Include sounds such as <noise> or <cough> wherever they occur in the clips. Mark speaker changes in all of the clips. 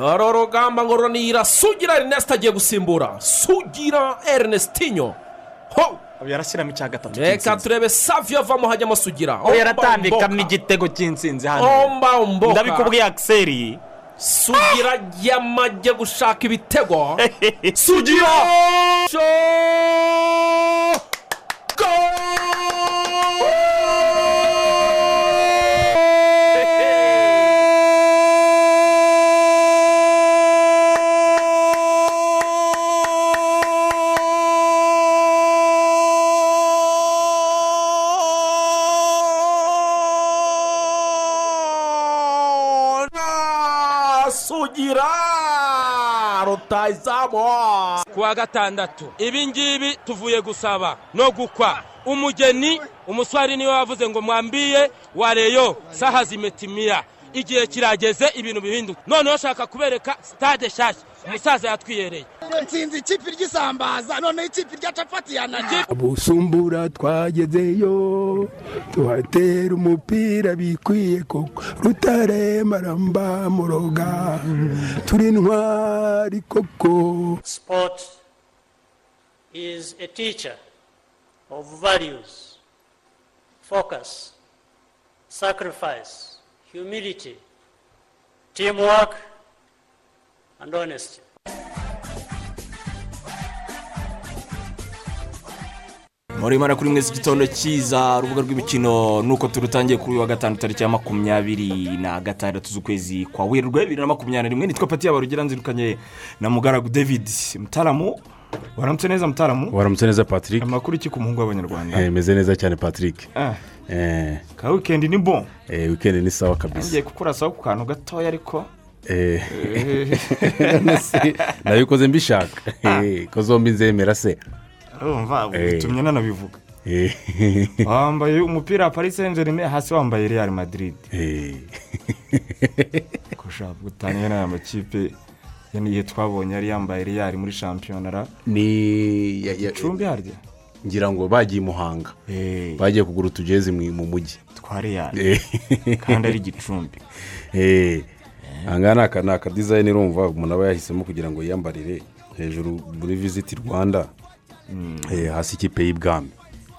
Speaker 1: dore urugamba ngo runira sugira erineste agiye gusimbura. Sugira erinestinyo ho!
Speaker 2: Yarashyiramo icya gatatu
Speaker 1: reka turebe savi avamo hajyamo sugira.
Speaker 2: Yaratambikamo igitego cy'insinzi hano. Ndabikubwiye akiseri
Speaker 1: sugira yamajye gushaka ibitego. <laughs> Sugira! Rutayizamu
Speaker 3: ku wa gatandatu ibi ngibi tuvuye gusaba no gukwa. Umugeni umuswari ni we wavuze ngo mwambiye wareyo saha zimetimiya igihe kirageze ibintu bihinduka. Noneho shaka kubereka sitade nshyashya umusaza yatwiyereye.
Speaker 4: Nsinzi ikipe ry'isambaza noneho ikipe rya capati yananiye
Speaker 5: busumbura twagezeyo tuhatera umupira bikwiye koko. Rutare maramba muroga turi intwari koko.
Speaker 6: Sport is a teacher of values, focus, sacrifice, humility, teamwork, and honesty.
Speaker 2: muri imana kuri mwese igitondo cyiza urubuga rw'imikino nuko turutangiye kuri uyu wa gatanu tariki ya makumyabiri na gatandatu z'ukwezi kwa werurwe bibiri na makumyabiri na rimwe nitwa pati yabarugira nzirukanye na mugaragu david. Mutaramu waramutse neza mutaramu?
Speaker 7: Waramutse neza patrick.
Speaker 2: Amakuru iki ku muhungu w'abanyarwanda?
Speaker 7: Eh, meze neza cyane patrick.
Speaker 2: Ah,
Speaker 7: Eh,
Speaker 2: ka wikendi ni bon?
Speaker 7: Eh, weekend ni sawa
Speaker 2: ngiye
Speaker 7: kabisa
Speaker 2: kukurasaho ku kantu gatoya ariko
Speaker 7: Eh, <laughs> <laughs> nabikoze mbishaka. Eh, ko zombi nzemera se.
Speaker 2: Urumva
Speaker 7: Eh.
Speaker 2: bitumye nanabivuga
Speaker 7: Eh, <laughs>
Speaker 2: wambaye umupira wa paris germain hasi wambaye real madrid.
Speaker 7: Eh,
Speaker 2: ko ushaka gutaniye n'aya makipe niyo twabonye yari yambaye real muri shampiyona ra?
Speaker 7: Ni
Speaker 2: icumbi harya?
Speaker 7: ngira ngo bagiye i muhanga.
Speaker 2: Eh,
Speaker 7: bagiye kugura utugezi mu mu mujyi.
Speaker 2: Twa real.
Speaker 7: Eh,
Speaker 2: kandi ari gicumbi.
Speaker 7: Eh, aha ni aka ni akadizayini urumva umuntu aba yahisemo kugira ngo yiyambarire hejuru muri visiti rwanda. Eh, hasi ikipe y'ibwami.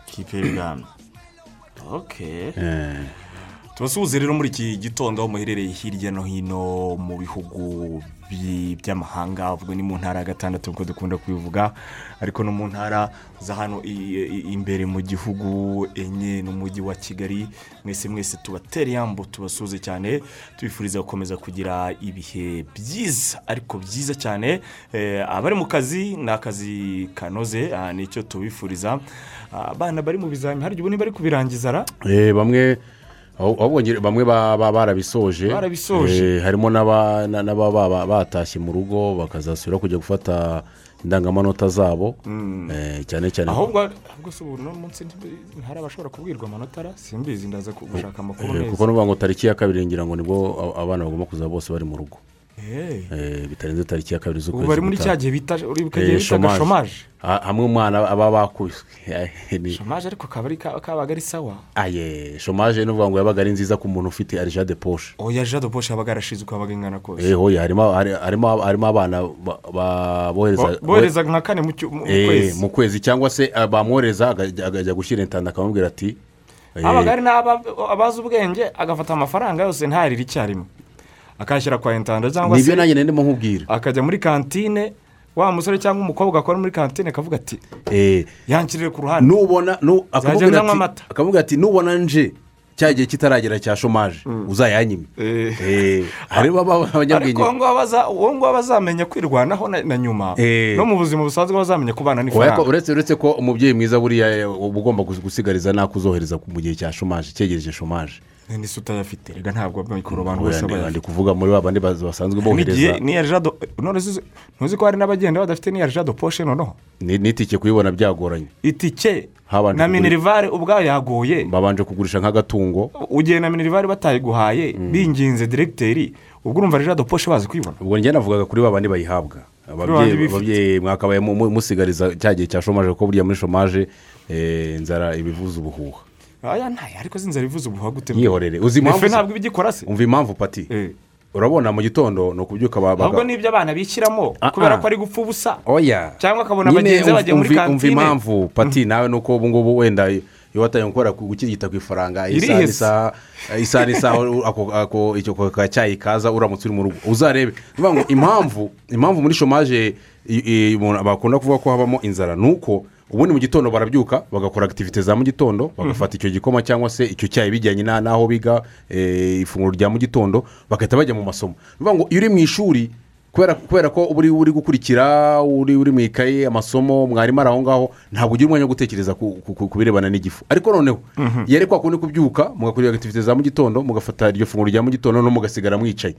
Speaker 2: Kipe y'ibwami. Ok
Speaker 7: Eh,
Speaker 2: tubasuhuze rero muri iki gitondo aho muherereye hirya no hino mu bihugu bi- by'amahanga ubwo ni mu ntara ya gatandatu nk'uko dukunda kubivuga. Ariko no mu ntara za hano imbere mu gihugu enye n'umujyi wa kigali mwese mwese tubatera yambo tubasuhuze cyane tubifuriza gukomeza kugira ibihe byiza. Ariko byiza cyane Eh, abari mu kazi ni akazi kanoze ah, ni cyo tubifuriza. Ah, abana bari mu bizami hari igihe ubu bari kubirangiza ra?
Speaker 7: Eh, bamwe bamwe ba- ba- barabisoje. Eh, harimo n'aba- na- n'ababa ba- batashye mu rugo bakazasubira kujya gufata indangamanota zabo. Eh, cyane cyane
Speaker 2: ahubwo si ubu uno munsi hari abashobora kubwirwa amanota simbizi ndaza gushaka amakuru
Speaker 7: Eh,
Speaker 2: neza.
Speaker 7: kuko nuvuga ngo tariki ya kabiri ngira ngo ni bwo abana bagomba kuza bose bari mu rugo. Bitarenze tariki ya kabiri
Speaker 2: ubu
Speaker 7: z'ukwezi
Speaker 2: bari muri cya gihe bita
Speaker 7: Eh,
Speaker 2: shomaje
Speaker 7: Ha- hamwe umwana aba bakubiswe <laughs> Ni-
Speaker 2: shomaje ariko kaba ari ka- kabaga ari sawa.
Speaker 7: Aye shomaje nuvuga ngo yabaga ari nziza ku muntu ufite arija de poshe
Speaker 2: oya jado boshe yabaga yarashize uko yabaga ingana kose.
Speaker 7: Eh, hoya harimo hari- harimo harimo abana ba- ba- bohereza
Speaker 2: Bo- bohereza nka kane mu
Speaker 7: Eh,
Speaker 2: kwezi.
Speaker 7: mu kwezi cyangwa se ah, bamwohereza akajya gushyira intanda akamubwira ati eh,
Speaker 2: habaga hari n'aba- abazi ubwenge agafata amafaranga yose ntarire icyarimwe. Akayashyira kwa intanda cyangwa
Speaker 7: ni byo
Speaker 2: se
Speaker 7: nanjye nari ndimo nkubwira
Speaker 2: akajya muri kantine wa musore cyangwa umukobwa akora muri kantine akavuga ati
Speaker 7: Eh,
Speaker 2: yankirire ku ruhande.
Speaker 7: Nubona akamubwira ati nubona nje. Cya gihe kitaragera cya shomaje uzayanyime
Speaker 2: Eh.
Speaker 7: Eh, harimo aba- abanyabwenge.
Speaker 2: uwo nguwo abaza- uwo nguwo aba azamenya kwirwanaho na nyuma
Speaker 7: Eh.
Speaker 2: no mu buzima busanzwe aba azamenya kubana n'ifaranga.
Speaker 7: uretse ko umubyeyi mwiza buriya uba ugomba gus- gusigariza n'ako uzohereza mu gihe cya shomaje cyegereje shomaje.
Speaker 2: Ni se utayafite rega ntabwo mikoro abantu bose
Speaker 7: ndi- ndi
Speaker 2: bayafite
Speaker 7: kuvuga muri ba bandi basanzwe bohereza.
Speaker 2: ntuzi ko hari n'abagenda badafite n'iya jado poshe noneho?
Speaker 7: Ni- n'itike kuyibona byagoranye.
Speaker 2: Itike. Na minerivare ubwayo yagoye.
Speaker 7: Babanje kugurisha nk'agatungo.
Speaker 2: Ugiye na minerivare batayiguhaye binginze diregiteri ubwo urumva jado poshe bazi kuyibona
Speaker 7: ubwo njye navugaga kuri ba bandi bayihabwa. Ababyeyi mwakabaye mu- mu- musigariza cya gihe cya shomaje kuko burya muri shomaje eh, inzara ibivuza ubuhuha.
Speaker 2: Aya ntayo ariko zinzara ivuze ubuhuha gute?
Speaker 7: Yihorere. Uzi impamvu
Speaker 2: ntabwo ibigikora se.
Speaker 7: Umva impamvu pati?
Speaker 2: Eh,
Speaker 7: urabona mu gitondo ni ukubyuka ba- baga-
Speaker 2: ahubwo n'ibyo abana bishyiramo
Speaker 7: Ah,
Speaker 2: kubera
Speaker 7: ah.
Speaker 2: ko ari gupfa ubusa
Speaker 7: oya.
Speaker 2: Cyangwa akabona bagenzi bagiye muri
Speaker 7: umva- umva
Speaker 2: kantine.
Speaker 7: impamvu pati nawe ni uko ubu ngubu wenda iyo watangiye gukora gukirigita ku ifaranga isaha n'isaha isaha <laughs> n'isaha ako- ako- icyo cyayi kaza uramutse uri mu rugo. Uzarebe. Impamvu impamvu muri shomaje bakunda kuvuga ko habamo inzara ni uko ubundi mu gitondo barabyuka bagakora akitivite za mu gitondo bagafata icyo gikoma cyangwa se icyo cyayi bijyanye na- n'aho biga eh, ifunguro rya mu gitondo bagahita bajya mu masomo. Ni ukuvuga ngo iyo uri mu ishuri kubera ko uba uri uri gukurikira uri uri mu ikaye amasomo mwarimu ari aho ngaho ntabwo ugira umwanya wo gutekereza ku birebana n'igifu. Ariko noneho iyo ari kwa kundi kubyuka mugakurira akitivite za mu gitondo mugafata iryo funguro rya mu gitondo no mugasigara mwicaye.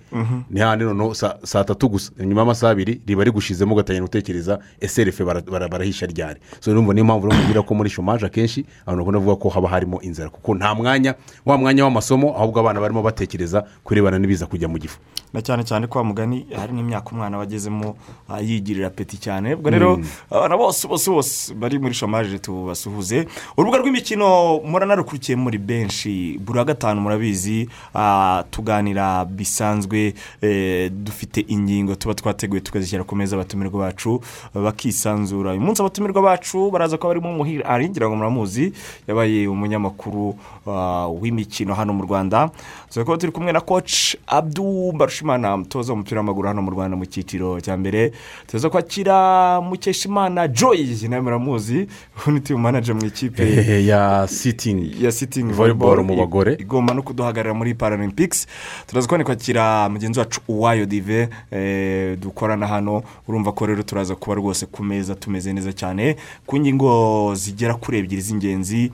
Speaker 7: Ni handi noneho sa- saa tatu gusa. Nyuma y'amasaha abiri riba rigushizemo ugatangira gutekereza ese refe bara- bara- barahisha ryari. So urumva niyo mpamvu rero ko muri shomaje akenshi abantu bakunda kuvuga ko haba harimo inzara. Kuko nta mwanya wa mwanya w'amasomo ahubwo abana barimo batekereza ku birebana n'ibiza kujya mu gifu.
Speaker 2: Na cyane cyane ko wa mugani hari n'imyaka umwana aba agezemo ah, yigirira apeti cyane. Ubwo rero abana bose bose bose bari muri shomaje tubasuhuze urubuga rw'imikino muranarukurikiye muri benshi. Buri wa gatanu murabizi ah, tuganira bisanzwe eh, dufite ingingo tuba twateguye tukazishyira ku meza abatumirwa bacu bakisanzura. Uyu munsi abatumirwa bacu baraza ko barimo umuhira aringira ngo muramuzi yabaye umunyamakuru ah, w'imikino hano mu rwanda. Tuzi ko turi kumwe na koci abdu barushimana umutoza w'umupira w'amaguru hano mu rwanda mu cyiciro cya mbere. Tuzi ko akira mukeshimana joy nawe muramuzi ubu ni timu manager mu ikipe
Speaker 7: ya sitingi
Speaker 2: ya sitingi
Speaker 7: volleyball mu bagore.
Speaker 2: Igomba no kuduhagarara muri paralympics. Turaza kubona kwakira mugenzi wacu uwayo dive eh, dukorana hano. Urumva ko rero turaza kuba rwose ku meza tumeze neza cyane. Ku ngingo zigera kuri ebyiri z'ingenzi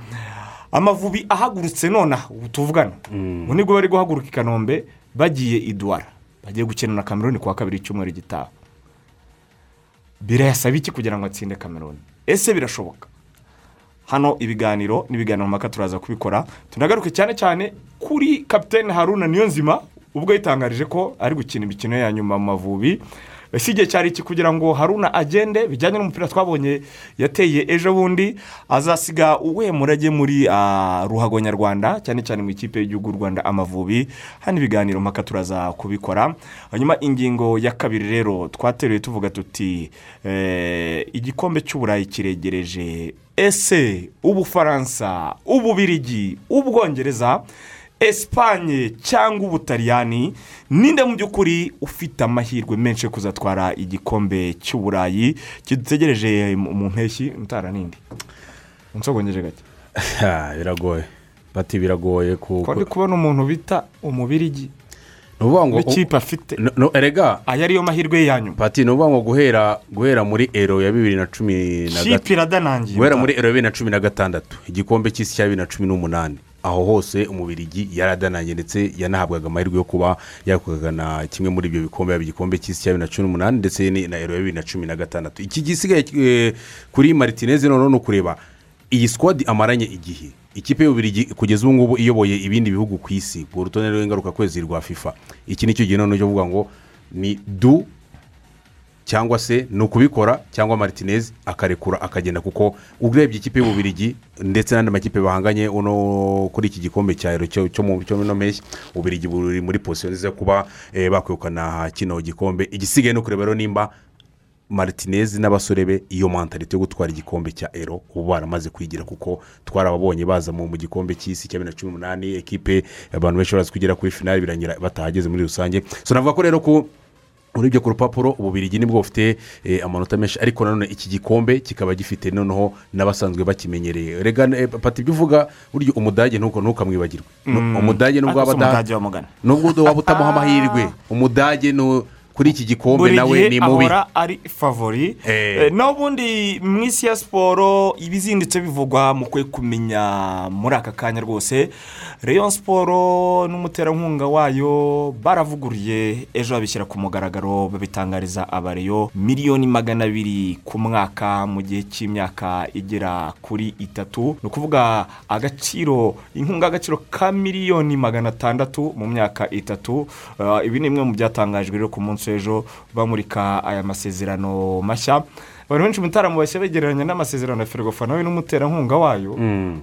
Speaker 2: amavubi ahagurutse nonaha ubu tuvugana. Ubu ni bwo bari guhaguruka i kanombe bagiye i duwara bagiye gukina na kameruni kuwa kabiri icyumweru gitaha. Birayasaba iki kugira ngo atsinde kameruni ese birashoboka? Hano ibiganiro n'ibiganiro mpaka turaza kubikora. Tunagaruke cyane cyane kuri kapitene haruna niyo nzima ubwo yitangarije ko ari gukina imikino ya nyuma mu mavubi. Ese igihe cyari iki kugira ngo haruna agende bijyanye n'umupira twabonye yateye ejo bundi azasiga uwe murage muri ah, ruhago nyarwanda cyane cyane mu ikipe y'igihugu rwanda amavubi. Hano ibiganiro mpaka turaza kubikora. Hanyuma ingingo ya kabiri rero twateruye tuvuga tuti eh, igikombe cy'uburayi kiregereje. Ese ubufaransa ububirigi ubwongereza esipanye cyangwa ubutaliyani ninde mu by'ukuri ufite amahirwe menshi yo kuzatwara igikombe cy'uburayi kidutegereje mu mpeshyi? Mutara nindi unsogongeje gake.
Speaker 7: Biragoye. Bati biragoye ku
Speaker 2: ko ndi kubona umuntu bita umubirigi.
Speaker 7: Ni ukuvuga ngo
Speaker 2: n'ikipe afite.
Speaker 7: erega.
Speaker 2: Aya ariyo mahirwe ye ya nyuma.
Speaker 7: Pati ni ukuvuga ngo guhera guhera muri ero ya bibiri na cumi na gatatu guhera muri ero ya bibiri na cumi na gatandatu. Igikombe cy'isi cya bibiri na cumi n'umunani. Aho hose umubirigi yaradananye ndetse yanahabwaga amahirwe yo kuba yakugana kimwe muri ibyo bikombe yaba igikombe cy'isi cya bibiri na cumi n'umunani ndetse na ero ya bibiri na cumi na gatandatu. Iki gisigaye eh, kuri maritineze noneho ni ukureba iyi sikwadi amaranye igihe? Ikipe y'ububirigi kugeza ubu ngubu iyoboye ibindi bihugu ku isi ku rutonde rw'ingarukakwezi rwa fifa. Iki ni cyo gihe noneho cyo kuvuga ngo ni du cyangwa se ni ukubikora cyangwa maritinez akarekura akagenda kuko urebye ikipe y'ububirigi ndetse n'andi makipe bahanganye kuri iki gikombe cya ero cyo mu cyo muri ino mpeshyi ububirigi buri muri posiyo nziza yo kuba eh, bakwegukana kino gikombe. Igisigaye ni ukureba rero nimba maritinez n'abasore be iyo mantarite yo gutwara igikombe cya ero ubu baramaze kwigira kuko twarababonye baza mu gikombe cy'isi cya bibiri na cumi n'umunani ekipe abantu benshi barazi kugera kuri finali birangira batahageze muri rusange. So navuga ko rero ko urebye ku rupapuro ububirigi ni bwo bufite eh, amanota menshi. Ariko nanone iki gikombe kikaba gifite noneho n'abasanzwe bakimenyereye. Rega eh, pati ibyo uvuga burya umudage ntukamwibagirwe. No, umudage nubwo waba
Speaker 2: Ariko si
Speaker 7: ada-
Speaker 2: umudage wamugana.
Speaker 7: nubwo waba utamuha amahirwe <laughs> umudage no- kuri iki gikombe
Speaker 2: buri
Speaker 7: nawe
Speaker 2: gihe
Speaker 7: ni mubi.
Speaker 2: ahora ari favori.
Speaker 7: Eh.
Speaker 2: Eh, n'ubundi mu isi ya siporo ibizindutse bivugwa mu kwe kumenya muri aka kanya rwose. Reyo siporo n'umuterankunga wayo baravuguriye ejo babishyira ku mugaragaro babitangariza abareyo miliyoni magana abiri ku mwaka mu gihe cy'imyaka igera kuri itatu. Ni ukuvuga agaciro inkunga y'agaciro ka miliyoni magana atandatu mu myaka itatu. Eh, ibi ni bimwe mu byatangajwe rero ku munsi w'ejo bamurika aya masezerano mashya. Abantu benshi mutarama bahise begereranya n'amasezerano ya ferwafa nawe n'umuterankunga wayo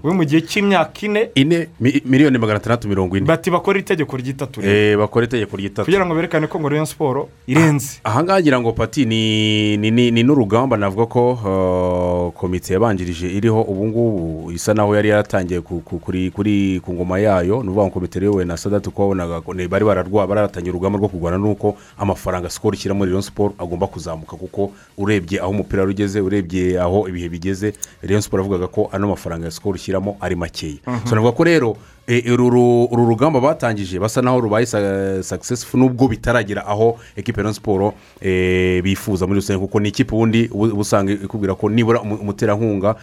Speaker 2: we mu gihe cy'imyaka ine
Speaker 7: ine mi- miliyoni magana atandatu mirongo ine.
Speaker 2: bati bakora itegeko ry'itatu rero.
Speaker 7: Eh, bakora itegeko ry'itatu.
Speaker 2: Kugira ngo berekane ko ngo Rayon siporo irenze
Speaker 7: ahangaha ngira ngo pati ni n'urugamba navuga ko komite yabanjirije iriho ubu ngubu isa naho yari yaratangiye ku- ku- kuri ku ngoma yayo. Ni ukuvuga ngo komite iyobowe na sadatu ko wabonaga bari bararwa baratangiye urugamba rwo kurwana n'uko amafaranga sikoro ishyira muri Rayon siporo agomba kuzamuka kuko urebye aho umupira wari ugeze urebye aho ibihe bigeze Rayon siporo avugaga ko ano mafaranga ya sikoro ishyiramo ari makeya. So navuga ko rero uru ru- uru rugamba batangije basa naho rubaye sakisesifu nubwo bitaragera aho ekipe ya siporo e, bifuza muri rusange. Kuko ni ikipe ubundi ubu uba usanga ikubwira ko nibura umu- umuterankunga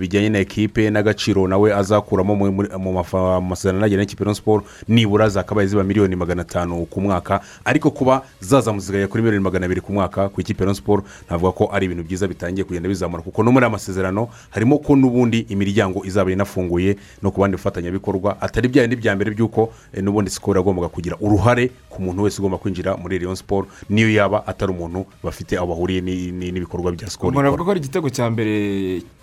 Speaker 7: bijyanye na ekipe n'agaciro nawe azakuramo mu- masezerano agena n'ikipe ya siporo nibura zakabaye ziba miliyoni magana atanu ku mwaka. Ariko kuba zazamuka zikajya kuri miliyoni magana abiri ku mwaka ku ikipe ya siporo navuga ko ari ibintu byiza bitangiye kugenda bizamura. Kuko no muri aya masezerano harimo ko n'ubundi imiryango izaba inafunguye no ku bandi bafatanyabikorwa atari bya bindi bya mbere by'uko eh, n'ubundi sikoro yagombaga kugira uruhare ku muntu wese ugomba kwinjira muri Rayon siporo niyo yaba atari umuntu bafite aho bahuriye ni- ni- n'ibikorwa bya sikoro
Speaker 2: umuntu avuga ko ari igitego cya mbere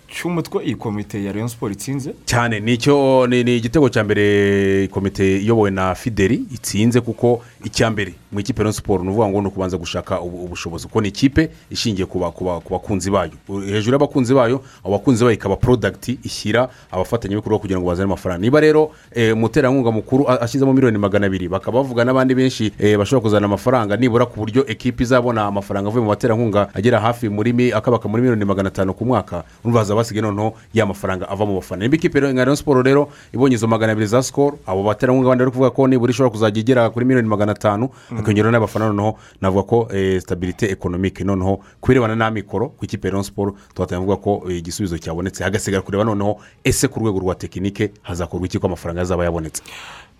Speaker 2: cy'umutwe iyi komite ya Rayon siporo itsinze.
Speaker 7: Cyane ni igitego cya mbere komite iyobowe na fideli itsinze kuko icya mbere mu ikipe Rayon siporo ni ukuvuga ngo ni ukubanza gushaka ubu- ubushobozi. Kuko ni ikipe ishingiye ku ba- ku ba- ku bakunzi bayo. Hejuru y'abakunzi bayo abo bakunzi bayo ikaba porodagiti ishyira abafatanyabikorwa kugira ngo bazane amafaranga. Niba rero eh, umuterankunga mukuru a- ashyizemo miliyoni magana abiri bakaba bavuga n'abandi benshi eh, bashobora kuzana amafaranga nibura ku buryo ekipe izabona amafaranga avuye mu baterankunga agera hafi muri akabaka muri miliyoni magana atanu ku mwaka urumva hazaba hasigaye noneho ya mafaranga ava mu bafana niba ikipe rero Rayon siporo rero ibonye izo magana abiri za sikoro abo baterankunga bandi bari kuvuga ko nibura ishobora kuzajya igera kuri miliyoni magana atanu hakiyongeraho n'abafana noneho navuga ko eh, stabilite ekonomike noneho ku birebana n'amikoro ku ikipe Rayon siporo tuhatanya kuvuga ko eh, igisubizo cyabonetse. Hagasigara kureba noneho ese ku rwego rwa tekinike hazakorwa iki ko amafaranga yazaba yabonetse?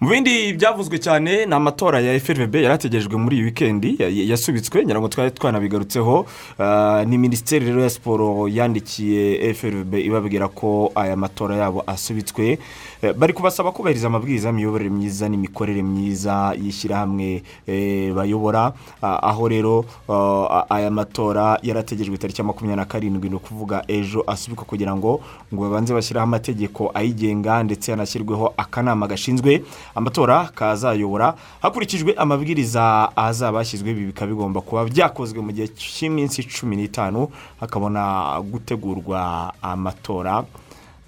Speaker 2: Mu bindi byavuzwe cyane ni amatora ya FRB yari ategerejwe muri iyi wikendi ya- ya- yasubitswe. Ngira ngo twari twanabigarutseho. Ah, ni minisiteri rero ya siporo yandikiye FRB ibabwira ko aya matora yabo asubitswe. Bari kubasaba kubahiriza amabwiriza y'imiyoborere myiza n'imikorere myiza y'ishyirahamwe eh, bayobora. Ah, aho rero aya matora yarategerejwe tariki ya makumyabiri na karindwi ni ukuvuga ejo asubikwa kugira ngo ngo babanze bashyiraho amategeko ayigenga ndetse hanashyirweho akanama gashinzwe amatora kazayobora. Hakurikijwe amabwiriza azaba yashyizwe ibi bikaba bigomba kuba byakozwe mu gihe cy'iminsi cumi n'itanu hakabona gutegurwa amatora.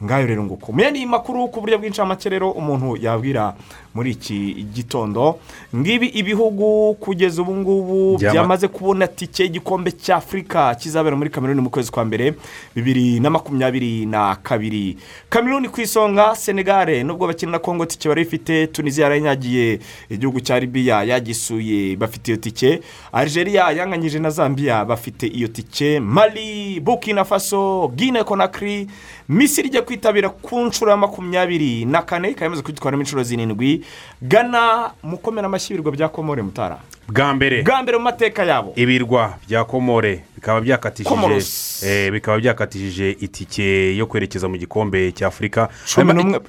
Speaker 2: Ngayo rero nguko. Muya ni makuru ku buryo bw'incamake rero umuntu yabwira muri iki gitondo ngibi ibihugu kugeza ubu ngubu
Speaker 7: Byama-
Speaker 2: byamaze kubona tike y'igikombe cy'afurika kizabera muri kameruni mu kwezi kwa mbere bibiri na makumyabiri na kabiri. Kameruni ku isonga senegare nubwo bakina na kongo tike bari ifite tunisiya yaranyagiye igihugu cya libiya yagisuye bafite iyo tike. Algeria yanganyije na zambia bafite iyo tike. Mali burkina faso guinea conakry misiri ijya kwitabira ku nshuro ya makumyabiri na kane ikaba yamaze kwitwaramo inshuro zirindwi. Gana mukomera amashyi ibirwa bya komore mutara.
Speaker 7: Bwa mbere.
Speaker 2: Bwa mbere mu mateka yabo.
Speaker 7: Ibirwa bya komore bikaba byakatishije eh, bikaba byakatishije itike yo kwerekeza mu gikombe cya afurika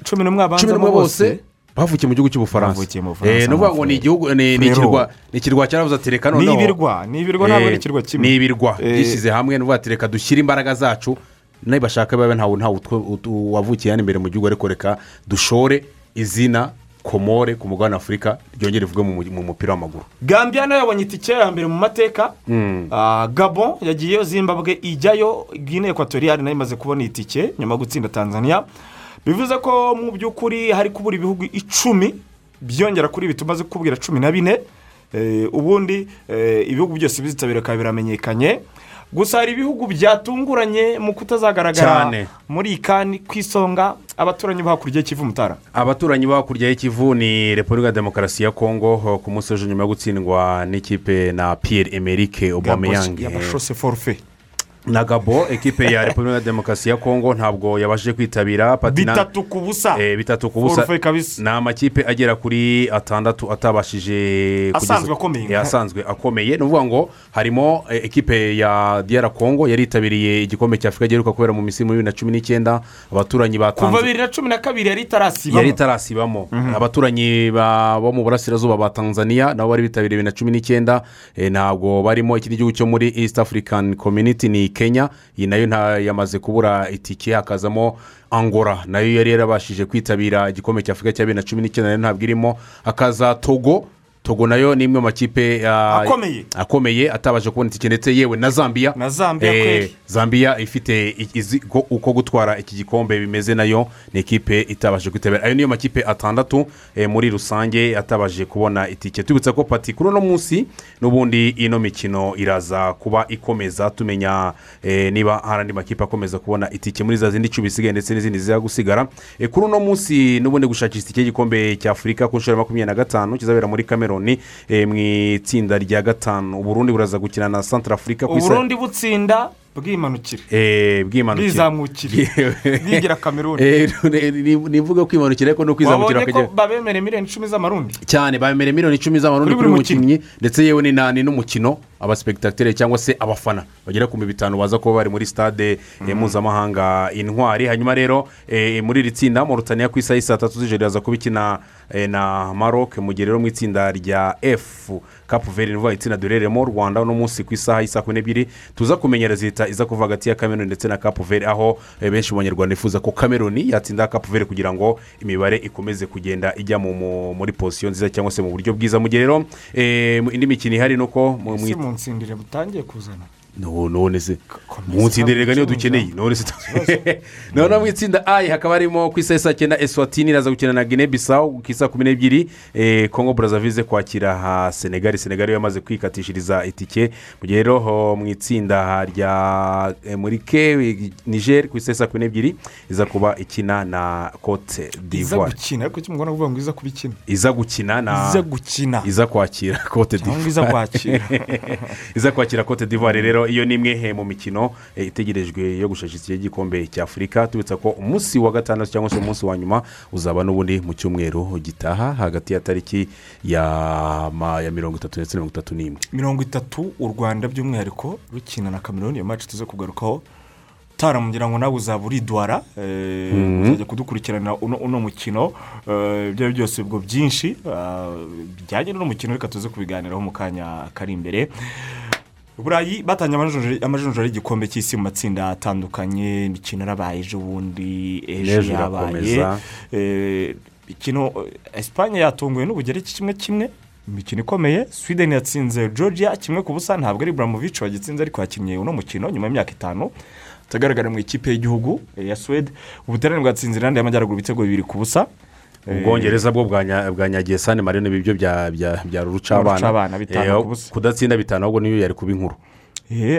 Speaker 2: cumi n'umwe abanzamo
Speaker 7: bose. bavukiye mu gihugu cy'ubufaransa. Eh, ni ukuvuga ngo ni igihugu ni ni ikirwa ni ikirwa cyarabuze ati reka
Speaker 2: ni
Speaker 7: noneho
Speaker 2: ibirwa ni ibirwa ntabwo ari
Speaker 7: Eh,
Speaker 2: ikirwa kimwe.
Speaker 7: ni ibirwa. Byishyize hamwe ni ukuvuga ati reka dushyire imbaraga zacu nibashaka babe ntawe wavukiye hano imbere mu gihugu ariko reka dushore izina komore ku mugabane afurika ryongere rivugwe mu mu mupira w'amaguru.
Speaker 2: Gambia na yo yabonye itike ya mbere mu mateka Ah, gabon yagiyeyo zimbabwe ijyayo guinea ekwatoriyari na yo imaze kubona itike nyuma yo gutsinda tanzania. Bivuze ko mu by'ukuri hari kubura ibihugu icumi byongera kuri ibi tumaze kukubwira cumi na bine Eh, ubundi eh, ibihugu byose bizitabira bikaba biramenyekanye. Gusa hari ibihugu byatunguranye mu kutazagaragara muri iyi kani ku isonga abaturanyi bo hakurya y'ikivu mutara.
Speaker 7: Abaturanyi bo hakurya y'ikivu ni repubulika ya demokarasi ya kongo ku munsi w'ejo nyuma yo gutsindwa n'ikipe na piyeri emerike obameyange
Speaker 2: yabashose forufe
Speaker 7: na gabo ekipe ya repubulika ya demokarasi ya kongo ntabwo yabashije kwitabira.
Speaker 2: Bitatu ku busa.
Speaker 7: Eh, bitatu ku busa. Ni amakipe agera kuri atandatu atabashije
Speaker 2: Asanzwe akomeye.
Speaker 7: Eh, asanzwe akomeye. Ni ukuvuga ngo harimo eh, ekipe ya diyara kongo yari yitabiriye igikombe cya afurika giheruka kubera mu muri bibiri na cumi n'icyenda. Abaturanyi
Speaker 2: kuva
Speaker 7: batanze
Speaker 2: bibiri na cumi na kabiri yari itarasibamo.
Speaker 7: Yari itarasibamo. Abaturanyi ba- bo mu burasirazuba ba tanzania nabo bari bitabiriye bibiri na cumi n'icyenda. Ntabwo barimo ikindi gihugu cyo muri east african community ni kenya. Iyi na yo yamaze kubura itike hakazamo angora na yo yari yarabashije kwitabira igikombe cya afurika cya bibiri na cumi n'icyenda ntabwo irimo. Hakaza togo. Togo na yo ni imwe mu makipe ah,
Speaker 2: Akomeye.
Speaker 7: atabasha kubona itike ndetse yewe na zambia.
Speaker 2: Na Zambia
Speaker 7: Eh,
Speaker 2: kweli.
Speaker 7: zambia ifite uko gutwara iki gikombe bimeze na yo ni ikipe itabasha kwitabira. Ayo niyo makipe atandatu eh, muri rusange atabashije kubona itike. Tubibutsa ko pati kuri uno munsi n'ubundi ino mikino iraza kuba ikomeza. Tumenya eh, niba hari andi makipe akomeza kubona itike muri za zindi icumi zisigaye ndetse n'izindi ziza gusigara. Kuri uno munsi n'ubundi gushakisha itike y'igikombe cya afurika ku nshuro ya makumyabiri na gatanu kizabera muri cameroon eh, mu itsinda rya gatanu. Uburundi buraza gukina na santara afurika ku isa-
Speaker 2: uburundi butsinda bwimanukira
Speaker 7: Eh,
Speaker 2: bwizamukira bwigira kameruni
Speaker 7: Eh, ni- ni imvugo yo kwimanukira ariko no kwizamukira bakajya
Speaker 2: babemere miliyoni icumi z'amarundi?
Speaker 7: Cyane bamere miliyoni icumi z'amarundi
Speaker 2: Kuri buri
Speaker 7: mukinnyi ndetse yewe ni n'umukino abasipegitatire cyangwa se abafana. Bagera ku bitanu baza kuba bari muri stade eh, mpuzamahanga intwari. Hanyuma rero muri iri tsinda morutaniya ku isaha saa tatu z'ijoro iraza kuba ikina na maroc mu gihe rero mu itsinda rya f kapu veri ni itsinda duherereyemo u rwanda uno munsi ku isaha y'i saa kumi n'ebyiri tuza kumenya rezita iza kuva hagati ya kameruni ndetse na kapu veri aho eh, benshi mu banyarwanda bifuza ko kameruni yatsinda kapu veri kugira ngo imibare ikomeze kugenda ijya mu- mu- muri posiyo nziza cyangwa se mu buryo bwiza. Mu gihe rero eh, indi mikino ihari ni uko mu-
Speaker 2: nsindire butangiye kuzana?
Speaker 7: None se
Speaker 2: komeza
Speaker 7: mu nsindire niyo dukeneye. none se <laughs> noneho mu itsinda ayi hakaba harimo ku isaha cyenda eswatini iraza gukina na guinea bisawu ku isaha kumi n'ebyiri eh, kongo burazavize kwakira ha senegali senegali yamaze kwikatishiriza itike. Mu gihe rero mu itsinda rya eh, muri ke niger ku isaha kumi n'ebyiri iza kuba ikina na cote
Speaker 2: iza
Speaker 7: d'ivoire.
Speaker 2: gukina? Ariko icyo mugomba kuvuga ngo iza kubikina
Speaker 7: iza gukina na
Speaker 2: iza gukina.
Speaker 7: iza kwakira
Speaker 2: cyangwa
Speaker 7: d'ivoire. <laughs>
Speaker 2: iza kwakira
Speaker 7: iza cote d'ivoire. Rero iyo ni imwe mu mikino eh, itegerejwe yo gushakisha igikombe cya afurika. Tubitsa ko umunsi wa gatandatu cyangwa se umunsi wa nyuma uzaba n'ubundi mu cyumweru gitaha hagati ya tariki ya mirongo itatu ndetse na mirongo itatu n'imwe.
Speaker 2: Mirongo itatu u rwanda by'umwihariko rukina na kameruni iyo maci tuze kugarukaho utaramugira ngo nawe uzaba uridwara eh, uzajya kudukurikirana uno uno mukino. Eh, ibyo ari byo byose ubwo byinshi ah, bijyanye n'uno mukino reka tuze kubiganiraho mu kanya kari imbere. Burayi batangiye amajonjora- amajonjora y'igikombe cy'isi mu matsinda atandukanye imikino yarabaye ejo bundi ejo yabaye. Eh, imikino esipanye yatunguwe n'ubugereki kimwe kimwe imikino ikomeye. Sweden yatsinze georgia kimwe ku busa ntabwo ari buramovic wagitsinze ariko yakinnye uno mukino nyuma y'imyaka itanu. Atagaragara mu ikipe y'igihugu eh, ya suwede ubutaliyani bwatsinze irande y'amajyaruguru ibitego bibiri ku busa.
Speaker 7: Ubwongereza bwo bwanya- bwanyagiye sani marino ibyo bya Rucabana,
Speaker 2: bitanu
Speaker 7: Eh, kudatsinda bitanu ahubwo niyo yari kuba inkuru.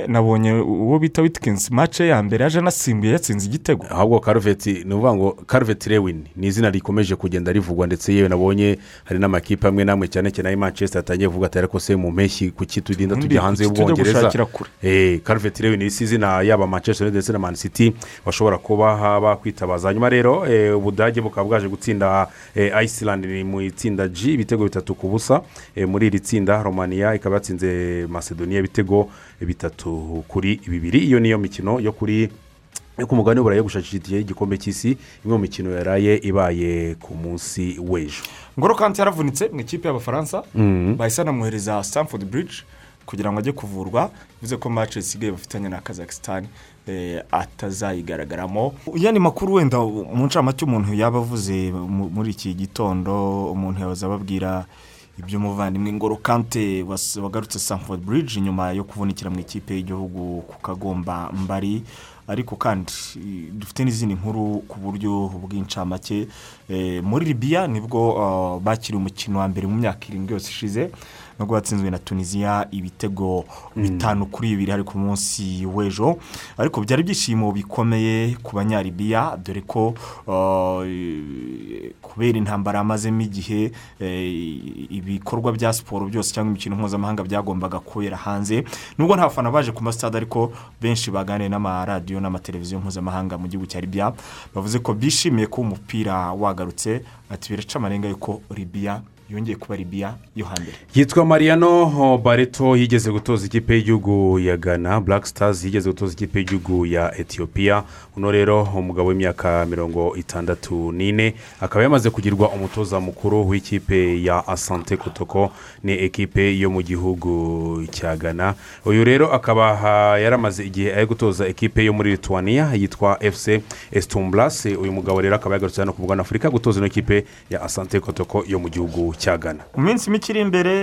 Speaker 2: Nabonye uwo bita witikinsi mace ya mbere yaje anasimbuye yatsinze igitego.
Speaker 7: Ahubwo karuveti ni ukuvuga ngo karuveti rewini ni izina rikomeje kugenda rivugwa ndetse yewe nabonye hari n'amakipe amwe n'amwe cyane cyane ayi manchester atangiye kuvuga ati ariko se mu mpeshyi kuki turinda tujya hanze y'ubwongereza?
Speaker 2: kure?
Speaker 7: Eh, karuveti rewini isi izina yaba manchester ndetse na mani city bashobora kuba bakwitabaza. Hanyuma rero eh, ubudage bukaba bwaje gutsinda eh, iceland ni mu itsinda g ibitego bitatu ku busa muri iri tsinda romania ikaba yatsinze macedonia ibitego bitatu kuri bibiri. Iyo niyo mikino yo kuri yo ku yo gushakisha itike y'igikombe cy'isi. Imwe mu mikino yaraye ibaye ku munsi w'ejo.
Speaker 2: Ngoro kanti yaravunitse mu ikipe y'abafaransa. Bahise banamwohereza stamford bridge kugira ngo ajye kuvurwa. Bivuze ko mace zisigaye bafitanye na kazakisitani eh, atazayigaragaramo iyo ni makuru wenda mu ncamake umuntu yaba avuze mu- muri iki gitondo umuntu yabaza ababwira iby'umuvandimwe ngoro kante wagarutse stamford bridge nyuma yo kuvunikira mu ikipe y'igihugu ku kagomba mbari. Ariko kandi dufite n'izindi nkuru ku buryo bw'incamake. Eh, muri libiya ni bwo ah, bakiriye umukino wa mbere mu myaka irindwi yose ishize. Nubwo batsinzwe na tunisiya ibitego bitanu kuri bibiri ari ku munsi w'ejo. Ariko byari ibyishimo bikomeye ku banyalibiya dore ko eh, kubera intambara yamazemo igihe eh, ibikorwa bya siporo byose cyangwa imikino mpuzamahanga byagombaga kubera hanze. Nubwo nta bafana baje ku masitade ariko benshi baganiriye n'amaradiyo n'amateleviziyo mpuzamahanga mu gihugu cya libiya bavuze ko bishimiye ko umupira wagarutse. Ati biraca amarenga y'uko libiya yongeye kuba ribiya yo hambere.
Speaker 7: Yitwa mariano bareto yigeze gutoza ikipe y'igihugu ya ghana. Black stars yigeze gutoza ikipe y'igihugu ya etiyopiya uno rero umugabo w'imyaka mirongo itandatu n'ine akaba yamaze kugirwa umutoza mukuru w'ikipe ya asante kotoko ni ekipe yo mu gihugu cya ghana. Uyu rero akaba yaramaze igihe ari gutoza ekipe yo muri lituania yitwa fc estumbulas uyu mugabo rero akaba yagarutse hano ku mugabane afurika gutoza ino kipe ya asante kotoko yo mu gihugu cya ghana
Speaker 2: mu minsi mike iri imbere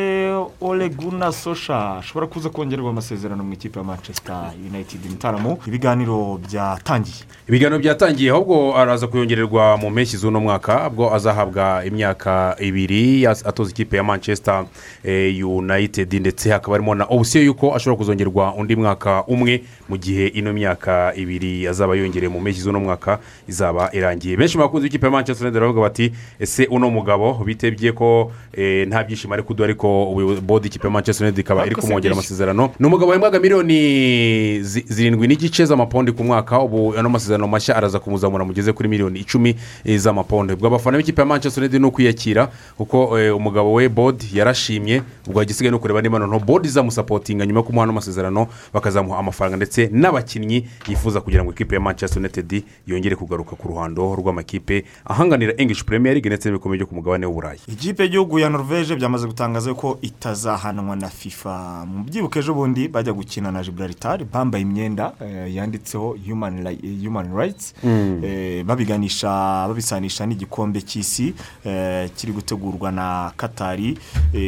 Speaker 2: oreguna sosha ashobora kuza kongererwa amasezerano mu ikipe ya manchester united mutaramo ibiganiro byatangiye.
Speaker 7: Ibiganiro byatangiye ahubwo araza kuyongererwa mu mpeshyi z'uno mwaka ubwo azahabwa imyaka ibiri atoza ikipe ya manchester eh, united. Ndetse hakaba harimo na opsiyo y'uko ashobora kuzongerwa undi mwaka umwe mu gihe ino myaka ibiri azaba yongereye mu mpeshyi z'uno mwaka izaba irangiye. Benshi mu bakunzi b'ikipe ya manchester united baravuga bati ese uno mugabo bitebye ko eh, nta byishimo ari kuduha ariko bodi ikipe ya manchester united ikaba iri kumwongera amasezerano. Ni umugabo wahembwaga miliyoni zi- zirindwi n'igice z'amapondi ku mwaka. Ubu ano masezerano mashya araza kumuzamura mugeze kuri miliyoni icumi eh, z'amapondi. Ubwo abafana b'ikipe ya manchester united ni ukwiyakira kuko eh, umugabo we bod yarashimye. Ubwo hagisigaye no kureba niba noneho bod izamusapotinga nyuma yo kumuha ano masezerano bakazamuha amafaranga ndetse n'abakinnyi yifuza kugira ngo ikipe ya manchester united yongere kugaruka ku ruhando rw'amakipe ahanganira english premier league ndetse n'ibikombe byo ku mugabane w'uburayi
Speaker 2: ikipe y'igihugu ya norvege byamaze gutangaza ko itazahanwa na fifa. Mu byibuka ejo bundi bajya gukina na gibraltar bambaye imyenda eh, yanditseho human ri- human rights. Eh, babiganisha babisanisha n'igikombe cy'isi eh, kiri gutegurwa na katari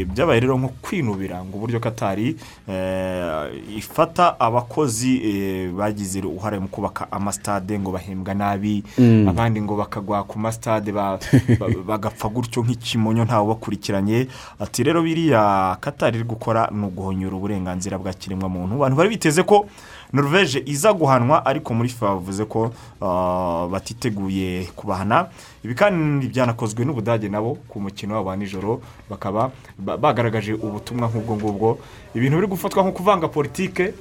Speaker 2: byabaye rero nko kwinubira ngo uburyo katari ifata abakozi bagize uruhare mu kubaka amasitade ngo bahembwa nabi. Abandi ngo bakagwa ku masitade ba- ba- <laughs> bagapfa gutyo nk'ikimonyo ntawe ubakurikiranye ati rero biriya katari iri gukora ni uguhonyura uburenganzira bwa kiremwamuntu. Abantu bari biteze ko norvege iza guhanwa ariko muri fifa bavuze ko ah, batiteguye kubahana. Ibi kandi byanakozwe n'ubudage nabo ku mukino wabo wa nijoro. Bakaba ba- bagaragaje ubutumwa nk'ubwo ngubwo. Ibintu biri gufatwa nko kuvanga politike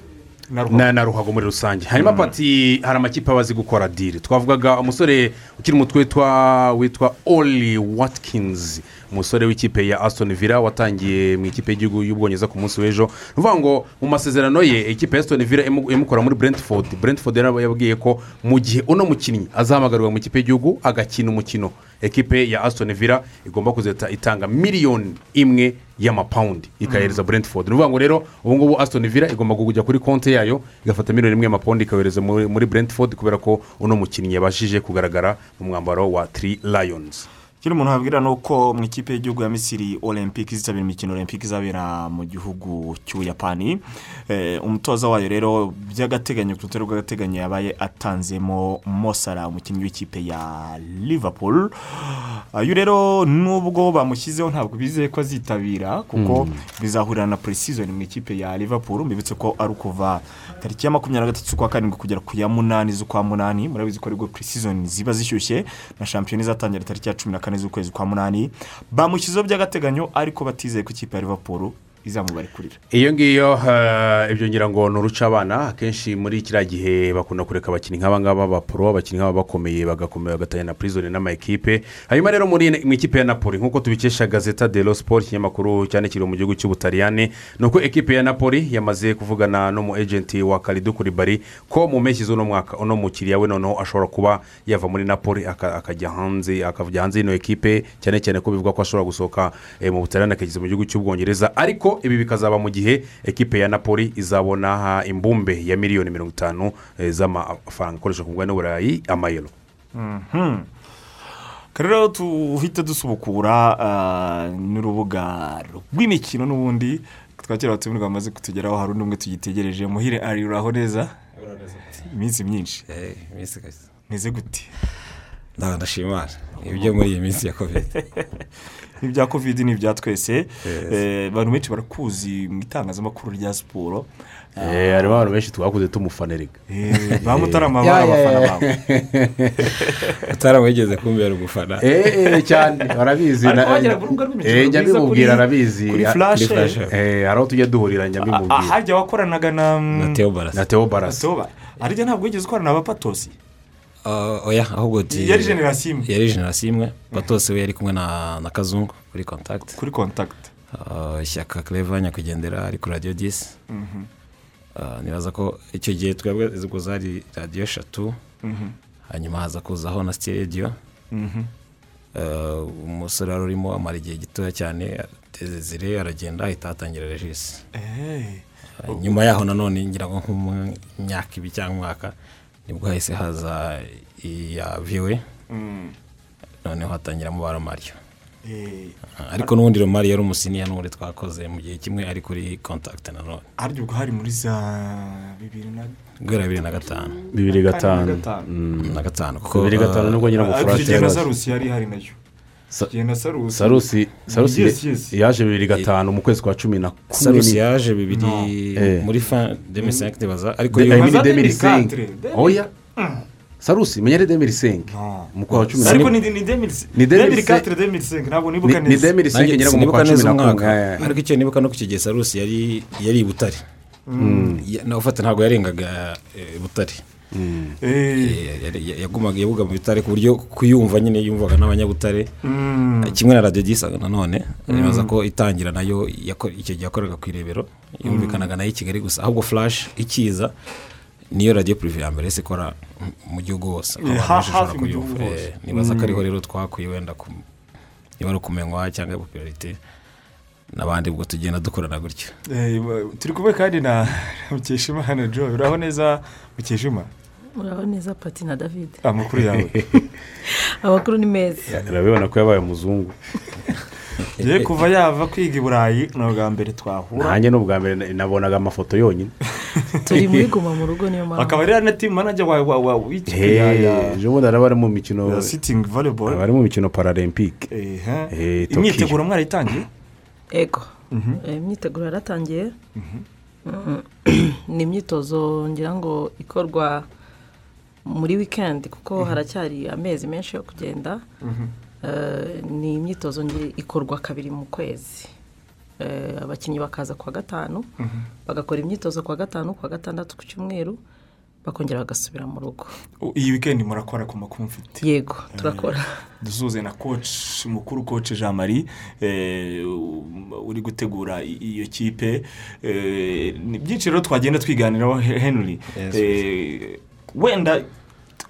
Speaker 7: na ruhago. Muri rusange. Hanyuma pati hari amakipe aba azi gukora diri twavugaga umusore ukiri umutwe witwa witwa oli watkins. Umusore w'ikipe ya aston villa watangiye mu ikipe y'igihugu y'ubwongereza ku munsi w'ejo. Ni ukuvuga ngo mu masezerano ye ikipe ya aston villa imu- imukora muri brentford. Brentford yari yabwiye ko mu gihe uno mukinnyi azahamagarwa mu ikipe y'igihugu agakina umukino. Ekipe ya aston villa igomba kuzahita itanga miliyoni imwe y'amapawundi ikayohereza brentford. Ni ukuvuga ngo rero ubu ngubu aston villa igomba kujya kuri konti yayo igafata miliyoni imwe y'amapawundi ikayohereza muri muri brentford kubera ko uno mukinnyi yabashije kugaragara mu mwambaro wa three lions.
Speaker 2: Ikindi umuntu wabwira ni uko mu ikipe y'igihugu ya misiri olympique izitabira imikino olympique izabera mu gihugu cy'ubuyapani. Eh, umutoza wayo rero by'agateganyo ku rutonde rw'agateganyo yabaye atanzemo mosara umukinnyi w'ikipe ya liverpool. Uyu rero nubwo bamushyizeho ntabwo bizeye ko azitabira kuko bizahurira na pre-season mu ikipe ya liverpool. Mbibutse ko ari ukuva tariki ya makumyabiri na gatatu z'ukwa karindwi kugera ku ya munani z'ukwa munani. Murabizi ko ari bwo pre-season ziba zishyushye na shampiyona izatangira tariki ya cumi na kane z'ukwezi kwa munani. Bamushyizeho by'agateganyo ariko batizeye ko ikipe ya liverpool izamubarekurira
Speaker 7: iyo ngiyo eh, ibyo ngira ngo ni uruca abana. Akenshi muri kiriya gihe bakunda kureka abakinnyi nk'aba ngaba b'abapuro abakinnyi nk'aba bakomeye bagakomeye bagatanya na purizoni n'amakipe hanyuma rero muri mu ikipe ya napoli nk'uko tubikesha gazeta de siporo ikinyamakuru cyandikiriwe mu gihugu cy'ubutaliyane ni uko ekipe ya napoli yamaze kuvugana n'umu ejenti wa karidu kuribari ko mu mpeshyi z'uno mwaka uno mukiriya we noneho ashobora kuba yava muri napoli aka- akajya hanze akajya hanze y'ino ekipe cyane cyane ko bivugwa ko ashobora gusohoka eh, mu butaliyane akageza mu gihugu cy'ubwongereza ariko ibi bikazaba mu gihe ekipe ya napoli izabona ha, imbumbe ya miliyoni mirongo itanu eh, z'amafaranga akoreshwa ku mugabane w'uburayi amayero.
Speaker 2: Rero tuhite dusubukura ah, n'urubuga rw'imikino n'ubundi twakira abatumirwa bamaze kutugeraho hari undi umwe tugitegereje. Muhire ari uraho neza iminsi myinshi.
Speaker 8: Iminsi kabisa
Speaker 2: meze gute?
Speaker 8: Ndashima imana ibyo muri iyi minsi ya kovide
Speaker 2: n'ibya <laughs> kovide ni ibya twese. Eh, abantu benshi barakuzi mu itangazamakuru rya siporo.
Speaker 7: Eh, harimo abantu benshi twakuze tumufanirika
Speaker 2: Eh, ba mutarama <laughs> bari abafana bawe <laughs>
Speaker 8: utaramwigeze kumbera umufana.
Speaker 7: Cyane. Barabizi. Eh, njya
Speaker 2: kuri-
Speaker 7: arabizi.
Speaker 2: kuri
Speaker 7: Ah. Eh, hari aho tujya duhurira njya
Speaker 2: Ah,
Speaker 7: mbimubwira
Speaker 2: hajya wakoranaga na
Speaker 8: barasi
Speaker 7: na teo barasi
Speaker 2: Toba ariko ntabwo wigeze ukorana na bapatosi
Speaker 8: oya ahubwo ti
Speaker 2: Yari generasiyo imwe.
Speaker 8: yari generasiyo imwe batose we yari kumwe na na kazungu kuri contact
Speaker 2: kuri contact
Speaker 8: Uh, ishyaka cleva nyakwigendera ari kuri radiyo disi
Speaker 2: Mhm.
Speaker 8: Uh, nibaza ko icyo gihe twebwe ubwo zari radiyo eshatu
Speaker 2: Mhm.
Speaker 8: hanyuma haza kuzaho na sitidiyo
Speaker 2: Mhm.
Speaker 8: umusore wari urimo amara igihe gitoya cyane zire aragenda ahita hatangira regisi
Speaker 2: Eh.
Speaker 8: Uh, nyuma yaho nanone ngira ngo nk'imyaka ibiri cyangwa umwaka ni bwo hahise haza iya viwe
Speaker 2: Mm.
Speaker 8: noneho hatangiramo ba romariyo
Speaker 2: Eh.
Speaker 8: Uh, ariko n'ubundi romariyo yari umusiniya n'ubundi twakoze mu gihe kimwe ari kuri kontakiti nanone
Speaker 2: harya ubwo hari muri za bibiri na
Speaker 8: guhera bibiri na gatanu
Speaker 7: bibiri gatanu
Speaker 2: gatanu.
Speaker 7: Mm.
Speaker 8: na gatanu kuko
Speaker 7: bibiri gatanu
Speaker 2: ariko
Speaker 7: furati
Speaker 2: igihe na
Speaker 7: yari
Speaker 2: ihari
Speaker 7: na
Speaker 2: yo na sarusi?
Speaker 7: Yaje bibiri gatanu mu kwezi kwa cumi na kumwe
Speaker 8: sarusi
Speaker 7: ni-
Speaker 8: yaje bibiri
Speaker 7: Eh.
Speaker 8: muri fa demisenke ntibaza ariko
Speaker 7: De-
Speaker 8: yo-
Speaker 7: I mean
Speaker 2: Baza
Speaker 7: demiri
Speaker 2: 2004,
Speaker 7: senke oya. Sarusi menyere demiri senke
Speaker 2: No.
Speaker 7: mu kwa cumi na
Speaker 2: ariko
Speaker 7: rimwe
Speaker 2: ni ni demiri
Speaker 7: Ni demiri
Speaker 2: demiri
Speaker 7: se-
Speaker 2: katire demiri senke ntabwo nibuka
Speaker 7: Ni- ni
Speaker 2: neza
Speaker 7: demiri senke
Speaker 8: nanjye
Speaker 7: nyirabwo mu kwa cumi na kumwe eh.
Speaker 8: ariko icyo nibuka no ku gihe sarusi yari yari i butare. Nawe ufata ntabwo yarengaga eh, butare.
Speaker 2: Eh.
Speaker 8: Eh, yagumaga yabuga mu bitare ku buryo kuyumva nyine yumvaga n'abanyabutare.
Speaker 2: Mm.
Speaker 8: Eh, kimwe na radiyo gisa nanone nibaza ko itangira na yo icyo gihe yakoraga ku irebero yumvikanaga na yo i kigali gusa. Ahubwo flash ikiza niyo radiyo purive ya mbere ikora mu- gihugu hose.
Speaker 2: Hafi mu gihugu hose.
Speaker 8: Eh, nibaza ko ariho rero twakuye wenda niba ari ukumenywa cyangwa popularite n'abandi ubwo tugenda dukorana gutyo.
Speaker 2: Turi kumwe kandi na mukeshimana joe. Uraho neza? Mukeshima
Speaker 9: uraho neza pati na david.
Speaker 2: Amakuru yawe. <laughs>
Speaker 9: Amakuru ni meza.
Speaker 7: Urabibona ko yabaye umuzungu. <laughs>
Speaker 2: Ye kuva yava kwiga i burayi ni ubwa mbere twahura.
Speaker 7: Nanjye ni ubwa mbere na- nabonaga amafoto yonyine. <laughs>
Speaker 9: Turi muri guma mu rugo niyo mpamvu.
Speaker 2: Akaba ari na timu manager wa w'ikipe ya
Speaker 7: ejo bundi araba ari mu mikino
Speaker 2: ya sitingi volleyball.
Speaker 7: Aba ari mu mikino paralempike
Speaker 2: imyiteguro mwarayitangiye
Speaker 9: ego. Eh, imyiteguro yaratangiye. Mm, ni imyitozo ngira ngo ikorwa muri wikendi kuko haracyari amezi menshi yo kugenda. Eh, ni imyitozo ikorwa kabiri mu kwezi. Eh, abakinnyi bakaza kuwa gatanu. Bagakora imyitozo kuwa gatanu kuwa gatandatu ku cyumweru. Bakongera bagasubira mu rugo.
Speaker 2: Iyi wikendi murakora ku makuru mfite.
Speaker 9: Yego turakora. <laughs>
Speaker 2: dusuze na coach mukuru coach jean marie eh, uri gutegura iyo kipe. Eh, ni byinshi rero twagenda twiganiraho He- henry. Eh, wenda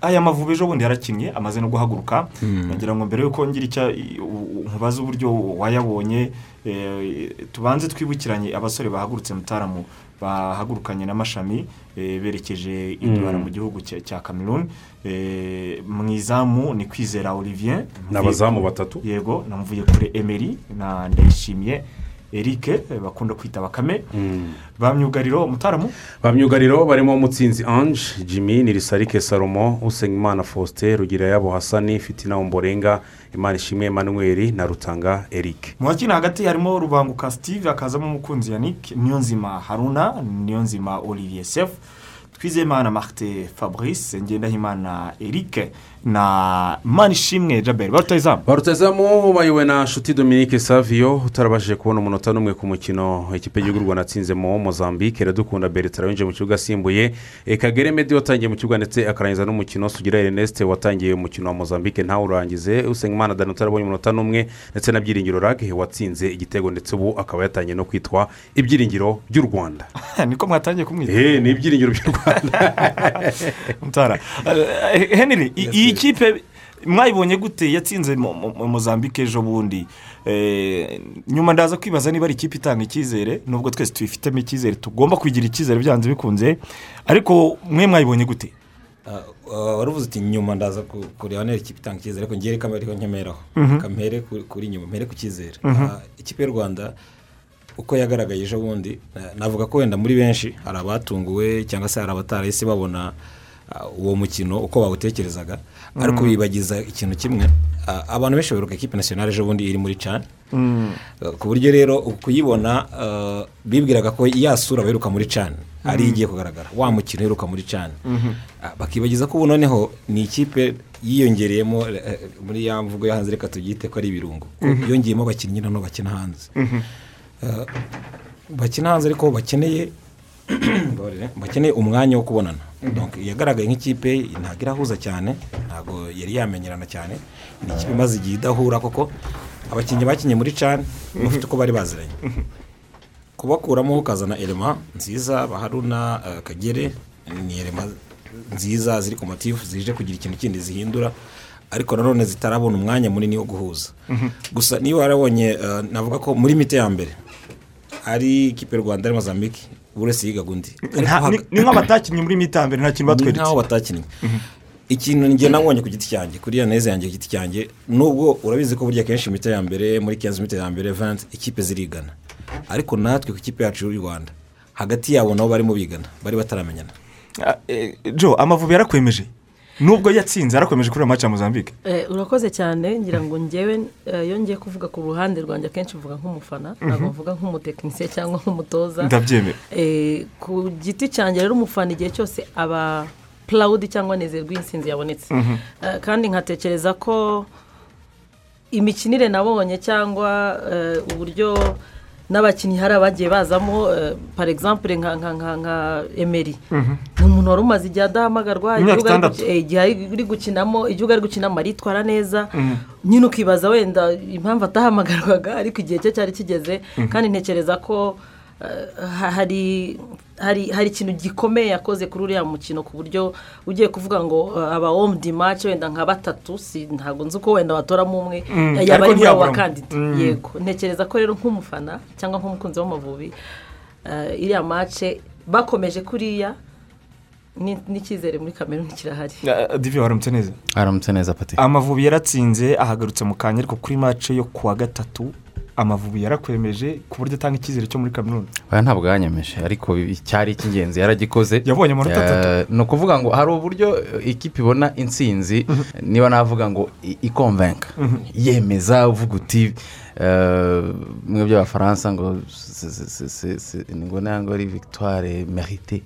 Speaker 2: aya mavubi ejo bundi yarakinnye amaze no guhaguruka. Nagira ngo mbere yuko ngira icyo nkubaza uburyo wayabonye. Eh, tubanze twibukiranye abasore bahagurutse mutaramu. Bahagurukanye n'amashami eh, berekeje indwara mu gihugu cya cameroon. Eh, mu izamu ni kwizera olivier.
Speaker 7: Ni abazamu batatu.
Speaker 2: Yego namvuye kure emery na ndayishimiye. Eric eh, bakunda kwita bakame. Ba myugariro mutaramu.
Speaker 7: Ba myugariro barimo mutsinzi ange jimmy nirisarike salomo usengimana faustin rugirayabo hasani fitina omborenga imana ishimwe emmanuel na rutanga eric.
Speaker 2: Mu bakina hagati harimo rubanguka steve hakazamo umukunzi yannick niyonzima haruna niyonzima olivier sef twizeyimana marite fabrice ngendahimana eric na manishimwe jaberi barutayizamu
Speaker 7: barutazamu bayobowe na nshuti dominique savio utarabashije kubona umunota n'umwe ku mukino. Ikipe y'igihugu rwanda atsinzemo mozambique. Iradukunda bertrand winjiye mu kibuga asimbuye. E, kagere medi watangiye mu kibuga ndetse akarangiza n'umukino. Sugira ernest watangiye umukino wa mozambique. Ntawurangize. Usengimana dani utarabonye umunota n'umwe. Ndetse na byiringiro rage watsinze igitego ndetse ubu akaba yatangiye no kwitwa ibyiringiro by'u rwanda. <laughs>
Speaker 2: Niko mwatangiye kumwita.
Speaker 7: Eh, ni ibyiringiro by'u rwanda. <laughs>
Speaker 2: Mutara. Eh, henry i- iyi kipe mwayibonye gute? Yatsinze mozambique ejo bundi. Eh, nyuma ndaza kwibaza niba ari ikipe itanga icyizere nubwo twese tubifitemo icyizere tugomba kugira icyizere byanze bikunze. Ariko mwe mwayibonye gute?
Speaker 8: Ah, ah, wari uvuze uti nyuma ndaza ku- kureba niba ikipe itanga icyizere ariko ngewe kamere ariho nkemeraho kamere ku- kuri nyuma mpere ku cyizere. Ah, ikipe y'u rwanda uko yagaragaye ejo bundi navuga ko wenda muri benshi hari abatunguwe cyangwa se hari abatarahise babona uwo mukino uko bawutekerezaga. Ariko bibagiza ikintu kimwe abantu benshi baheruka ikipe nasiyonari ejo bundi iri muri cani ku buryo rero kuyibona bibwiraga ko ya sura baheruka muri cani ari igiye kugaragara. Wa mukino uheruka muri cani Ah, bakibagiza ko ubu noneho ni ikipe yiyongereyemo eh, eh, muri ya mvugo yo hanze reka tubyite ko ari ibirungo. Ko yongeyemo abakinnyi noneho bakina hanze. Ah, bakina hanze ariko bakeneye <clears throat> bakeneye umwanya wo kubonana. Yagaragaye nk'ikipe ntabwo irahuza cyane ntabwo yari yamenyerana cyane. Ni ikipe imaze igihe idahura koko abakinnyi bakinnye muri cani bafite uko bari baziranye. Kubakuramo ukazana elema nziza baharuna eh, kagere ni elema nziza ziri ku matifu zije kugira ikintu kindi zihindura ariko nanone zitarabona umwanya munini wo guhuza. Gusa niba warabonye eh, navuga ko muri mite ya mbere ari ikipe rwanda ari mozambique buri wese yigaga undi
Speaker 2: ni- ni nk'abatakinnye muri mitambere nta kintu
Speaker 8: ni
Speaker 2: batweretse
Speaker 8: nk'aho batakinnye. Ikintu njye nabonye ku giti cyanjye kuri yaneze yanjye ku giti cyanjye nubwo urabizi ko burya kenshi imiti ya mbere muri kenzi imiti ya mbere vanti ikipe zirigana. Ariko natwe ku ikipe yacu y'u rwanda hagati yabo nabo barimo bigana bari bataramenyana.
Speaker 2: Ah, eh, jo amavubi yarakwemeje nubwo yatsinze yarakwemeje kuri iyo maci ya mozambique.
Speaker 9: Eh, urakoze cyane ngira ngo ngewe eh, iyo ngiye kuvuga ku ruhande rwanjye akenshi mvuga nk'umufana ntabwo mvuga nk'umutekinisiye cyangwa nk'umutoza.
Speaker 2: Ndabyemera
Speaker 9: Eh, ku giti cyanjye rero umufana igihe cyose aba purawudi cyangwa nezerwa iyo insinzi yabonetse Eh, kandi nkatekereza ko imikinire nabonye cyangwa uburyo n'abakinnyi hari abagiye bazamo eh, par exemple nka nka emeri ni umuntu wari umaze igihe adahamagarwa eh, igihe ari gukinamo igihugu ari gukinamo aritwara neza. Nyine ukibaza wenda impamvu atahamagarwaga ariko igihe cye cyari kigeze kandi ntekereza ko hari hari hari ikintu gikomeye yakoze kuri uriya mukino ku buryo ugiye kuvuga ngo eh, aba omudi mace wenda nka batatu si ntabwo nzi uko wenda watoramo umwe.
Speaker 2: Mm,
Speaker 9: yaba ari muri abo bakandida yego. Ntekereza ko rero nk'umufana cyangwa nk'umukunzi w'amavubi eh, iriya mace bakomeje kuriya ni- n'icyizere muri kameruni kirahari.
Speaker 2: Ah, divi waramutse neza?
Speaker 10: Aramutse neza pati
Speaker 2: amavubi yaratsinze ahagarutse mu kanya ariko kuri mace yo kuwa gatatu amavubi yarakwemeje ku buryo atanga icyizere cyo muri kaminuza.
Speaker 10: Aya ntabwo yanyemeje ariko icyari icy'ingenzi yaragikoze.
Speaker 2: Yabonye amanota atatu.
Speaker 10: Eh, ni ukuvuga ngo hari uburyo eh, ikipe ibona intsinzi niba navuga ngo i- ikonvenka yemeza uvuga uti eh, bimwe by'abafaransa ngo ngo ntabwo ari victoire merite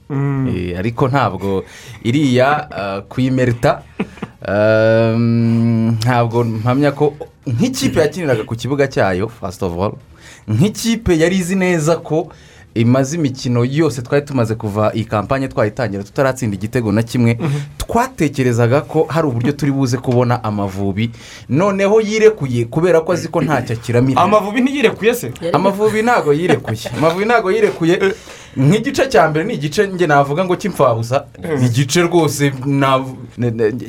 Speaker 10: Eh, ariko ntabwo iriya eh, kuyimerita <laughs> eh, ntabwo mpamya ko nk'ikipe yakiniraga ku kibuga cyayo fasiti ofu oru nk'ikipe yari izi neza ko imaze imikino yose twari tumaze kuva iyi kampanye twayitangira tutaratsinda igitego na kimwe. Twatekerezaga ko hari uburyo turi buze kubona amavubi. Noneho yirekuye kubera ko azi ko ntacyo akiramira.
Speaker 2: Amavubi ntiyirekuye se?
Speaker 10: Amavubi ntabwo yirekuye. Amavubi ntabwo yirekuye. Nk'igice cya mbere ni igice njye navuga ngo cy'imfabusa. Ni igice rwose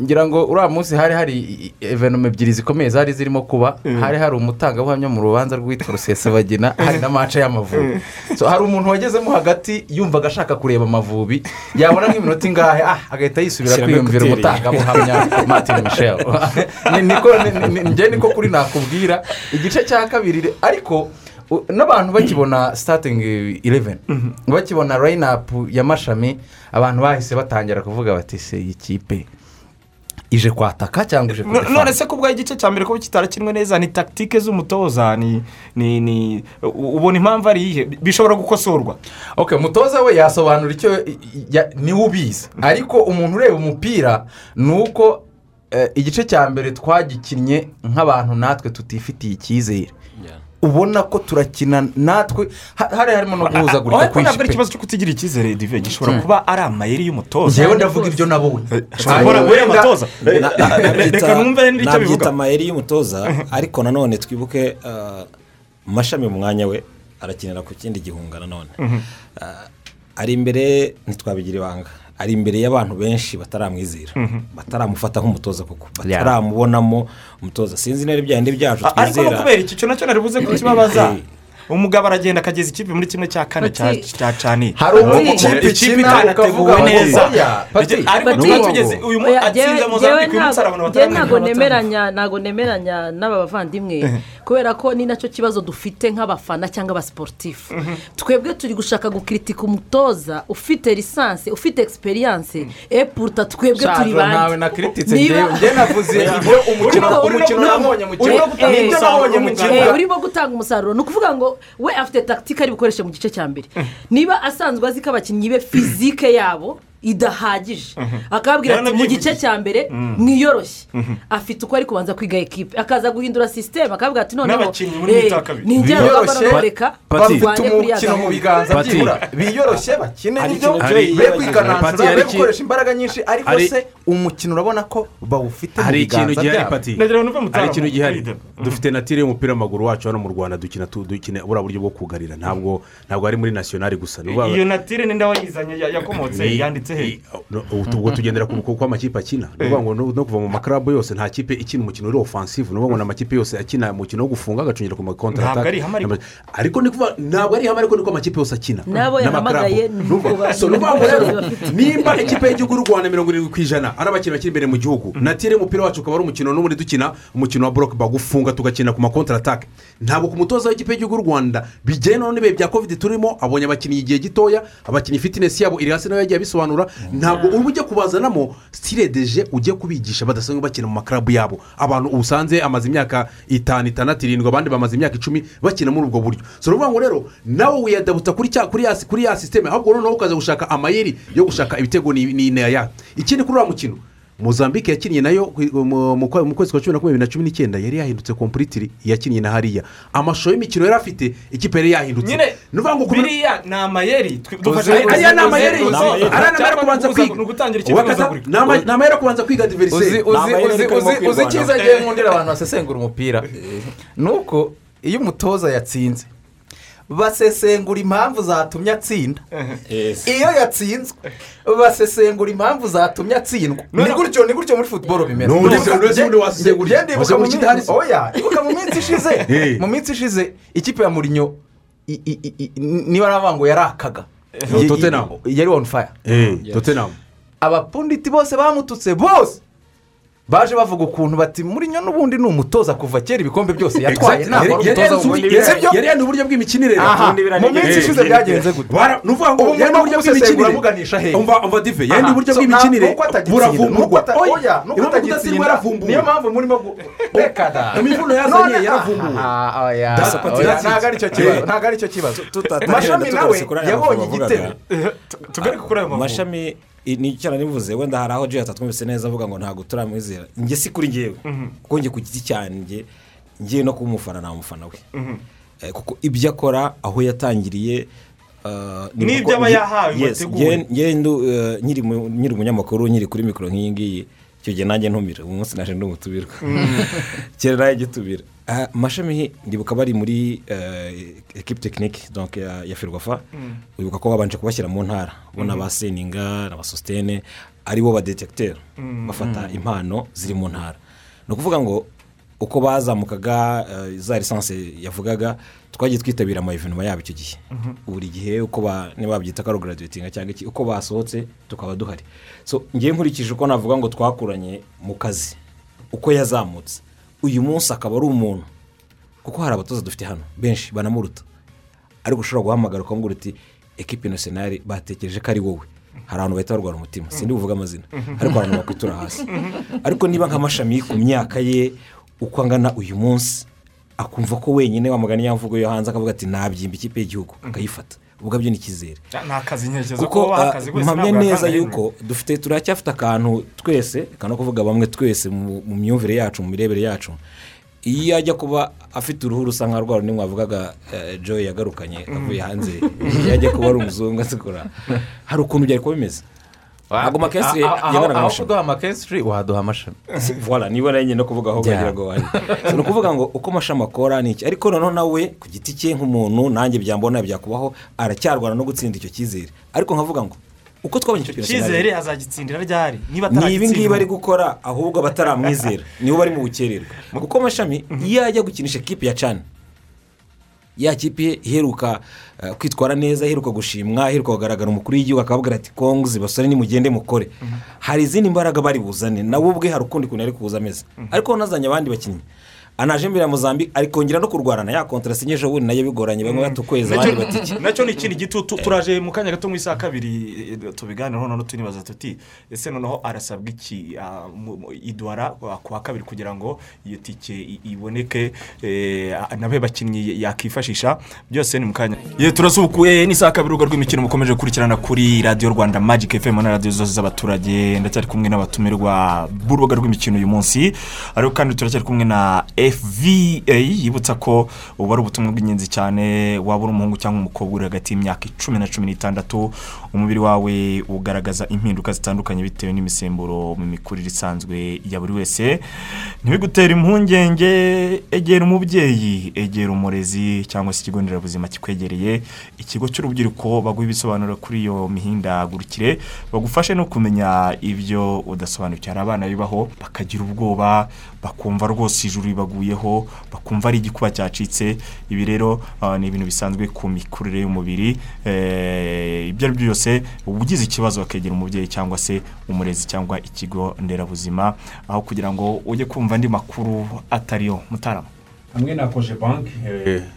Speaker 10: ngira ngo uriya munsi hari hari evenoma ebyiri zikomeye zari zirimo kuba. Hari hari umutangabuhamya mu rubanza rwitwa rusesabagina hari na mace y'amavubi hari umuntu wagezemo hagati yumvaga ashaka kureba amavubi yabona nk'iminota ingahe ah agahita yisubira kwiyumvira umutangabuhamya martin michel. <laughs> Ni- niko niko kuri nakubwira. Igice cya kabiri ariko n'abantu bakibona sitatingi ireveni bakibona rayinapu ya mashami abantu bahise batangira kuvuga bati se iyi kipe ije kwataka cyangwa ije
Speaker 2: No- none
Speaker 10: kudefana
Speaker 2: se kubwa igice cya mbere ko kitarakinwe neza ni takitike z'umutoza ni ni ubona impamvu ari iyihe bishobora gukosorwa.
Speaker 10: Ok umutoza we yasobanura icyo ni we ubizi. Ariko umuntu ureba umupira ni uko eh, igice cya mbere twagikinnye nk'abantu natwe tutifitiye icyizere. Ubona ko turakina natwe. Ha- hari harimo no guhuzagurika
Speaker 2: ariko ntabwo ari
Speaker 10: kwinshi pe.
Speaker 2: ikibazo cyo kutigira icyizere dive gishobora kuba ari amayeri y'umutoza.
Speaker 10: Njyewe ndavuga ibyo nabonye
Speaker 2: ashobora kuba ari umutoza
Speaker 8: Na- na- nabyita-
Speaker 2: reka numve n'icyo
Speaker 8: nabyita
Speaker 2: bivuga.
Speaker 8: amayeri y'umutoza <laughs> ariko nanone twibuke ah, mashami mu mwanya we arakinira ku kindi gihunga nanone. Ah, ari imbere ntitwabigira ibanga. Ari imbere y'abantu benshi bataramwizera. Bataramufata nk'umutoza kuko bataramubonamo umutoza. Sinzi niba ibya bindi byacu
Speaker 2: A- ariko
Speaker 8: twizera.
Speaker 2: kubera iki? Cyo na cyo nari buze kukibabaza
Speaker 8: Eh.
Speaker 2: umugabo aragenda akageza ikipe muri kimwe cya kane cya cani.
Speaker 10: Hari
Speaker 9: Ikipe
Speaker 2: ukavuga neza. ariko
Speaker 9: Pati.
Speaker 2: tuba tugeze uyu atsinze
Speaker 9: njyewe
Speaker 2: uyu munsi arabona bataramenya
Speaker 9: nemeranya ntabwo nemeranya n'aba bavandimwe. Kubera ko ni na cyo kibazo dufite nk'abafana cyangwa abasiporutifu twebwe turi gushaka gukiritika umutoza ufite lisansi ufite egisperiyanse epuruta twebwe turi
Speaker 10: nawe
Speaker 9: bande
Speaker 10: nakirititse
Speaker 9: Niba-
Speaker 10: njyewe njye navuze ibyo umukino
Speaker 9: Urimo-
Speaker 10: umukino
Speaker 9: urimo-
Speaker 10: nabonye mu kibuga
Speaker 9: Eh, urimo gutanga umusaruro. Ni ukuvuga ngo we afite takitike ari bukoreshe mu gice cya mbere. Niba asanzwe azi ko abakinnyi be fizike yabo idahagije. Akababwira ati mu gice cya mbere mwiyoroshye. Afite uko ari kubanza kwiga ekipe akaza guhindura sisiteme akababwira ati noneho eh, bagomba reka turwanye kuri ya
Speaker 10: umukino mu biganza byibura. Biyoroshye bakine ni
Speaker 8: byo
Speaker 10: be kwikananzura be gukoresha imbaraga nyinshi. Ariko se umukino urabona ko bawufite mu biganza byabo.
Speaker 7: Hari ikintu gihari? Dufite natire y'umupira w'amaguru wacu hano mu rwanda dukina dukina buriya buryo bwo kugarira. Ntabwo ntabwo ari muri nasiyonari gusa.
Speaker 2: Iyo natire ninde wayizanye ya- yakomotse
Speaker 7: ni-
Speaker 2: yanditse he
Speaker 7: ni- ubwo tugendera ku bukungu amakipe akina. Ni ukuvuga ngo no kuva mu makarabu yose nta kipe ikina umukino uri ofansive ni ukuvuga ngo ni amakipe yose akina umukino wo gufunga agacungira ku makontra
Speaker 2: Ntabwo ari ihame ariko.
Speaker 7: ni kuvuga ntabwo ari ihame ariko niko amakipe yose akina.
Speaker 9: Yahamagaye
Speaker 7: Ni
Speaker 9: ni
Speaker 7: ukuvuga- ni ngo rero <laughs> nimba ikipe y'igihugu y'u rwanda mirongo irindwi ku ijana ari abakinnyi bakiri imbere mu gihugu natire y'umupira wacu ukaba ari umukino n'ubundi dukina umukino wa boroke bagufunga tugakina ku makontra atake ntabwo ku mutoza w'ikipe y'igihugu y'u rwanda bijyanye n'ibihe bya kovide turimo abonye abakinnyi igihe gitoya abakinnyi fitinesi yabo iri hasi nawe yagiye abisobanura ntabwo uba ujya kubazanamo deje ujye kubigisha badasanzwe bakina mu makarabu yabo. Abantu usanze amaze imyaka itanu itandatu irindwi abandi bamaze imyaka icumi bakina muri ubwo buryo. So ni ukuvuga ngo rero nawe wiyadabuta kuri cya kuri ya kuri ya sisiteme ahubwo noneho ukaza gushaka amayeri yo gushaka ibitego ni ni ya ikindi kuri uriya mukino mozambique yakinnye na yo mu- kwezi kwa cumi na kumwe bibiri na cumi n'icyenda yari yahindutse kompuritiri yakinnye na hariya. Amashusho y'imikino yari afite ikipe yari yahindutse.
Speaker 2: Nyine biriya ni amayeri.
Speaker 7: Ariya ni amayeri. ni amayeri kubanza kwiga.
Speaker 2: ni
Speaker 7: amayeri kubanza kwiga
Speaker 10: uzi
Speaker 7: diveriseri
Speaker 10: uzi icyiza agiye nkundira abantu basesengura umupira? <laughs> Ni uko iyo umutoza yatsinze basesengura impamvu zatumye atsinda iyo yatsinzwe basesengura impamvu zatumye atsindwa ni gutyo ni gutyo muri futuboro bimeze ibuka mu minsi ishize
Speaker 7: Eh.
Speaker 10: mu minsi ishize ikipe ya murinyo niba aravuga ngo yarakaga
Speaker 7: Eh,
Speaker 10: yari fire
Speaker 7: totenamu
Speaker 10: abapunditi bose bamututse bose baje bavuga ukuntu bati muri nyo n'ubundi ni umutoza kuva kera ibikombe byose yatwaye ntabwo ari umutoza sibyo
Speaker 7: yari yanze uburyo bw'imikinire
Speaker 10: mu minsi ishize byagenze gute
Speaker 7: ni ukuvuga ngo uburyo bw'imikinire umva dive yari
Speaker 10: Aha.
Speaker 7: uburyo bw'imikinire
Speaker 10: ata- oya nuko
Speaker 7: yaravumbuwe
Speaker 10: niyo mpamvu murimo gu- reka da
Speaker 7: imivuno yazanye yaravumbuwe
Speaker 10: ntabwo ari cyo kibazo ntabwo ari cyo kibazo mashami nawe yabonye igitego
Speaker 2: tugaruke kuri ayo mavubi
Speaker 8: amashami i- ni icyo nivuze wenda hari aho jiya atatwumvise neza avuga ngo ntabwo turamwizera njye si kuri ngewe kuko njye ku giti cyanjye ngiye no kuba umufana nta mufana we. Eh, kuko ibyo akora aho yatangiriye ni
Speaker 2: N'ibyo aba yahawe
Speaker 8: ndu- eh, nkiri umunyamakuru nkiri kuri mikoro nk'iyi ngiyi. Icyo gihe nanjye ntumira uyu munsi naje ndi umutubirwa <laughs> kera nawe gitubira Ah, mashami ndibuka bari muri eh, ekipe tekinike ya ferwafa. Wibuka ko babanje kubashyira mu ntara. Ubona ba seninga na ba sositene ari bo badetekiteri bafata impano ziri mu ntara. Ni ukuvuga ngo uko bazamukaga eh, za lisansi yavugaga twagiye twitabira amayivenoma yabo icyo gihe. Buri gihe uko ba niba babyita ko ari cyangwa iki uko basohotse tukaba duhari. So ngewe nkurikije uko navuga ngo twakuranye mu kazi uko yazamutse. Uyu munsi akaba ari umuntu. Kuko hari abatoza dufite hano. Benshi banamuruta. Ariko ushobora guhamagara ukamubwira uti ekipi nasiyonari batekereje ko ari wowe. Hari abantu bahita barwara umutima. Sindi buvuge amazina. Ariko abantu bakwitura hasi. Ariko niba nk'amashami ku myaka ye uko angana uyu munsi akumva ko wenyine wamugana ya mvugo yo hanze akavuga ati nabyimba ikipe y'igihugu. Akayifata. Ubwo byo ni icyizere
Speaker 2: ni akazi
Speaker 8: kuko ah,
Speaker 2: akazi wese
Speaker 8: mpamya
Speaker 2: ntabwo
Speaker 8: neza yuko dufite turacyafite akantu twese kano kuvuga bamwe twese mu myumvire yacu mu mirebere yacu. Iyo ajya kuba afite uruhu rusa nka rwa rundi mwavugaga eh, joy yagarukanye avuye hanze. Iyo ajya kuba ari umuzungu asekura hari ukuntu byari kuba bimeze ntabwo makesitiri yagaragara
Speaker 10: aho
Speaker 8: amashami
Speaker 10: kuduha amakesitiri waduha amashami
Speaker 8: voilà niba na yo nyine kuvuga aho bagira ngo So, ni ukuvuga ngo uko amashami akora ni iki? Ariko noneho nawe ku giti cye nk'umuntu nanjye byambona byakubaho aracyarwana no gutsinda icyo cyizere. Ariko nkavuga ngo uko twabonye icyo
Speaker 2: icyizere azagitsindira ryari? Niba
Speaker 8: ni ibi ngibi ari gukora ahubwo abataramwizera. Nibo bari mu bukererwa <laughs> kuko amashami iyo ajya gukinisha ekipi ya cani ya kipe iheruka eh, kwitwara neza iheruka gushimwa iheruka kugaragara umukuru w'igihugu akababwira ati konguzi basore nimugende mukore. Hari izindi mbaraga bari buzane nawe ubwe hari ukundi kuntu ari kuza ameze. Ariko nazanye abandi bakinnyi. Anaje imbere ya muzambi ari kongera no kurwarana. Ya kontara sinyeje ubundi na yo bigoranye bamwe batukweza abandi batike
Speaker 2: na cyo ni ikindi gitutu turaje mu kanya gato mu isaha kabiri eh, tubiganireho noneho tunibaza tuti ese noneho arasabwa iki idwara ku wa kabiri kugira ngo iyo tike iboneke eh, nabe bakinnyi yakifashisha byose ni mu kanya. Ye turasubukuye n'isaha kabiri urubuga rw'imikino mukomeje gukurikirana kuri radiyo rwanda magic fm na radiyo zose z'abaturage ndacyari kumwe n'abatumirwa b'urubuga rw'imikino uyu munsi. Ariko kandi turacyari kumwe na fva yibutsa ko ubu ari ubutumwa bw'ingenzi cyane waba uri umuhungu cyangwa umukobwa uri hagati y'imyaka icumi na cumi n'itandatu umubiri wawe ugaragaza impinduka zitandukanye bitewe n'imisemburo mu mikurire isanzwe ya buri wese. Ntibigutere impungenge egera umubyeyi egera umurezi cyangwa se ikigo nderabuzima kikwegereye. Ikigo cy'urubyiruko baguha ibisobanuro kuri iyo mihindagurikire bagufashe no kumenya ibyo udasobanukiwe. Hari abana bibaho bakagira ubwoba bakumva rwose ijuru ribaguyeho bakumva ari igikuba cyacitse. Ibi rero ah, ni ibintu bisanzwe ku mikurire y'umubiri. Eh, ibyo ari byo byose uba ugize ikibazo bakegera umubyeyi cyangwa se umurezi cyangwa ikigo nderabuzima aho kugira ngo ujye kumva andi makuru atariyo. Mutarama
Speaker 7: hamwe na koje banki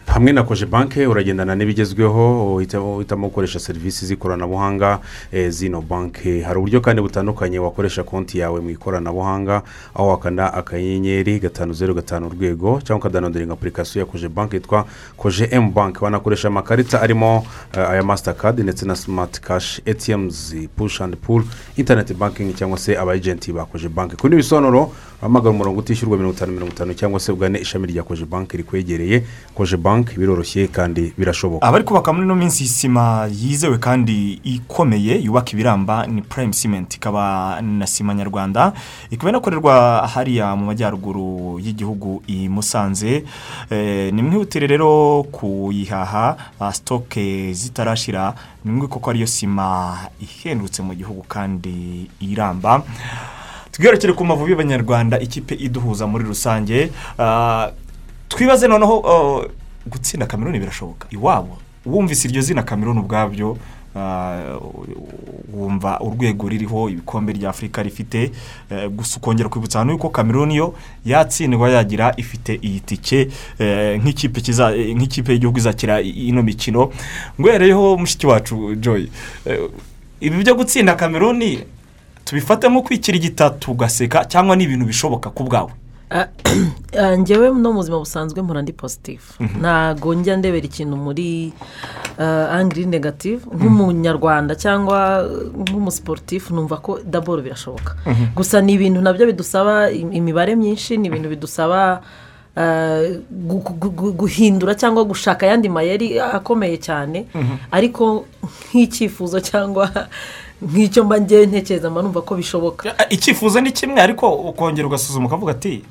Speaker 7: hamwe na koje banki uragendana n'ibigezweho uhitamo gukoresha serivisi z'ikoranabuhanga eh, zino banki hari uburyo kandi butandukanye wakoresha konti yawe mu ikoranabuhanga aho wakanda akanyenyeri gatanu zeru gatanu urwego cyangwa ukadanoderinga apurikasiyo ya koje banki yitwa koje emu banki wanakoresha amakarita arimo eh, aya masitakadi ndetse na simati kashi etiyemuzi pushi andi puru interineti bankingi cyangwa se abayejenti ba koje banki ku bindi bisobanuro uhamagara umurongo utishyurwa mirongo itanu mirongo itanu cyangwa se ugane ishami rya koje banki rikwegereye koje banki biroroshye kandi birashoboka.
Speaker 2: Abari kubaka muri ino minsi sima yizewe kandi ikomeye yubaka ibiramba ni prime cement. Ikaba na sima nyarwanda. Ikaba inakorerwa hariya mu majyaruguru y'igihugu i musanze. Eh, ni mwihutire rero kuyihaha ah, sitoke zitarashira. Ni mwe kuko ariyo sima ihendutse mu gihugu kandi iramba. Twigarukire ku mavubi y'abanyarwanda ikipe iduhuza muri rusange. Ah, twibaze noneho oh, gutsinda kameruni birashoboka. Iwabo wumvise iryo zina kameruni ubwabyo ah, wumva urwego ririho ibikombe rya afurika rifite eh, gusa ukongera kwibutsa ahantu yuko kameruni yo yatsindwa yagira ifite iyi tike eh, eh, nk'ikipe y'igihugu izakira ino mikino. Ngo yareyeho mushiki wacu joy. Ibi byo gutsinda kameruni tubifate nko kwikirigita tugaseka cyangwa ni ibintu bishoboka ku bwawe?
Speaker 9: Ah, ah, njyewe no mu buzima busanzwe mpora ndi positifu ntabwo njya ndebera ikintu muri angiri negativu nk'umunyarwanda cyangwa nk'umusiporutifu numva ko daboro birashoboka. Gusa ni ibintu na byo bidusaba im- imibare myinshi ni ibintu bidusaba gu- gu- gu- guhindura cyangwa gushaka ayandi mayeri akomeye cyane. Ariko nk'icyifuzo cyangwa nk'icyo mba ngewe ntekereza mba numva ko bishoboka.
Speaker 2: Icyifuzo ni kimwe ariko ukongera ugasuzuma ukavuga ati "I-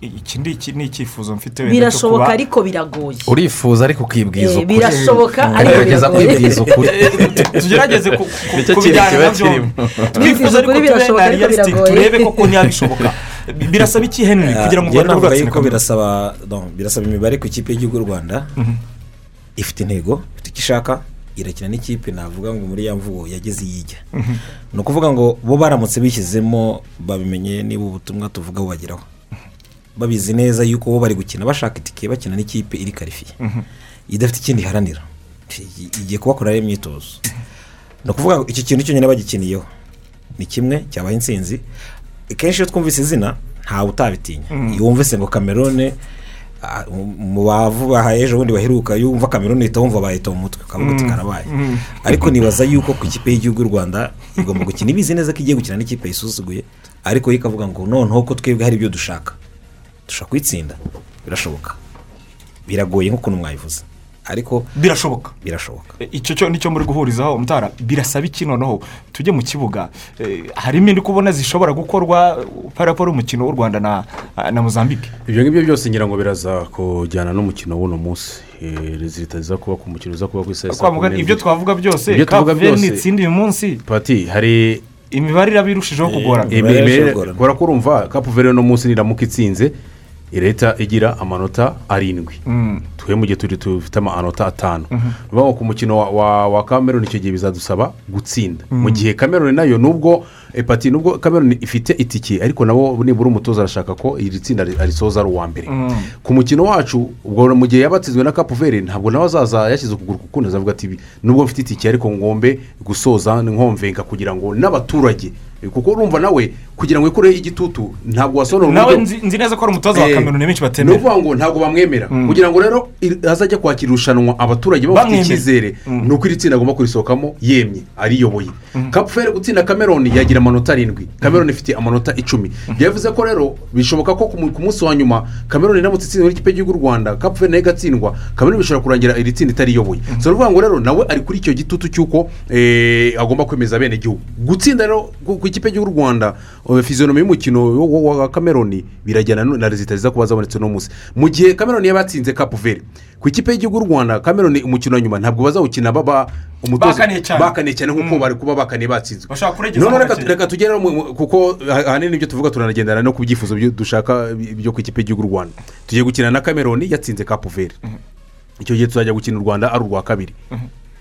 Speaker 2: iki ndi iki ni icyifuzo mfite wenda cyo
Speaker 9: birashoboka
Speaker 2: kuba
Speaker 9: ariko biragoye.
Speaker 10: Urifuza ariko ukibwiza
Speaker 9: Eh,
Speaker 10: ukuri.
Speaker 9: birashoboka ariko
Speaker 10: ugerageza
Speaker 9: biragoye.
Speaker 10: kwibwiza ukuri.
Speaker 2: Tugerageze kubijyana na
Speaker 10: byo
Speaker 2: twifuza ariko
Speaker 9: birashoboka, ariko
Speaker 2: realistic.
Speaker 9: biragoye.
Speaker 2: turebe koko ntiyabishoboka. Birasaba iki henry kugira ngo urwanda
Speaker 8: navuga
Speaker 2: rwatsinda
Speaker 8: yuko birasaba birasaba imibare ku ikipe y'igihugu y'u rwanda. Ifite intego ifite icyo ishaka irakina n'ikipe navuga ngo muri ya mvugo yageze iyijya. Ni ukuvuga ngo bo baramutse bishyizemo babimenye niba ubutumwa tuvuga bubageraho. Babizi neza yuko bo bari gukina bashaka itike bakina n'ikipe iri karifiye idafite ikindi iharanira igiye kubakorera imyitozo. Ni ukuvuga ngo iki kintu cyonyine bagikiniyeho. Ni kimwe cyabaye insinzi kenshi iyo twumvise izina ntawe utabitinya. Iyo wumvise ngo kamerone ah, mu bavuba ejo bundi baheruka iyo wumva kamerone uhita wumva bahita mu mutwe. Ukavuga uti karabaye. Ariko nibaza yuko ku ikipe y'igihugu y'u rwanda igomba gukina. Ibizi neza ko igiye gukina n'ikipe yisuzuguye ariko yo ikavuga ngo noneho ko twebwe hari ibyo dushaka. Dushobora kuyitsinda. Birashoboka. Biragoye nk'ukuntu mwabivuze ariko
Speaker 2: birashoboka.
Speaker 8: Birashoboka.
Speaker 2: E, icyo cyo ni cyo muri guhurizaho mutara birasaba iki noneho? Tujye mu kibuga. Eh, harimo indi kubona zishobora gukorwa paraporo y'umukino w'u rwanda na na mozambique?
Speaker 7: Ibyo ngibyo byose ngira ngo biraza kujyana n'umukino w'uno munsi. Eh, rezilita ziza kuba ku mukino uza kuba ku isaha saa kumi n'ebyiri.
Speaker 2: ibyo twavuga byose
Speaker 7: byose.
Speaker 2: nitsinda uyu munsi.
Speaker 7: Pati hari
Speaker 2: imibare iraba irushijeho kugorana
Speaker 8: Eh,
Speaker 7: imibare kubera ko urumva kapu veri uno munsi niramuka itsinze leta igira amanota arindwi. Twe mu gihe turi dufite amanota atanu. Ni ukuvuga ku mukino wa- kameruni icyo gihe bizadusaba gutsinda. Mu gihe kameruni na yo nubwo epati nubwo kameruni ifite itike ariko nabo nibura umutoza arashaka ko iri tsinda ri- arisoza ari uwa mbere. Ku mukino wacu ubwo mu gihe yaba atsinzwe na kapu veri ntabwo nawe azaza yashyize ukuguru ku kundi azavuga ati nubwo mfite itike ariko ngombe gusoza nkomvenga kugira ngo n'abaturage kuko urumva nawe kugira ngo ikureho igitutu ntabwo wasonora
Speaker 11: nawe
Speaker 7: uburyo-
Speaker 11: nzi nzi neza ko ari umutoza wa
Speaker 7: Eh,
Speaker 11: kameruni benshi
Speaker 7: ni
Speaker 11: batemera
Speaker 7: ukuvuga ngo ntabwo bamwemera. Kugira ngo rero azajya kwakira irushanwa abaturage bafite
Speaker 11: Bamwemera.
Speaker 7: icyizere ni uko iri tsinda agomba kurisohokamo yemye ariyoboye. Kapuferi gutsinda kameroni yagira amanota arindwi. Kameroni ifite amanota icumi. Byavuze ko rero bishoboka ko ku mu- ku munsi wa nyuma kameroni iramutse itsinzwe n'ikipe y'igihugu cy'u rwanda. Kapuferi na yo igatsindwa. Kameroni bishobora kurangira iri tsinda itariyoboye so ni ukuvuga ngo rero nawe ari kuri icyo gitutu cy'uko eh, agomba kwemeza bene igihugu gutsinda rero ikipe y'igihugu rwanda eh, fiziyonomi y'umukino wa kameroni birajyana na rezita ziza kuba zabonetse uno munsi. Mu gihe kameroni yaba yatsinze kapuveri ku ikipe y'igihugu rwanda kameroni umukino wa nyuma ntabwo bazawukina baba umutoza
Speaker 11: Bakaniye cyane.
Speaker 7: nk'uko bari kuba bakaniye batsinzwe
Speaker 11: bashobora kuregeza
Speaker 7: none reka tugere kuko ah- ahanini ibyo tuvuga turanagendana no ku byifuzo dushaka byo ku ikipe y'igihugu rwanda. Tugiye gukina na kameroni yatsinze kapuveri icyo gihe tuzajya gukina u rwanda ari urwa kabiri.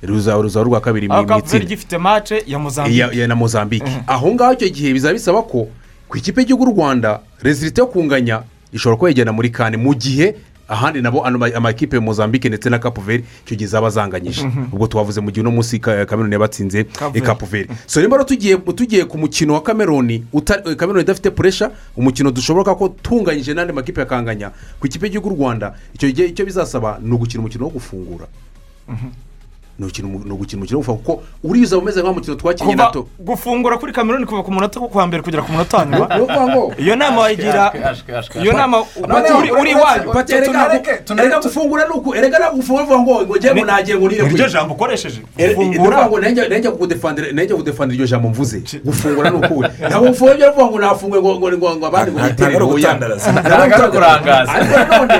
Speaker 7: Ruzaba ruzaba urwa kabiri mu itsinda
Speaker 11: gifite mace ya mozambique.
Speaker 7: Na mozambique. Aho ngaho icyo gihe bizaba bisaba ko ku ikipe y'igihugu cy'u rwanda rezilite yo kunganya ishobora kuba yajyana muri kane mu gihe ahandi nabo amakipe ya mozambique ndetse na kapuveri icyo gihe zaba zanganyije. Ubwo tubavuze mu gihe uno munsi Ka- kameruni yabatsinze kapuveri so rero tugiye tugiye ku mukino wa kameruni uta- eh, kameruni idafite puresha umukino dushoboka ko tunganyije n'andi makipe yakanganya ku ikipe y'igihugu cy'u rwanda icyo gihe icyo bizasaba ni ugukina umukino wo gufungura. Ni ugukina umukino gufungura kuko uriza umeze nk'aho umukino twakinnye nato
Speaker 11: gufungura kuri kameruni kuva ku munota wo kuwa mbere kugera ku munota wa nyuma. <laughs> Iyo nama wayigira iyo nama uri
Speaker 7: Pati, erega gufungura ni uku erega uvuga ngo ngo njye ngo nagiye ngo nire
Speaker 11: iryo jambo ukoresheje. Gufungura
Speaker 7: nanjye kugudefandira nanjye kugudefandira iryo jambo mvuze. Gufungura ni ukuwe <laughs> ntabwo gufungura ibyo aravuga ngo nafunguye ngo ngo ngo ngo abandi ngo yitere
Speaker 8: ntabwo ari
Speaker 7: oya.
Speaker 8: ugutandaraza.
Speaker 7: Ntabwo ari
Speaker 10: kurangaza.
Speaker 7: ariko nanone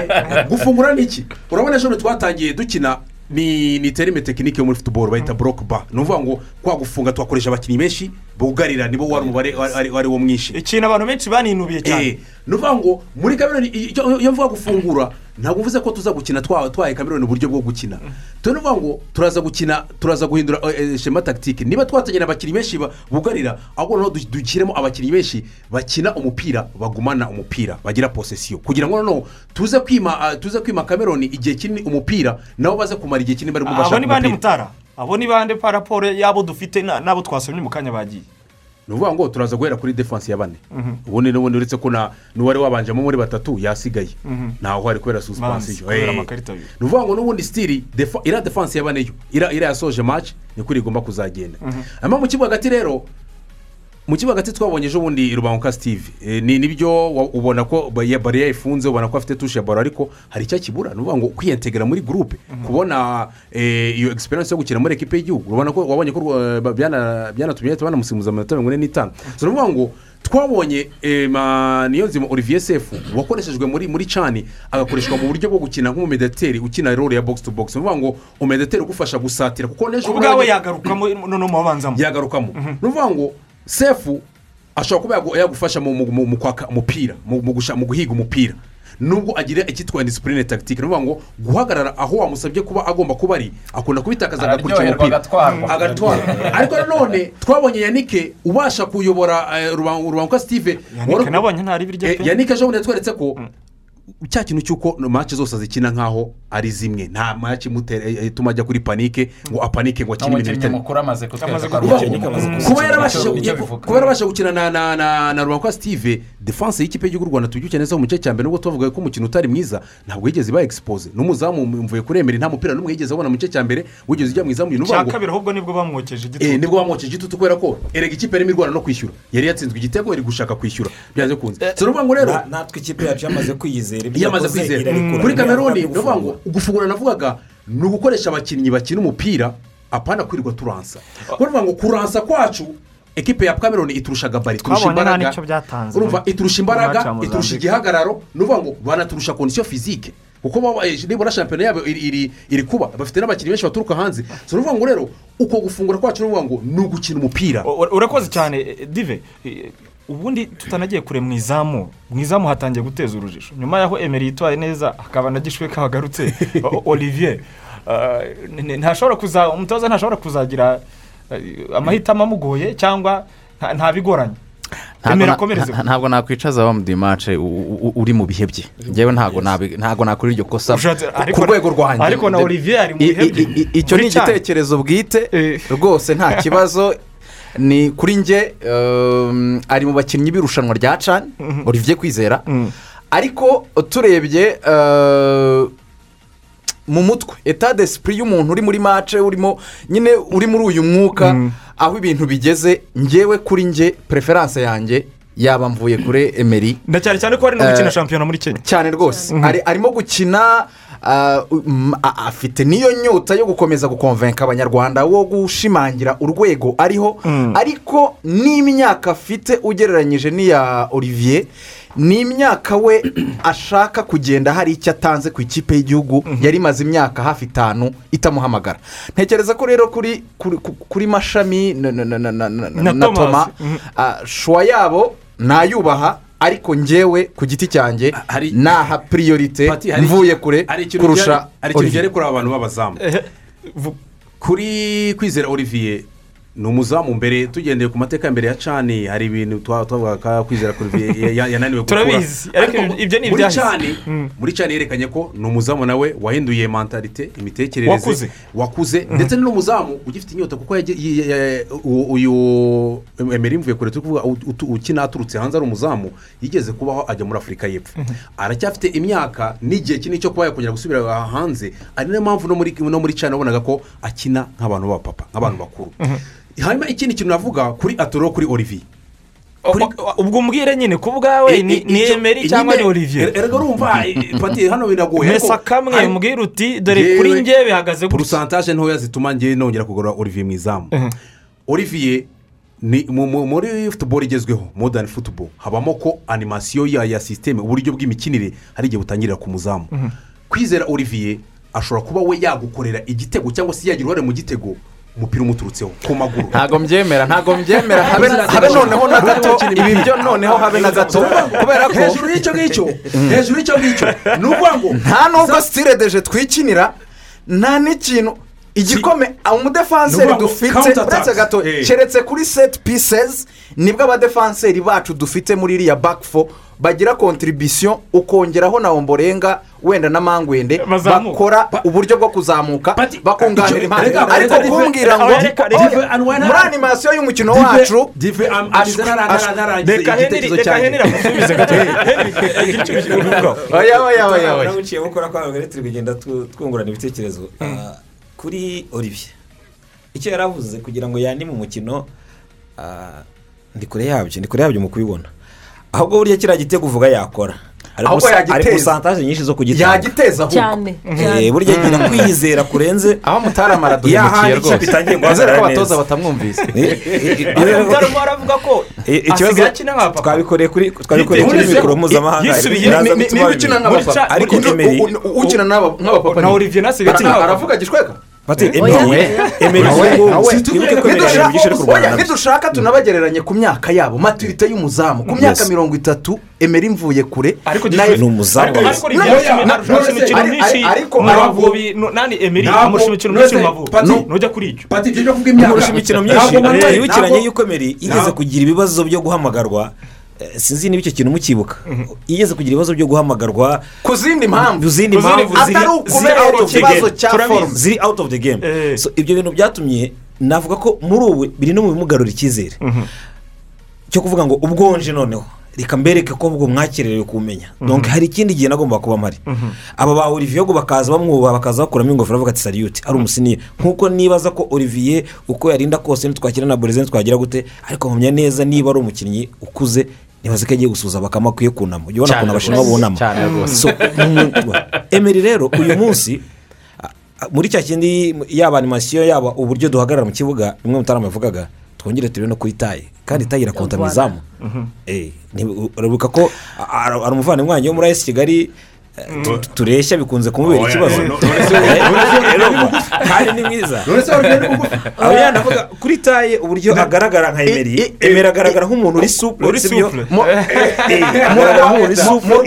Speaker 7: gufungura ni iki? Urabona ejo twatangiye dukina ni ni terime tekinike yo muri futuboro bayita boroke ba ni ukuvuga ngo kwa gufunga twakoresha abakinnyi benshi bugarira nibo wari umubare wari- wo mwinshi.
Speaker 11: Ikintu abantu benshi baninubiye cyane
Speaker 7: Eh, ni ukuvuga ngo muri kameruni iyo mvuga gufungura ntabwo mvuze ko tuza gukina twa- twaye kameruni uburyo bwo gukina. Turi kuvuga ngo turaza gukina turaza guhindura eh, eh, shema tagitike niba twatangira abakinnyi benshi bugarira ahubwo noneho du- dushyiremo abakinnyi benshi bakina umupira bagumana umupira bagira posesiyo kugira ngo noneho tuze kwima ah, tuze kwima kameruni igihe kinini umupira nabo baze kumara igihe kinini barimo bashaka umupira.
Speaker 11: Abo ni bande paraporo y'abo dufite na- n'abo twasomye mu kanya bagiye.
Speaker 7: Ni ukuvuga ngo turaza guhera kuri defanse ya bane. Ubundi n'ubundi uretse ko n'uwari wabanjemo muri batatu yasigaye. Ntaho hari kubera
Speaker 11: kubera
Speaker 7: Eh. ni ukuvuga ngo n'ubundi sitiri iriya defanse ya bane yo. Iriya iriya yasoje maci niko igomba kuzagenda. Hanyuma mu kibuga hagati rero mu kibuga hagati twabonye ejo bundi rubanguka steve Eh, ni ni byo ubona ko ba- ya- bariya ifunze ubona ko afite tushe baro ariko hari icyo akibura. Ni ukuvuga ngo kwiyentegera muri gurupe kubona eh, iyo egisperiyanse yo gukina muri ekipe y'igihugu. Urabona ko wabonye ko byana- byanatumye banamusimuza amanota mirongo ine n'itanu. So ni ukuvuga ngo twabonye eh, niyo nzima olivier sefu wakoreshejwe muri muri cani agakoreshwa mu buryo bwo gukina nk'umumedeteri ukina role ya box to box ni ukuvuga ngo umumedeteri ugufasha gusatira kuko n'ejo
Speaker 11: ku bwawe yagarukamo noneho mu babanzamo
Speaker 7: yagarukamo ni ukuvuga ngo sefu ashobora kuba yagu- yagufasha mu- kwaka umupira mu mu gusha- mu guhiga umupira. Nubwo agira icyitwa disipurine tagitike ni ukuvuga ngo guhagarara aho wamusabye kuba agomba kuba ari akunda kubitakaza agakurikira umupira. agatwara <laughs> ariko nanone twabonye yanike ubasha kuyobora eh, Rubangu- rubanguka steve.
Speaker 11: Yanike nabonye ntari birya
Speaker 7: Eh,
Speaker 11: pe
Speaker 7: yanike ejo bundi yatweretse ko cya kintu cy'uko mace zose azikina nk'aho ari zimwe. Nta mace imutera eh, ituma ajya kuri panike ngo apanike ngo akine ibintu bitari kuba yarabashije gukina na rubanguka steve defanse y'ikipe y'igihugu rwanda tubyuke neza mu gice cya mbere nubwo tuvuga ko umukino utari mwiza ntabwo yigeze iba expose. N'umuzamu mvuye kuremera nta mupira n'umwe yigeze abona mu gice cya mbere wigeze ujya mu izamu ukuvuga
Speaker 11: cya kabiri ahubwo ni bwo bamwokeje
Speaker 7: Eh,
Speaker 11: igitutu
Speaker 7: ni bwo bamwokeje igitutu kubera ko erega ikipe yarimo irwana no kwishyura. Yari yatsinzwe igitego iri gushaka kwishyura. Byanze kunze. So ni ukuvuga ngo rero
Speaker 8: Na- natwe ikipe yacu yamaze kwiyizera ibyo yakoze
Speaker 7: kwizera.
Speaker 8: irarekura.
Speaker 7: kuri kameruni ni ukuvuga ngo gufungura navugaga ni ugukoresha abakinnyi bakina umupira apana kwirirwa turansa. Ukuvuga ngo kuransa kwacu ekipe ya kameruni iturusha gabari iturusha imbaraga. urumva iturusha imbaraga iturusha igihagararo. Ni ukuvuga ngo banaturusha kondisiyo fizike kuko eh, nibura shampiyona yabo iri- kuba. Bafite n'abakinnyi benshi baturuka hanze. So ni ukuvuga ngo rero uko gufungura kwacu ni ukuvuga ngo ni ugukina umupira.
Speaker 11: Urakoze cyane eh, dive. Ubundi tutanagiye kure mu izamu. Mu izamu hatangiye guteza urujijo. Nyuma y'aho emeri yitwaye neza hakaba na gishwe kahagarutse. <laughs> Olivier eh, n- ntashobora kuza umutoza ntashobora kuzagira eh, amahitamo amugoye cyangwa nta- bigoranye.
Speaker 10: Ntabwo nakwicaza wa mudimace uri mu bihe bye. Ngewe ntabwo nakora iryo kosa ku rwego rwanjye
Speaker 11: ariko na Olivier ari mu
Speaker 10: I-
Speaker 11: bihe bye.
Speaker 10: i- i- icyo ni igitekerezo bwite. Rwose nta kibazo. <laughs> ni kuri nge um, ari mu bakinnyi b'irushanwa rya cani
Speaker 11: Mhm.
Speaker 10: olivier kwizera. Ariko turebye uh, mu mutwe. Eta desipuri y'umuntu uri muri mace urimo nyine uri muri uyu mwuka aho ibintu bigeze ngewe kuri nge preference yanjye yaba mvuye kuri emeri
Speaker 11: na cyane cyane ko ari no
Speaker 10: Eh,
Speaker 11: gukina shampiyona muri kenya.
Speaker 10: cyane rwose. Ari- arimo gukina afite n'iyo nyota yo gukomeza gukonvenka abanyarwanda wo gushimangira urwego ariho ariko n'imyaka afite ugereranyije n'iya olivier ni imyaka we <clears throat> ashaka kugenda hari icyo atanze ku ikipe y'igihugu yari imaze imyaka hafi itanu itamuhamagara ntekereza ko rero kuri kuri, mashami na, na, na, na, na, na,
Speaker 11: Na
Speaker 10: na
Speaker 11: Thomas.
Speaker 10: toma
Speaker 11: Mhm.
Speaker 10: ah, shuwa yabo nayubaha ariko ngewe ku giti cyanjye naha piriyorite mvuye kure kurusha
Speaker 7: hari ikintu
Speaker 10: Olivier.
Speaker 7: byari kuri aba bantu b'abazamu kuri kwizera olivier ni umuzamu mbere tugendeye ku mateka mbere ya cani hari ibintu twa- twavuga kwizera yananiwe
Speaker 11: Turabizi, ariko ibyo ni ibyahise.
Speaker 7: cani muri cani yerekanye ko ni umuzamu nawe wahinduye mentalite imitekerereze.
Speaker 11: Wakuze. Mhm.
Speaker 7: ndetse n'umuzamu ugifite inyota kuko uyu emeri mvuye kure turi kuvuga ukina aturutse hanze ari umuzamu yigeze kubaho ajya muri afurika y'epfo. Aracyafite imyaka n'igihe kinini cyo kuba yakongera gusubira hanze ari na yo mpamvu no muri cana wabonaga ko akina nk'abantu b'abapapa nk'abantu bakuru. Hanyuma ikindi kintu navuga kuri atoro kuri olivier.
Speaker 11: Ubwo umbwire nyine ku bwawe ni emeri cyangwa ni olivier?
Speaker 7: erega urumva <laughs> pati hano biragoye
Speaker 11: mesa kamwe mbwira uti dore kuri nge bihagaze gutya.
Speaker 7: porosantaje ntoya zituma ngewe nongera kugura olivier mu izamu. Olivier ni mu- mu- muri futuboro igezweho modani futuboro habamo ko animasiyo ya ya sisiteme uburyo bw'imikinire hari igihe butangirira ku muzamu. Kwizera olivier ashobora kuba we yagukorera igitego cyangwa se yagira uruhare mu gitego umupira umuturutseho ku maguru.
Speaker 10: Ntabwo mbyemera ntabwo mbyemera. Habe habe noneho na gato. Ibi byo noneho habe na gato. Kubera ko
Speaker 7: hejuru y'icyo ngicyo. Hejuru y'icyo ngicyo. Ni ukuvuga ngo
Speaker 10: nta nubwo sitire deje twikinira nta n'ikintu igikome umudefanseri
Speaker 7: ukuvuga ngo
Speaker 10: dufite uretse gato
Speaker 7: Eh.
Speaker 10: keretse kuri seti pisezi ni bwo abadefanseri bacu dufite muri iriya bakifo bagira kontribisiyo ukongeraho na omborenga wenda na mangwende bakora uburyo bwo kuzamuka bakunganira impande ariko kumbwira ngo muri animasiyo y'umukino wacu
Speaker 11: Reka Henry-
Speaker 7: igitekerezo
Speaker 11: reka
Speaker 7: cyanjye.
Speaker 11: Henry amusubize gato.
Speaker 10: oya oya oya oya
Speaker 8: nabuciyemo ukora kwa mbere turi kugenda tu- twungurana ibitekerezo Ah, kuri olivier icyo yari avuze kugira ngo yandime umukino ah, ndi kure yabyo ndi kure yabyo mu kubibona ahubwo burya kiriya gitego uvuga yakora Ari
Speaker 10: Ahubwo
Speaker 8: gusa-
Speaker 10: yagiteza.
Speaker 8: ari porosantaje nyinshi zo kugitanga
Speaker 10: yagiteza
Speaker 9: cyane
Speaker 8: Eh, burya agira kwiyizera kurenze
Speaker 10: aho duhemukiye
Speaker 8: ikipe itangiye
Speaker 10: rwose nizere ko abatoza batamwumvise
Speaker 11: aravuga ko
Speaker 8: Eh, ikibazo
Speaker 11: asigaye akina
Speaker 8: twabikoreye kuri twabikoreye kuri mikoro mpuzamahanga
Speaker 10: niba ukina
Speaker 8: bimenya.
Speaker 10: nk'abapapa
Speaker 8: ariko
Speaker 10: ukina nk'abapapa
Speaker 11: na
Speaker 10: ni-
Speaker 11: olivier nasigaye
Speaker 10: aravuga gishweka Nidushaka tunabagereranye ku myaka yabo. Maturite y'umuzamu. Ku myaka mirongo itatu emeri mvuye kure.
Speaker 11: Ariko
Speaker 8: ni umuzamu.
Speaker 11: Ariko
Speaker 8: wese.
Speaker 11: ariko
Speaker 10: No,
Speaker 11: Olivier
Speaker 10: no,
Speaker 11: arusha
Speaker 10: no,
Speaker 11: imikino
Speaker 10: ari-
Speaker 11: myinshi
Speaker 10: ari- ariko
Speaker 11: mu
Speaker 10: ntabwo-
Speaker 11: mavubi no- nani emeri
Speaker 7: Ntabwo-
Speaker 11: amurusha imikino myinshi mu mavubi nujya kuri icyo
Speaker 8: amurusha imikino myinshi.
Speaker 7: Ntabwo ntabwo-
Speaker 8: yuko emeri yigeze
Speaker 7: Ntabwo-
Speaker 8: kugira ibibazo byo guhamagarwa sinzi niba icyo kintu mukibuka. Yigeze kugira ibibazo byo guhamagarwa
Speaker 10: ku zindi mpamvu.
Speaker 8: Ku zindi mpamvu ziri out of the game.
Speaker 11: Eh.
Speaker 8: So, ibyo bintu byatumye navuga ko muri ubu biri no mu bimugarura icyizere. Cyo kuvuga ngo ubwonje noneho reka mbereke ko ubwo mwakererewe kumenya. Donc hari ikindi gihe nagomba kuba mpari. Aba ba olivier ngo bakaza bamwubaha bakaza bakuramo ingofero bavuga ati sariyuti ari umusiniye. Nkuko nibaza ko olivier uko yarinda kose nitwakira na burize nitwagira gute? Ariko mpamya neza niba ari umukinnyi ukuze nibaza ko agiye gusuhuza bakama akwiye kunama. Ujya ubona ukuntu abashinwa bunama. So, mu- emeri rero uyu munsi muri cya kindi yaba animasiyo yaba uburyo duhagarara mu kibuga bimwe mutarama yavugaga twongere turebe no kuri taye kandi taye irakonta mu izamu Eh, urabuka ko a- a- hari umuvandimwe wanjye wo muri ayesi kigali tureshya bikunze kumubera ikibazo Eh, kandi ni mwiza aho yanavuga kuri taye uburyo agaragara nka emeri emeri agaragara nk'umuntu uri supure
Speaker 11: uri supure.
Speaker 8: Eh,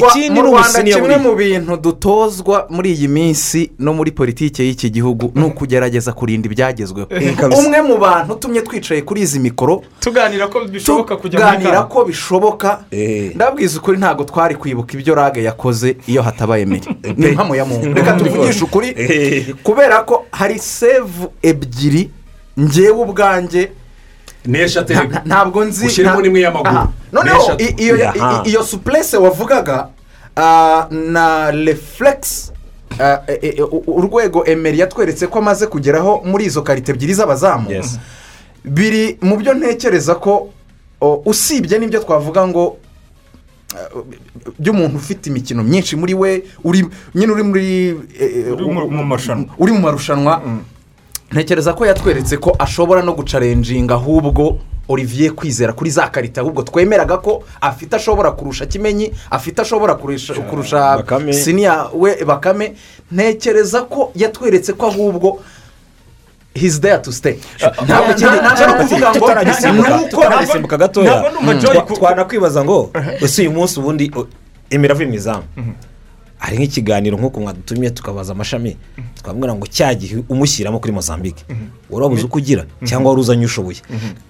Speaker 8: ikindi ni ubusiniya
Speaker 10: kimwe mu bintu dutozwa muri iyi minsi no muri politiki y'iki gihugu ni ukugerageza kurinda ibyagezweho umwe mu bantu utumye twicaye kuri izi mikoro
Speaker 11: tuganira ko bishoboka kujya muri
Speaker 10: tuganira ko bishoboka
Speaker 8: Eh.
Speaker 10: ndabwiza ukuri ntabwo twari kwibuka ibyo rage yakoze iyo hataba emeri <laughs> ni impamo ya muntu reka tuvugishe ukuri. kubera ko hari sevu ebyiri ngewe ubwanjye. Ntabwo nzi
Speaker 12: ushyiremo
Speaker 10: nta-
Speaker 12: n'imwe y'amaguru
Speaker 10: noneho iyo supurese wavugaga ah, na refuregisi urwego emeri yatweretse ko amaze kugeraho muri izo karite ebyiri z'abazamu. Biri mu byo ntekereza ko usibye n'ibyo twavuga ngo ah, by'umuntu ufite imikino myinshi muri we uri nyine uri muri eh,
Speaker 11: Uri mu- mu marushanwa.
Speaker 10: uri mu marushanwa. Ntekereza ko yatweretse ko ashobora no gucarenjinga ahubwo olivier kwizera kuri za karita ahubwo twemeraga ko afite ashobora kurusha kimenyi afite ashobora kurusha, siniya we bakame. Ntekereza ko yatweretse ko ahubwo hizi deya tu siteyi ntabwo
Speaker 8: ikindi-
Speaker 10: ntabwo
Speaker 8: tutaragisimbuka gatoya twanakwibaza ngo ese uyu munsi ubundi emera avuye mu izamu hari nk'ikiganiro nk'uko mwadutumye tukabaza amashami twamubwira ngo cya gihe umushyiramo kuri mozambique. Wari wabuze uko ugira cyangwa wari uzanye ushoboye.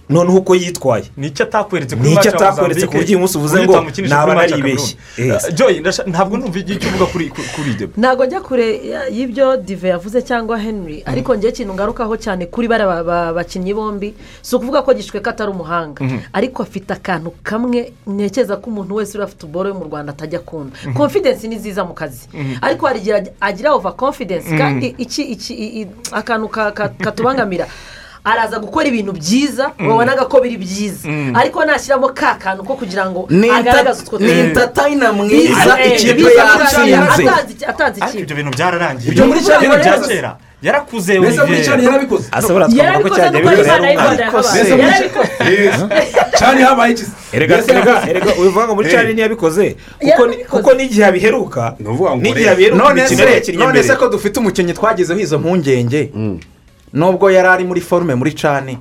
Speaker 8: Noneho uko yitwaye.
Speaker 11: Nicyo atakweretse kuri
Speaker 8: Nicyo atakweretse ku buryo uyu munsi uvuze ngo naba naribeshye.
Speaker 11: Cameroon.
Speaker 8: Yes.
Speaker 11: Uh, Joy ndasha- ntabwo numva icyo uvuga kuri kuri- ibyo.
Speaker 9: Ntabwo njya kure y'ibyo dive yavuze cyangwa henry. Ariko njye ikintu ngarukaho cyane kuri bariya ba- ba- bakinnyi bombi si ukuvuga ko gishweka atari umuhanga. Ariko afite akantu kamwe ntekereza ko umuntu wese uri afite uboro yo mu rwanda atajya akunda. Confidence ni nziza mu kazi. Ariko hari igihe ag- agira over confidence kandi iki akantu ka- katubangamira araza gukora ibintu byiza wabonaga ko biri byiza. Ariko nashyiramo ka kantu ko kugira ngo agaragaze utwo
Speaker 10: ni
Speaker 9: tuntu.
Speaker 10: intatayina mwiza
Speaker 9: Eh,
Speaker 10: ikipe yatsinze
Speaker 11: ariko ibyo bintu byararangiye.
Speaker 12: Ibyo muri
Speaker 11: Ibyo bintu bya kera. Yarakuze
Speaker 12: yarabikoze.
Speaker 8: Ashobora twavuga ko
Speaker 9: yarabikoze yarabikoze.
Speaker 12: cyane habaye <laughs> iki?
Speaker 8: Erega ubivuga ngo muri cani ntiyabikoze kuko ni-
Speaker 9: Yarabikoze.
Speaker 8: kuko n'igihe abiheruka n'igihe abiheruka
Speaker 10: none
Speaker 8: imikino
Speaker 10: se ko dufite umukinnyi twagezeho izo mpungenge nubwo yari ari muri forume muri cani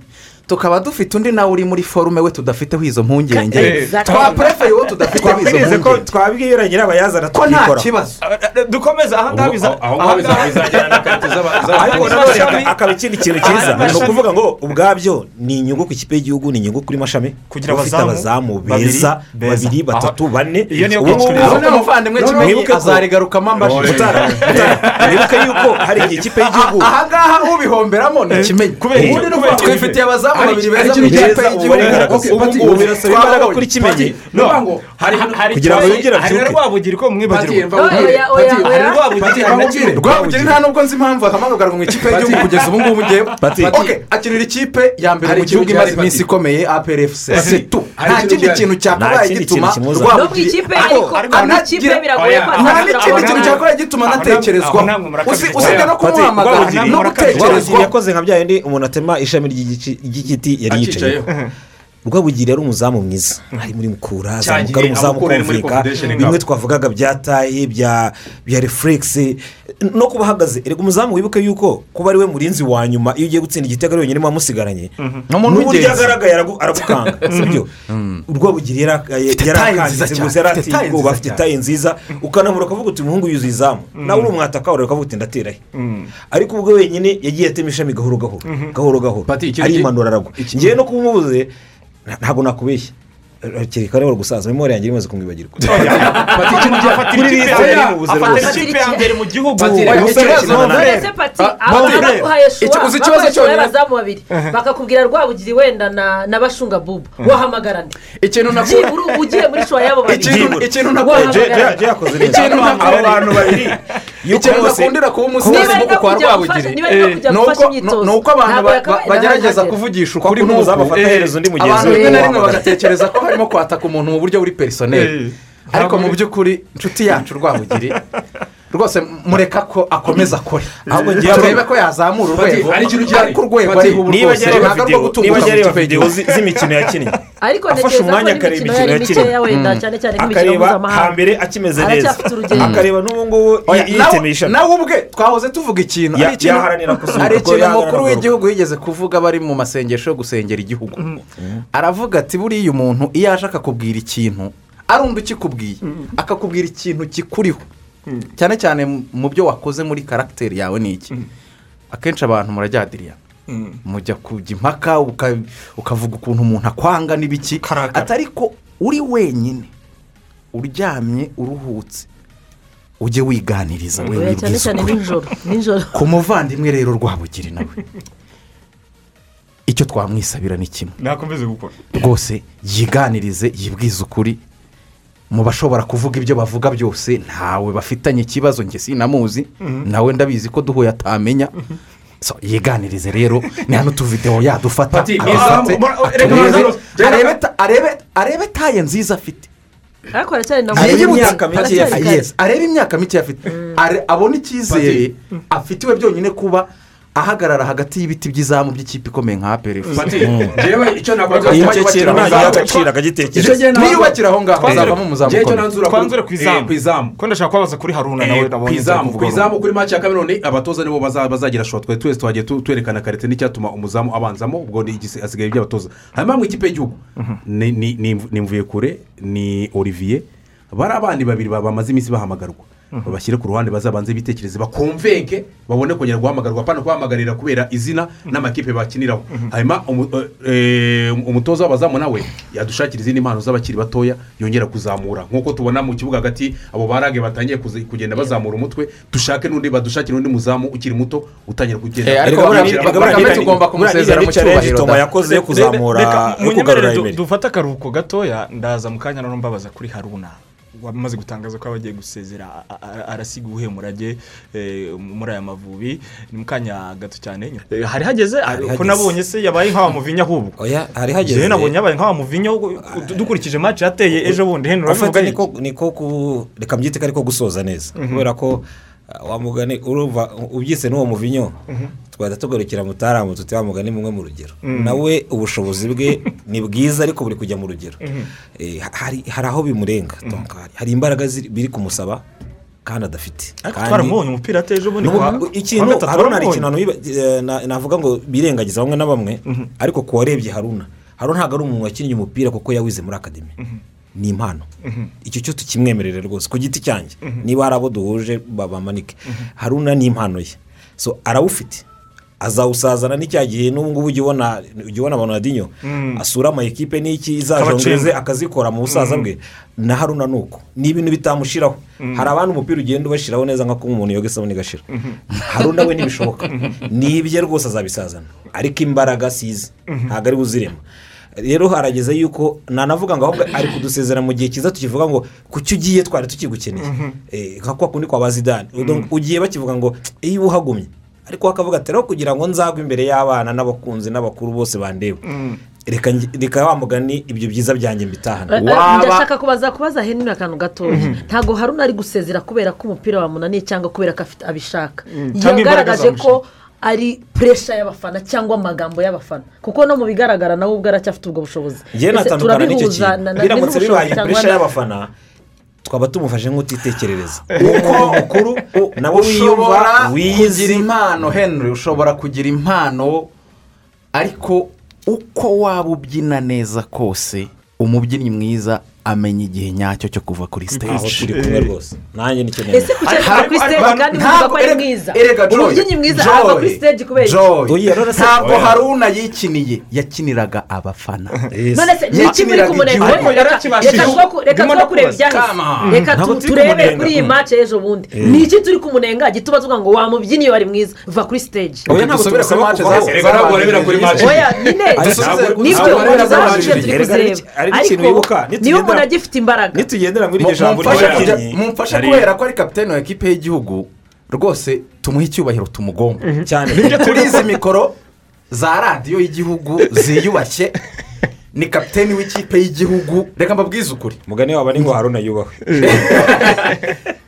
Speaker 10: tukaba dufite undi nawe uri muri forume we tudafiteho izo mpungenge. Twapurefe uwo tudafiteho izo mpungenge.
Speaker 8: twabwira nyirabayazana
Speaker 10: ko nta kibazo.
Speaker 11: Dukomeze aha ngaha biza
Speaker 2: aho ngaho biza- bizagera na karite z'aba-
Speaker 8: ariko
Speaker 2: z'aba-
Speaker 8: nanone
Speaker 11: Amashami-
Speaker 8: aka- akaba ikindi kintu cyiza ni ukuvuga ngo ubwabyo ni inyungu ku ikipe y'igihugu ni inyungu kuri mashami.
Speaker 11: Kugira
Speaker 8: kuba ufite
Speaker 11: abazamu
Speaker 8: beza babiri batatu bane.
Speaker 11: Iyo niyo
Speaker 8: ubu ngubu
Speaker 10: ahubwo umuvandimwe kimenyi azarigarukamo
Speaker 8: Mutara, mwibuke yuko hari igihe ikipe y'igihugu
Speaker 10: ahangaha ubihomberamo ni kimenyi.
Speaker 11: Kubera iki?
Speaker 10: ubundi ni
Speaker 11: iki?
Speaker 10: twifitiye abazamu
Speaker 12: Hari- ikintu
Speaker 10: ikipe
Speaker 8: beza,
Speaker 10: y'igihugu
Speaker 8: ubu
Speaker 10: twabonye.
Speaker 8: kuri kimenyi
Speaker 12: hari hari
Speaker 8: kugira ngo yongere
Speaker 11: hari
Speaker 8: abyuke
Speaker 11: rwabugiri ko mwibagirwa
Speaker 12: hari Rwabugiri, na
Speaker 10: rwabugiri nta nubwo nzi impamvu ahamagagarwa mu ikipe y'igihugu kugeza ubu ngubu ngewe akinira ikipe ya mbere mu gihugu imaze iminsi ikomeye
Speaker 12: Hari
Speaker 10: nta kindi kintu cyakabaye gituma rwabugiri nta n'ikindi kintu cyakabaye gituma anatekerezwa usibye no kumuhamagara no gutekerezwa
Speaker 8: yakoze nka bya yindi umuntu atema ishami ry'igiti- ry'igiti yari yicayeho rwabugiri yari umuzamu mwiza. Ari muri mukura azamuka ari umuzamu
Speaker 2: Confederation
Speaker 8: bimwe twavugaga bya taye bya bya refuregisi no kuba ahagaze erega umuzamu wibuke yuko kuba ari we murinzi wa nyuma iyo ugiye gutsinda igitego wenyine muba musigaranye.
Speaker 10: No mu
Speaker 8: n'uburyo agaragaye aragu- aragukanga <laughs> sibyo? Rwabugiri yara-
Speaker 10: taye nziza
Speaker 8: yarakangize
Speaker 10: cyane,
Speaker 8: rwose yari
Speaker 10: taye
Speaker 8: ubwoba afite taye nziza. Ukanamura ukavuga uti umuhungu yuzuye izamu. Nawe uri umwataka wawe ukavuga uti ndaterahe ariko ubwo wenyine yagiye atema ishami gahoro gahoro. Gahoro gahoro.
Speaker 12: Ikintu
Speaker 8: arimanura aragwa. ngewe no kumubuze nta- ntabwo nakubeshya kereka rero gusaza memori yanjye imaze kumwibagirwa
Speaker 12: Pati, <laughs> ikintu gihari.
Speaker 8: kuri
Speaker 12: Oya,
Speaker 8: yari rwose
Speaker 11: ikipe ya mbere mu gihugu.
Speaker 10: Uzi ikibazo cyonyine?
Speaker 9: abazamu babiri bakakubwira rwabugiri wenda na bashunga bubu. Wahamagara nde?
Speaker 10: Ikintu nakura
Speaker 9: byibura ugiye muri shuwa y'abo babiri
Speaker 10: ikintu
Speaker 8: neza.
Speaker 10: Ikintu
Speaker 8: abo
Speaker 10: nakora-
Speaker 8: bantu babiri. <laughs> Yuko
Speaker 10: ikintu
Speaker 8: bose
Speaker 10: nakundira kuba
Speaker 9: niba
Speaker 10: umusizi
Speaker 9: ari
Speaker 10: kuko
Speaker 9: no
Speaker 10: kwa
Speaker 9: kujya gufasha
Speaker 10: rwabugiri. ni
Speaker 9: gufasha
Speaker 10: uko
Speaker 9: imyitozo.
Speaker 10: ni uko abantu bagerageza kuvugisha ukuri nk'uko abantu
Speaker 8: we.
Speaker 10: rimwe na rimwe bagatekereza ko harimo kwataka umuntu mu buryo buri perisoneri ariko mu by'ukuri inshuti yacu rwabugiri <laughs> rwose mureka ko akomeza akore
Speaker 8: Ahubwo ngiye-
Speaker 10: turebe ko yazamura urwego. ariko urwego ari
Speaker 8: niba areba videwo z'imikino yakinnye
Speaker 9: ariko
Speaker 8: afashe umwanya akareba imikino yakinnye
Speaker 9: mikeya wenda cyane cyane nk'imikino
Speaker 8: akareba hambere akimeze neza. akareba n'ubu ngubu yitemisha
Speaker 10: nawe ubwe twahoze tuvuga ikintu. Hari ikintu-
Speaker 8: kugaruka.
Speaker 10: w'igihugu yigeze kuvuga bari mu masengesho yo gusengera igihugu. Aravuga ati buriya umuntu iyo aje akakubwira ikintu ari undi ukikubwiye akakubwira ikintu kikuriho. Cyane cyane mu byo wakoze muri karagiteri yawe ni iki? Akenshi abantu murajyadiriya mujya kujya impaka uka- ukavuga ukuntu umuntu akwanga n'ibiki. Atari ko uri wenyine uryamye uruhutse ujye wiganiriza we
Speaker 9: Oya, cyane
Speaker 10: wibwiza
Speaker 9: cyane
Speaker 10: ukuri
Speaker 9: nijoro nijoro.
Speaker 10: ku muvandimwe rero rwabugiri nawe icyo twamwisabira ni kimwe. Rwose yiganirize yibwize ukuri mu bashobora kuvuga ibyo bavuga byose ntawe bafitanye ikibazo njye sinamuzi
Speaker 2: Mhm.
Speaker 10: nawe ndabizi ko duhuye atamenya. So, yiganirize rero ni hano tuvidewo yadufata arebe ta- arebe- arebe taye nziza afite. Arebe imyaka mike afite. Are- abone icyizere. Afitiwe byonyine kuba ahagarara hagati y'ibiti by'izamu by'ikipe ikomeye nka
Speaker 7: njyewe icyo nakora
Speaker 8: Iyo icyo agaciro akagitekereza
Speaker 10: niyubakira aho ngaho hazavamo umuzamu ukomeye.
Speaker 2: twanzure ku
Speaker 7: Eh,
Speaker 2: izamu.
Speaker 7: Ku izamu.
Speaker 2: Ko ndashaka kubabaza kuri haruna nawe
Speaker 7: Eh, ku
Speaker 2: nabonye
Speaker 7: izamu ku izamu kuri maci ya kameruni abatoza nibo baza- bazagira shoti twari twese twagiye twerekana karite n'icyatuma umuzamu abanzamo ubwo hasigaye iby'abatoza hanyuma mu ikipe y'igihugu ni- ni mvuyekure ni olivier. Bari abandi babiri ba- bamaze iminsi bahamagarwa. Babashyire ku ruhande bazabanze bitekereze bakumvenke babone kongera guhamagarwa. Apana kubahamagarira kubera izina n'amakipe bakiniraho. Hanyuma umu- eh, eh, umutoza w'abazamu nawe yadushakira izindi mpano z'abakiri batoya yongera kuzamura. Nk'uko tubona mu kibuga hagati abo barage batangiye kuzi- kugenda bazamura umutwe. Dushake n'undi badushakire undi muzamu ukiri muto utangira kugenda.
Speaker 10: Eh, ariko
Speaker 7: bakaba-
Speaker 10: tugomba kumusezera mu cyubahiro da.
Speaker 8: yakoze yo kuzamura yo kugarura emeri
Speaker 2: dufate akaruhuko gatoya ndaza mu kanya noneho mbabaza kuri haruna. Wamaze gutangaza ko aba agiye gusezera arasiga ubuhemurage eh, muri aya mavubi. Ni mu kanya gato cyane Eh, hari hageze? Ko nabonye se yabaye nk'awa muvinya ahubwo?
Speaker 8: Oya hari hageze.
Speaker 2: Njyewe nabonye yabaye nk'awa muvinya ahubwo, du- dukurikije match yateye ejo bundi
Speaker 8: afite
Speaker 2: urabivuga
Speaker 8: niko niko ku reka mbyite ko ariko gusoza neza.
Speaker 2: Mhm.
Speaker 8: kubera ko wa mugani urumva ubyise n'uwo muvinyo twahita tugarukira mutaramu tuti wa mugani mumwe mu rugero.
Speaker 2: Mhm.
Speaker 8: nawe ubushobozi bwe <laughs> ni bwiza ariko buri kujya mu rugero.
Speaker 2: Mhm.
Speaker 8: Eh, hari aho bimurenga hari- imbaraga biri kumusaba kandi adafite.
Speaker 2: Twaramubonye umupira ateye ejo bundi
Speaker 8: N'ubu-
Speaker 2: kwa- kwa
Speaker 8: ikintu haruna hari ikintu eh, na- navuga ngo birengagiza bamwe na bamwe ariko ku warebye haruna. Haruna ntabwo ari umuntu wakinnye umupira kuko yawize muri akademi. Ni impano
Speaker 2: Mhm.
Speaker 8: icyo cyo tukimwemerere rwose ku giti cyanjye.
Speaker 2: Mhm.
Speaker 8: niba hari abo duhuje babamanike haruna ni impano ye. So arawufite. Azawusazana n'icya gihe n'ubu ngubu ujya ubona Ronaldinho
Speaker 2: Mm.
Speaker 8: asura amayikipe n'iki izajongeze akazikora mu busaza bwe. Na haruna ni uko ni ibintu bitamushiraho.
Speaker 2: Mm.
Speaker 8: hari abandi umupira ugenda ubashiraho neza nka kuba umuntu yoga isabune igashira.
Speaker 2: Mhm.
Speaker 8: haruna we ntibishoboka ni ibye rwose azabisazana. Ariko imbaraga size
Speaker 2: Mhm.
Speaker 8: ntabwo ari buzirema. Rero harageze yuko nanavuga ngo ahubwo ari kudusezera mu gihe cyiza tukivuga ngo kuki ugiye twari tukigukeneye.
Speaker 2: Mhm.
Speaker 8: Eh, nka kwa kundi kwa bazidani
Speaker 2: Mhm.
Speaker 8: ugiye bakivuga ngo iyo uhagumye. Ariko bakavuga ati rero kugira ngo nzagwe imbere y'abana n'abakunzi n'abakuru bose bandeba
Speaker 2: Mm.
Speaker 8: reka wa mugani ibyo byiza byanjye mbitahana.
Speaker 9: Eh, ndashaka kubaza kubaza henry akantu gatoya. Ntabwo haruna ari gusezera kubera ko umupira wamunaniye cyangwa kubera ko abishaka. Yagaragaje ko. Ari puresha y'abafana cyangwa amagambo y'abafana. Kuko no mu bigaragara nawe ubwo aracyafite ubwo bushobozi.
Speaker 8: Ngewe
Speaker 9: Ese
Speaker 8: natandukana n'icyo
Speaker 9: turabihuza na-
Speaker 8: kintu
Speaker 9: na-
Speaker 8: biramutse
Speaker 9: n'ubushobozi
Speaker 8: bibaye puresha
Speaker 9: na-
Speaker 8: y'abafana twaba tumufashe nk'utitekerereza. Uko mukuru nawe wiyumva wiyizi.
Speaker 10: impano henry ushobora kugira impano ariko uko waba ubyina neza kose umubyinnyi mwiza amenya igihe nyacyo cyo kuva kuri
Speaker 8: aho
Speaker 10: stage
Speaker 8: turi kumwe rwose nanjye ni cyo
Speaker 9: ese kuki ari kuri stage kandi muvuga ko ari mwiza umubyinnyi mwiza ava kuri stage kubera iki?
Speaker 10: Ntabwo haruna yikiniye yakiniraga abafana
Speaker 9: none se. Reka- reka two ku- reka
Speaker 2: Ndimo
Speaker 9: two kureba ibyahise reka turebe kuri iyi
Speaker 8: Mm.
Speaker 9: match y'ejo bundi ni iki turi kumunenga gituma tuvuga ngo wa mubyinnyi wari mwiza va kuri stage
Speaker 8: oya ntabwo
Speaker 10: dusubire kuri
Speaker 8: tubasaba
Speaker 10: match
Speaker 8: kuvaho.
Speaker 10: za-
Speaker 7: Erega ntabwo warebera kuri match.
Speaker 9: oya nyine ni
Speaker 10: byo kuri
Speaker 9: zacu turi kuzireba ariko niba umuntu agifite imbaraga.
Speaker 8: Nitugendera muri iryo jambo
Speaker 10: mumfashe kubera ko ari kapitene wa ekipe y'igihugu rwose tumuhe icyubahiro tumugomba.
Speaker 8: Cyane. <laughs>
Speaker 10: Kuri izi mikoro za radiyo y'igihugu ziyubashye. Ni kapiteni w'ikipe y'igihugu. Reka mbabwize ukuri.
Speaker 8: Mugani waba ni ngo haruna yubahwe. <laughs>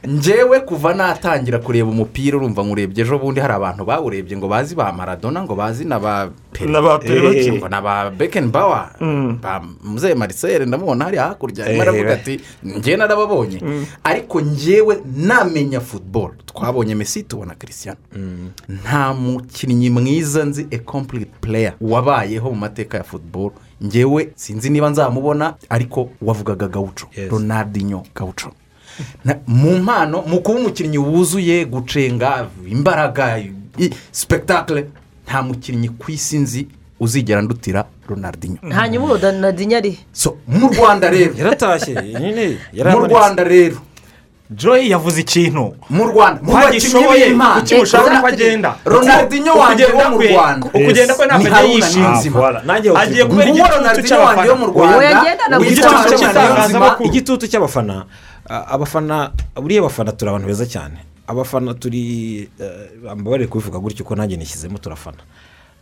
Speaker 10: Njyewe kuva natangira kureba umupira urumva nkurebye ejo bundi hari abantu bawurebye ngo bazi ba maradona ngo bazi na ba Pele.
Speaker 11: Na ba Pele.
Speaker 10: Eh, ngo na ba bekenbawa
Speaker 11: Mm.
Speaker 10: ba muzehe marisere ndamubona hariya hakurya arimo aravuga ati njyewe narababonye. Ariko njyewe namenya futuboro twabonye mesi tubona christian nta mukinnyi mwiza nzi a complete player wabayeho mu mateka ya futuboro njyewe sinzi niba nzamubona ariko wavugaga gawuco
Speaker 8: Yes.
Speaker 10: ronaldinho gawuco Na- mu mpano mu kuba umukinnyi wuzuye gucenga imbaraga i- sipetakire nta mukinnyi ku isi nzi uzigera ndutira ronaldinho.
Speaker 9: Hanyuma ubu danadinya ari.
Speaker 10: So mu rwanda rero.
Speaker 8: Yaratashye nyine
Speaker 10: mu rwanda rero.
Speaker 11: Joy yavuze ikintu.
Speaker 10: Mu rwanda. Mu
Speaker 11: Ko
Speaker 10: bakinnyi
Speaker 11: agishoboye,
Speaker 10: b'impano
Speaker 11: kuki mushaka ko
Speaker 10: Exactly.
Speaker 11: agenda
Speaker 10: ronaldinho wanjye wo mu rwanda.
Speaker 11: ukugenda kwe ntabwo
Speaker 10: haruna
Speaker 11: yishima. agiye kubera igitutu cy'abafana. igitutu cy'itangazamakuru.
Speaker 8: igitutu cy'abafana. Abafana buriya abafana turi abantu beza cyane. Abafana turi eh, mbabarire kubivuga gutyo ko nanjye nishyizemo turafana.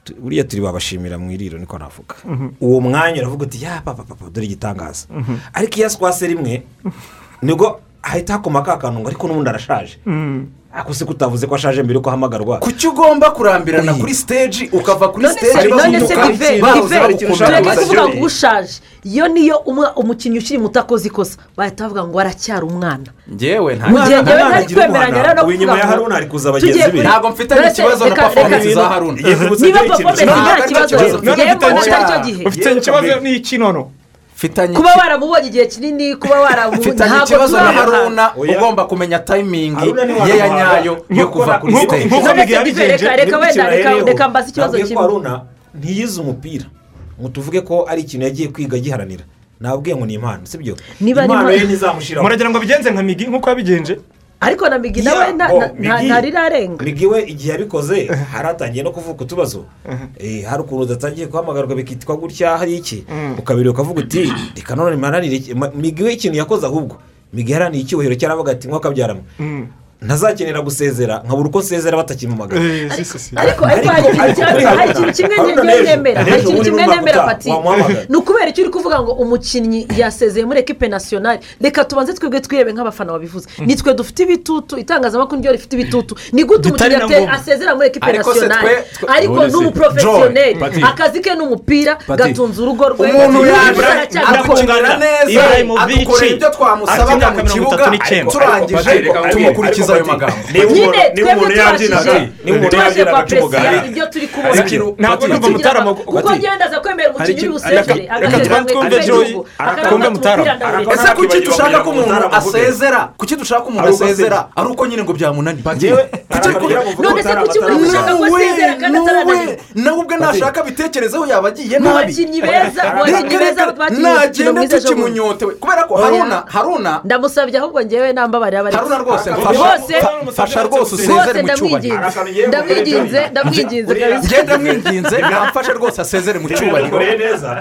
Speaker 8: Tu- buriya turi babashimira mu iriro niko navuga. Uwo mwanya uravuga uti ya papa papa dore igitangaza. Ariko iyo aswase rimwe ni bwo hahita hakoma ka kantu ngo ariko n'ubundi arashaje. Ariko se kutavuze ko ashaje mbere yuko ahamagarwa
Speaker 10: kuki ugomba kurambirana kuri siteji ukava kuri siteji
Speaker 9: kuvuga ngo ushaje. iyo niyo umwa- umukinnyi ukiri muto akoze ikosa. Bahita bavuga ngo aracyari umwana.
Speaker 10: Njyewe nta
Speaker 9: mu gihe
Speaker 8: Umwana- inyuma
Speaker 9: kuvuga
Speaker 8: ya Haruna hari kuza bagenzi be.
Speaker 10: ntabwo mfitanye ikibazo na performance za haruna.
Speaker 9: Niba
Speaker 8: kimwe.
Speaker 9: nta kibazo
Speaker 10: ari ufite-
Speaker 11: ikibazo n'ikinono
Speaker 10: mfitanye
Speaker 9: kuba waramubonye igihe kinini kuba waramubonye ntabwo
Speaker 10: ikibazo na haruna ugomba kumenya tayimingi ye ya nyayo yo kuva kuri
Speaker 11: yabigenje,
Speaker 9: reka wenda reka mbaze ikibazo kimwe.
Speaker 8: Haruna ntiyize umupira. Ngo tuvuge ko ari ikintu yagiye kwiga agiharanira. Nabwiye ngo ni impano
Speaker 9: ari
Speaker 8: impano
Speaker 9: impano-
Speaker 8: ye ntizamushyiraho
Speaker 11: muragira ngo bigenze nka migi nk'uko yabigenje.
Speaker 9: Ariko na migi nawe ntarirarenga
Speaker 8: migi we igihe yabikoze haratangiye no kuvuka utubazo. Eh, hari ukuntu udatangiye guhamagarwa bikitwa gutya hari iki? Ukabiri ukavuga uti reka none mparanire iki." Ma- migi we ikintu yakoze ahubwo. Migi yaraniye icyubahiro cyaravuga ati mwaka byarama ntazakenera gusezera nkabura uko nsezera batakimumagara
Speaker 9: ariko ariko hari ikintu kimwe- nemera. hari ikintu kimwe nemera pati. ni ukubera icyo uri kuvuga ngo umukinnyi yasezeye muri ekipe nasiyonari reka tubanze twebwe twirebe nk'abafana babivuze. Nitwe dufite ibitutu itangazamakuru niryo rifite ibitutu. Ni gute umukinnyi asezera muri ekipe nasiyonari ariko ni umuporofesiyoneri akazi ke ni umupira gatunze urugo rwe
Speaker 10: umuntu yaje
Speaker 9: aracyabikora.
Speaker 10: akungana neza adukorera ibyo twamusabaga mu kibuga. turangije tumukurikiza ayo magambo
Speaker 8: niba umuntu yabyinaga
Speaker 9: ibyo turi
Speaker 12: Hari
Speaker 9: kubona
Speaker 12: ikintu-
Speaker 11: ntabwo numva mutarama
Speaker 9: kuko ngenda aza kwemera umukinnyi agasezera
Speaker 11: reka
Speaker 9: mu
Speaker 11: twumve
Speaker 9: ikipe
Speaker 11: Joy,
Speaker 9: y'igihugu
Speaker 11: twumve Mutarama.
Speaker 10: ese kuki dushaka ko umuntu asezera kuki dushaka ko umuntu asezera ari uko nyine ngo byamunaniye
Speaker 9: None se kuki buri gushaka ko asezera kandi
Speaker 10: nawe,
Speaker 9: atarananiwe
Speaker 10: nawe ubwe nashaka abitekerezeho yaba agiye
Speaker 9: mu
Speaker 10: nabi
Speaker 9: bakinnyi beza mu bakinnyi beza
Speaker 10: nagenda tukimunyotewe kubera ko haruna haruna
Speaker 9: ndamusabye ahubwo ngewe nambabarira bari
Speaker 10: haruna rwose
Speaker 8: Bose-
Speaker 10: fasha- fa- fasha rwose
Speaker 9: rwose
Speaker 10: usezere mu cyubahiro
Speaker 9: ndamwinginze ndamwinginze
Speaker 10: ngenda mwinginze namfashe rwose asezere mu cyubahiro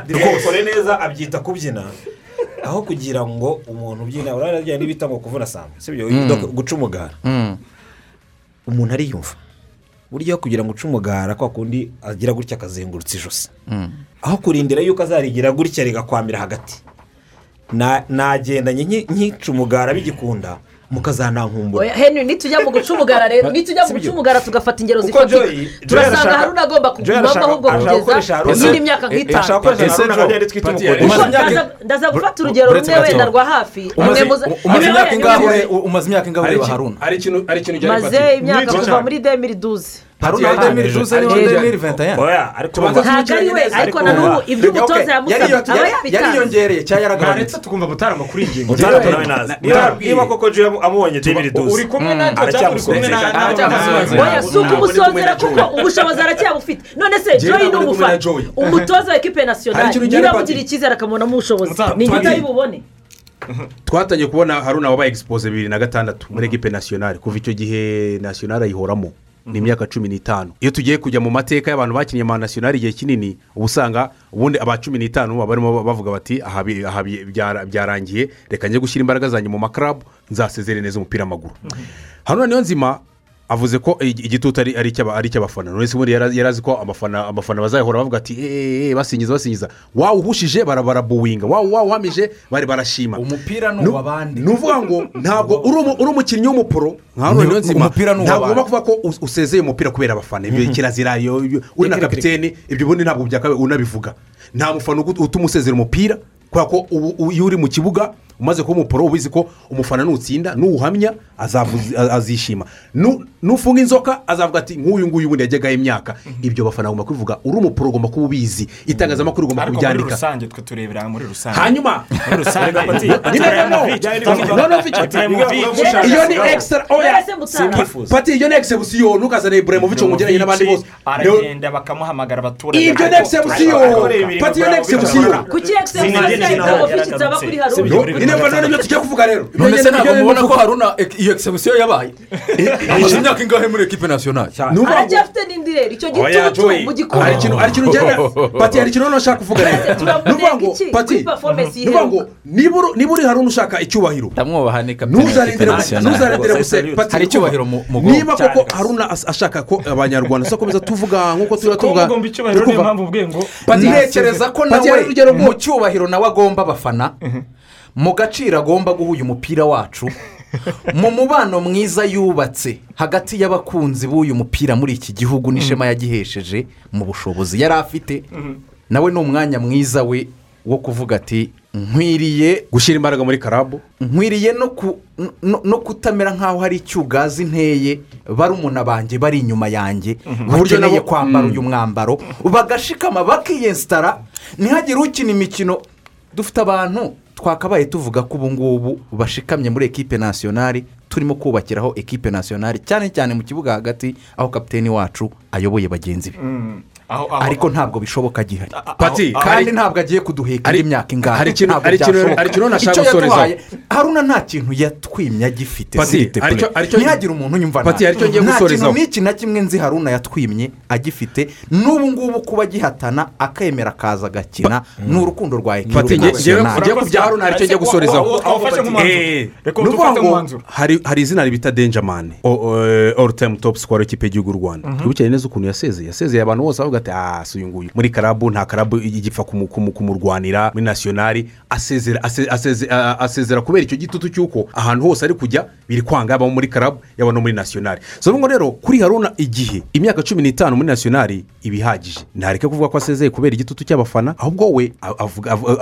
Speaker 8: dikoreye neza abyita kubyina aho kugira ngo umuntu ubyina urabona n'ibita ngo kuvuna samba si byo guca umugara umuntu ariyumva burya kugira ngo uce umugara kwa kundi agira gutya akazengurutsa ijosi aho kurindira yuko azarigira gutya rigakwamira hagati Na- nagendanye nki- nkica umugara bigikunda mukazanankumbura.
Speaker 9: Henry nitujya mu guca umugara rero. <laughs> Nitujya mu guca umugara tugafata ingero zifatika turasanga haruna agomba kugumamo ahubwo kugeza iyindi myaka
Speaker 8: Eh,
Speaker 9: nk'itanu. Kuko
Speaker 10: imyaka-
Speaker 9: ndaza- gufata urugero rumwe wenda rwa hafi.
Speaker 10: Umaze imyaka ingahe ureba haruna.
Speaker 9: maze imyaka kuva muri demiri duze
Speaker 10: haruna demiri juze
Speaker 12: ikintu-
Speaker 10: demiri ventaya
Speaker 9: ntabwo ari we ariko na n'ubu ibyo umutoza yamusabye aba yabitanze
Speaker 10: yariyongereye cyangwa yaragabanutse
Speaker 11: tukumva mutarama kuri iyi ngingo.
Speaker 8: Niba- koko Joy amubonye David
Speaker 11: uri
Speaker 8: Duzi
Speaker 11: kumwe natwe cyangwa uri kumwe na
Speaker 10: Aracyamusezera.
Speaker 9: oya si ukumusozera kuko ubushobozi aracyabufite none se joyi ni umufana umutoza wa ekipe nasiyonari niba
Speaker 12: Pati.
Speaker 9: icyizere akamubonamo ubushobozi ni
Speaker 12: Pati.
Speaker 9: igita bubone
Speaker 12: twatangiye kubona haruna wabaye egisipoze bibiri na gatandatu muri ekipe nasiyonari kuva icyo gihe nasiyonari ayihoramo ni imyaka cumi n'itanu. Iyo tugiye kujya mu mateka y'abantu bakinnye ama nasiyonari igihe kinini uba usanga ubundi aba cumi n'itanu baba barimo bavuga bati aha byarangiye. Reka njye gushyira imbaraga zanjye mu makarabu nzasezere neza umupira w'amaguru. Haruna niyo nzima
Speaker 7: avuze ko igi- igitutu ari ari icy'aba- ari icy'abafana none se ubundi yari azi ko abafana bazahora bavuga ati eee basingiza basingiza. Wawe uhushije bara- barabuwinga wawe wawe uhamije bari barashima.
Speaker 10: Umupira ni uw'abandi
Speaker 7: ni ukuvuga ngo ntabwo uri umu- uri umukinnyi w'umuporo ntabwo ugomba kuvuga ko us- usezeye umupira kubera abafana. Ibyo
Speaker 10: Mhm.
Speaker 7: kirazira uri na kapitene ibyo ubundi ntabwo byakabaye unabivuga. Nta mufana utuma usezera umupira kubera ko ubu- iyo uri mu kibuga umaze kuba umuporo ubizi ko umufana nutsinda nuwuhamya azishima Nu- nufunga inzoka azavuga ati nk'uyu nguyu ubundi yajyagaho imyaka ibyo bafana bagomba kubivuga uri umuporo ugomba kuba ubizi itangazamakuru rigomba
Speaker 2: ariko muri
Speaker 7: kubyandika
Speaker 2: rusange twe turebera muri rusange
Speaker 7: hanyuma
Speaker 2: muri rusange
Speaker 7: iyo ni ekisitara oya pati iyo ni egisebusiyo ntukazane iburayimovich umugeranye n'abandi bose
Speaker 2: aragenda bakamuhamagara abaturage
Speaker 7: ibyo ni egisebusiyo pati iyo ni egisebusiyo
Speaker 9: kuki egisebusiyo itabofishi itaba kuri haruna
Speaker 7: niba none ibyo tugiye kuvuga rero
Speaker 10: none se ntabwo mubona ko haruna ek- iyo egisebusiyo yabaye amaze imyaka ingahe muri ekipe nasiyonari
Speaker 9: aracyafite n'indi rero icyo
Speaker 7: oya
Speaker 9: gitutu
Speaker 7: joyi
Speaker 9: mu
Speaker 7: hari ikintu hari ikintu ugenda pati hari ikintu noneho ushaka kuvuga rero ni ukuvuga ngo pati ni ukuvuga ngo niba uri- haruna ushaka icyubahiro
Speaker 10: ndamwubaha ni kapitene
Speaker 7: ntuzarindire gusa pati
Speaker 10: hari icyubahiro mu bwonko
Speaker 7: niba koko haruna as- ashaka ko abanyarwanda tuzakomeza tuvuga nk'uko tuba tuvuga
Speaker 2: mpamvu ubwiye ngo
Speaker 10: ntekereza ko
Speaker 7: Pati hari
Speaker 10: nawe mu cyubahiro nawe agomba abafana mu gaciro agomba guha uyu mupira wacu <laughs> mu mubano mwiza yubatse hagati y'abakunzi b'uyu mupira muri iki gihugu n'ishema yagihesheje mu bushobozi yari afite. Nawe ni umwanya mwiza we wo kuvuga ati nkwiriye
Speaker 7: gushyira imbaraga muri karabu
Speaker 10: nkwiriye no ku- no- no kutamera nk'aho hari icyugazi nteye barumuna banjye bari inyuma yanjye
Speaker 7: buryo
Speaker 10: bakeneye kwambara
Speaker 7: Mm.
Speaker 10: uyu mwambaro bagashikama bakiyesitara ntihagire ukina imikino dufite abantu. Twakabaye tuvuga ko ubu ngubu bashikamye muri ekipe nasiyonari turimo kubakiraho ekipe nasiyonari cyane cyane mu kibuga hagati aho kapiteni wacu ayoboye bagenzi be. Ariko ntabwo bishoboka gihari.
Speaker 7: Pati,
Speaker 10: kandi ntabwo agiye kuduheka indi myaka ingahe
Speaker 7: hari ikintu-
Speaker 10: Ntabwo
Speaker 7: hari ikintu-
Speaker 10: byashoboka.
Speaker 7: hari ikintu nashaka
Speaker 10: yaduhaye, haruna nta kintu yatwimye agifite. Ntihagire umuntu unyumva nta. Kintu n'iki na kimwe nzi haruna yatwimye agifite. N'ubu ngubu kuba agihatana akemera akaza agakina. Ni urukundo rwa
Speaker 7: nge- ngewe ku bya haruna hari icyo ngiye gusorezaho. Eh, ni ukuvuga ngo hari hari izina bita denjamani oru tayimu topu sikoro y'ikipe y'igihugu y'u rwanda.
Speaker 13: Mhm.
Speaker 7: twibukire neza ukuntu yasezeye. Yasezeye abantu bose bavuga ati ah si uyu nguyu muri karabu nta karabu igipfa kumu- kumu- kumurwanira. Muri nasiyonari asezera ase- aseze- a- asezera kubera icyo gitutu cy'uko ahantu hose ari kujya biri kwanga yaba muri karabu yaba no muri nasiyonari so rero kuri haruna igihe imyaka cumi n'itanu muri nasiyonari iba ihagije. Ntareke kuvuga ko asezeye kubera igitutu cy'abafana ahubwo we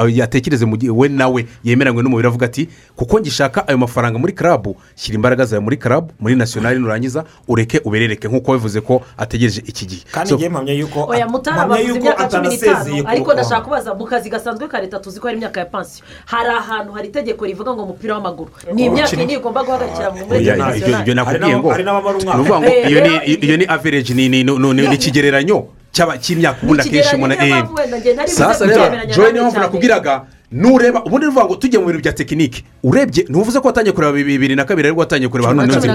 Speaker 7: yatekereze mu gihe we nawe yemeranywe n'umubiri avuga ati kuko ngishaka ayo mafaranga muri karabu shyira imbaraga zawe muri karabu muri nasiyonari nurangiza ureke uberereke. Nk'uko wabivuze ko ategereje iki gihe.
Speaker 8: Kandi ngiye mpamya yuko
Speaker 9: oya mutara bavuze imyaka cumi n'itanu. ariko ndashaka kubaza mu kazi gasanzwe ka leta tuzi ko hari imyaka ya pansiyo hari ahantu hari itegeko rivuga ngo umupira w'amaguru. Ni imyaka ine igomba guhagarikira mu
Speaker 7: ibyo
Speaker 9: nasiyonari
Speaker 7: ni ukuvuga ngo
Speaker 9: Eh,
Speaker 7: iyo ni
Speaker 9: rero-
Speaker 7: iyo ni average ni ni- ni- ni- ni ikigereranyo cy'imyaka ubundi akenshi umuntu sasa rero
Speaker 9: kubyemeranya
Speaker 7: joy
Speaker 9: namwe
Speaker 7: niyo mpamvu nakubwiraga nureba ubundi ruvuga ngo tujye mu bintu bya tekinike urebye ntuvuze ko watangiye kureba bibiri na kabiri ariko watangiye kureba haruna niyonzima.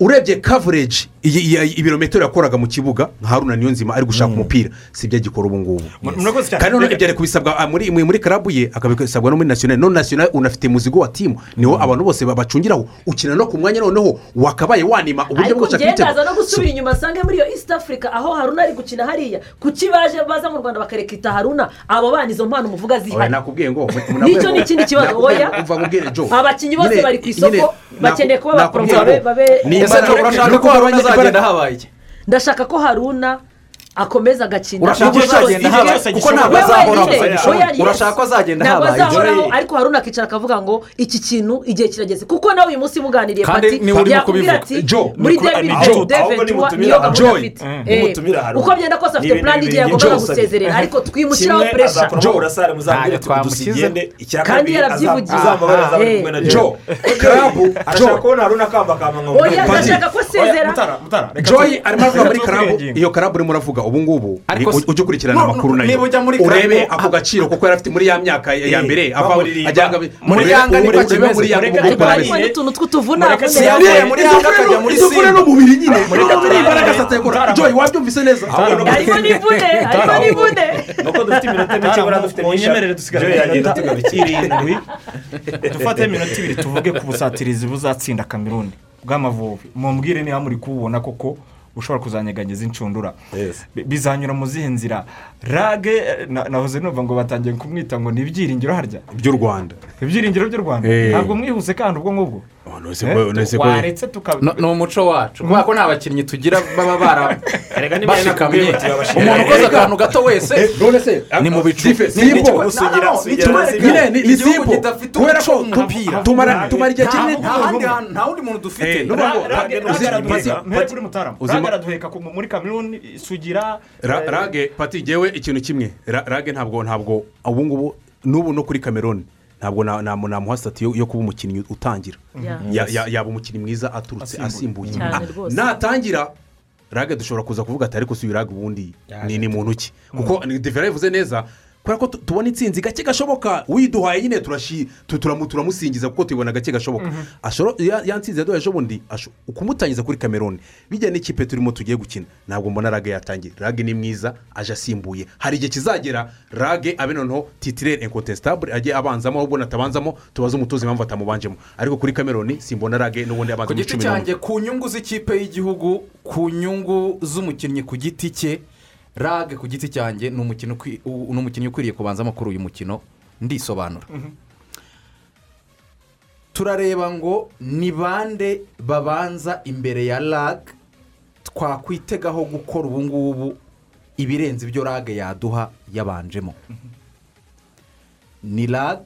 Speaker 7: urebye iyi- ibirometero yakoraga mu kibuga nka haruna niyonzima ari gushaka umupira. Si ibyo agikora ubu ngubu. Kandi noneho ibyo ari kubisabwa ah, muri karabu ye akabisabwa no muri nasiyonari none nasiyonari unafite muzigo wa timu niwo abantu bose babacungiraho ukina no ku mwanya noneho wakabaye wanima uburyo
Speaker 9: ariko
Speaker 7: bwo gushaka ibitego
Speaker 9: ndaza no gusubira inyuma asange muri iyo east africa aho haruna ari gukina hariya kuki baje baza mu rwanda bakarekita haruna. Abo bana izo mpano muvuga zihari. Nicyo ni ikindi kibazo, oya.
Speaker 7: umva nkubwire jo
Speaker 9: abakinnyi bose bari ku isoko bakeneye kuba
Speaker 7: ngo
Speaker 9: babe ndashaka ko haruna akomeza agakina
Speaker 10: kuko ntabwo
Speaker 9: yes.
Speaker 10: urashaka ko azagenda habaye? Joy.
Speaker 9: ariko haruna akicara akavuga ngo iki kintu igihe kirageze. Kuko nawe uyu munsi muganiriye pati yakubwira ati
Speaker 7: Joe,
Speaker 9: muri
Speaker 8: ahubwo nimutumira
Speaker 9: niyo gahunda afite Eh, uko byenda kose afite plan igihe yagombaga
Speaker 8: Joe.
Speaker 9: gusezerera. Ariko twimushyiraho puresha Kandi yarabyivugiye.
Speaker 8: ari
Speaker 9: Eh.
Speaker 7: jo.
Speaker 8: Joe
Speaker 7: karabu
Speaker 8: arashaka
Speaker 7: jo.
Speaker 8: Kubona haruna akambakamba nka
Speaker 9: oya ndashaka ko asezera.
Speaker 7: Joy arimo avuga muri karabu iyo karabu urimo uravuga. Ubu ngubu
Speaker 10: Ariko
Speaker 7: ujye ukurikirana amakuru
Speaker 10: na yo
Speaker 7: urebe ako gaciro kuko yari afite muri ya myaka ya ya mbere ava
Speaker 8: bamuririmba.
Speaker 7: ajyanga
Speaker 10: Muri Yanga niko
Speaker 7: urebe
Speaker 10: kimeze.
Speaker 7: muri Yanga
Speaker 8: Mureke
Speaker 7: uko
Speaker 9: ariko
Speaker 7: bimeze.
Speaker 9: harimo n'utuntu tw'utuvuna
Speaker 8: Mureke
Speaker 9: avunira.
Speaker 8: si
Speaker 10: yavuye muri yanga akajya muri simba
Speaker 7: n'umubiri nyine muri
Speaker 8: turi-
Speaker 7: imbaraga zitakora joy wabyumvise neza
Speaker 9: harimo n'imvune harimo n'imvune
Speaker 8: nuko dufite iminota mike buriya dufite
Speaker 2: munyemerere
Speaker 8: joe yagenda tugarukira
Speaker 2: irindwi dufate iminota ibiri tuvuge ku busatirizi buzatsinda kameruni bw'amavubi mumbwire niba muri kuwubona koko ushobora kuzanyeganyeza inshundura Bi- bizanyura mu zihe nzira? Rage eh, na- nahoze numva ngo batangiye kumwita ngo ni ibyiringiro harya?
Speaker 7: By'u rwanda.
Speaker 2: Ibyiringiro by'u rwanda?
Speaker 7: Eh.
Speaker 2: ntabwo mwihuse kandi ubwo ngubwo?
Speaker 7: Nonese ko-
Speaker 2: waretse tuka
Speaker 10: No- ni umuco wacu. Kubera ko nta bakinnyi tugira baba bara
Speaker 8: Erega niba
Speaker 10: bashikamye.
Speaker 8: nakubwiye bati babashimira.
Speaker 10: umuntu ukoze akantu gato wese
Speaker 7: none se
Speaker 10: ni mu bicu.
Speaker 7: Sife,
Speaker 10: Ni kidafite
Speaker 7: Kubera ko tumara igihe kinini.
Speaker 10: nta wundi muntu dufite.
Speaker 7: Eh,
Speaker 2: araduheka ku- muri kameruni sugira.
Speaker 7: Ra-
Speaker 2: eh,
Speaker 7: rage pati ngewe ikintu kimwe. Ra- rage ntabwo ntabwo ubu ngubu n'ubu no kuri cameroon. Ntabwo na- na- namuha sitati yo- kuba umukinnyi utangira.
Speaker 9: Yeah.
Speaker 7: Ya- ya- yaba umukinnyi mwiza aturutse asimbuye. Ah, natangira rage dushobora kuza kuvuga ati ariko si uyu rage ubundi ni muntu ki? Kuko ni devera yavuze neza kubera ko tu- tubona intsinzi gake gashoboka. Widuhaye nyine turamusingiza kuko tubibona gake gashoboka. Ashoro- ya ntsinzi yaduhaye ejo bundi ukumutangiza kuri cameroon. Bijyanye n'ikipe turimo tugiye gukina. Ntabwo mbona rage yatangira rage ni mwiza aje asimbuye. Hari igihe kizagera rage abe noneho titirere incontestabule ajye abanzamo ahubwo natabanzamo tubaze umutoza impamvu atamubanjemo. Ariko kuri cameroon simbona rage n'ubundi
Speaker 10: ku
Speaker 7: abanza muri
Speaker 10: giti
Speaker 7: cumi n'umwe.
Speaker 10: cyanjye ku nyungu z'ikipe y'igihugu ku nyungu z'umukinnyi ku giti cye rage ku giti cyanjye ni umukinnyi ukwiriye kubanzamo kuri uyu mukino ndisobanura. Turareba ngo ni bande babanza imbere ya rage twakwitegaho gukora ubu ngubu ibirenze ibyo rage yaduha yabanjemo. Ni rage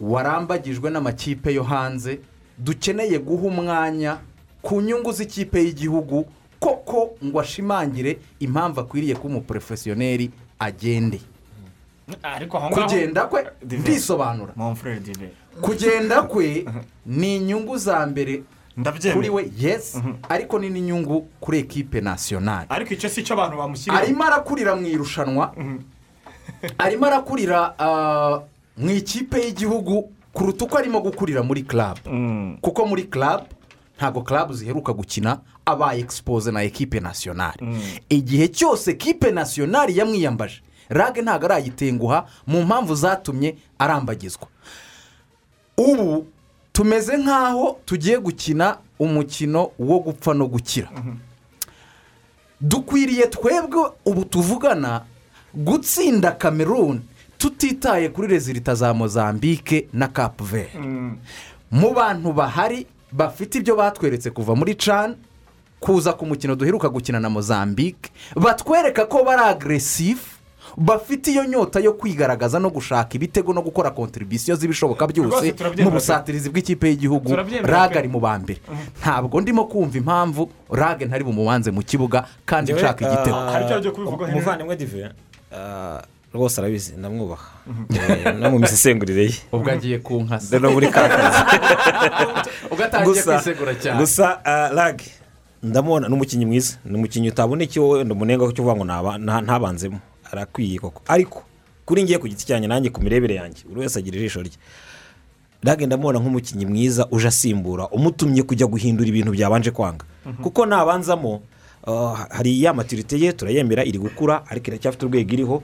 Speaker 10: warambagijwe n'amakipe yo hanze dukeneye guha umwanya ku nyungu z'ikipe y'igihugu koko ngo ashimangire impamvu akwiriye kuba umuporofesiyoneri agende. Kugenda kwe ndisobanura. Kugenda kwe <laughs> ni inyungu za mbere kuri we yesi ariko ni n'inyungu kuri ekipe nasiyonari
Speaker 2: ariko icyo si cyo abantu bamushyiriyeho
Speaker 10: arimo arakurira mu irushanwa. <laughs> Arimo arakurira ah, mu ikipe y'igihugu kuruta uko arimo gukurira muri club. Kuko muri club ntabwo club ziheruka gukina abaye expose na ekipe nasiyonari igihe cyose ekipe nasiyonari yamwiyambaje rage ntabwo arayitenguha mu mpamvu zatumye arambagizwa. Ubu tumeze nk'aho tugiye gukina umukino wo gupfa no gukira. Dukwiriye twebwe ubu tuvugana gutsinda cameroon tutitaye kuri rezilita za mozambique na cape vert. Mu bantu bahari bafite ibyo batweretse kuva muri can kuza ku mukino duheruka gukina na mozambique batwereka ko bari agresifu bafite iyo nyota yo kwigaragaza no gushaka ibitego no gukora kontribisiyo z'ibishoboka byose mu busatirizi bw'ikipe y'igihugu raga ari mu ba mbere. Ntabwo ndimo kumva impamvu rage ntari bumubanze mu kibuga kandi nshaka igitego.
Speaker 8: umuvandimwe dive ah, rwose arabizi ndamwubaha. Eh, no mu misesengurire ye.
Speaker 10: Ubwo agiye ku nkasa
Speaker 8: no muri ka kazi <laughs>
Speaker 10: ubwo atangiye kwisegura cyane.
Speaker 8: gusa ah, rage ndamubona ni umukinnyi mwiza. Ni umukinnyi utabona icyo wenda umunenga cyo uvuga ngo ntaba- nta- ntabanzemo. Arakwiye koko. Ariko kuri ngiye ku giti cyanjye nanjye ku mirebere yanjye buri wese agira ijisho rye. Rage ndamubona nk'umukinnyi mwiza uje asimbura umutumye kujya guhindura ibintu byabanje kwanga. Kuko nabanzamo hari ya maturite ye turayemera iri gukura ariko iracyafite urwego iriho.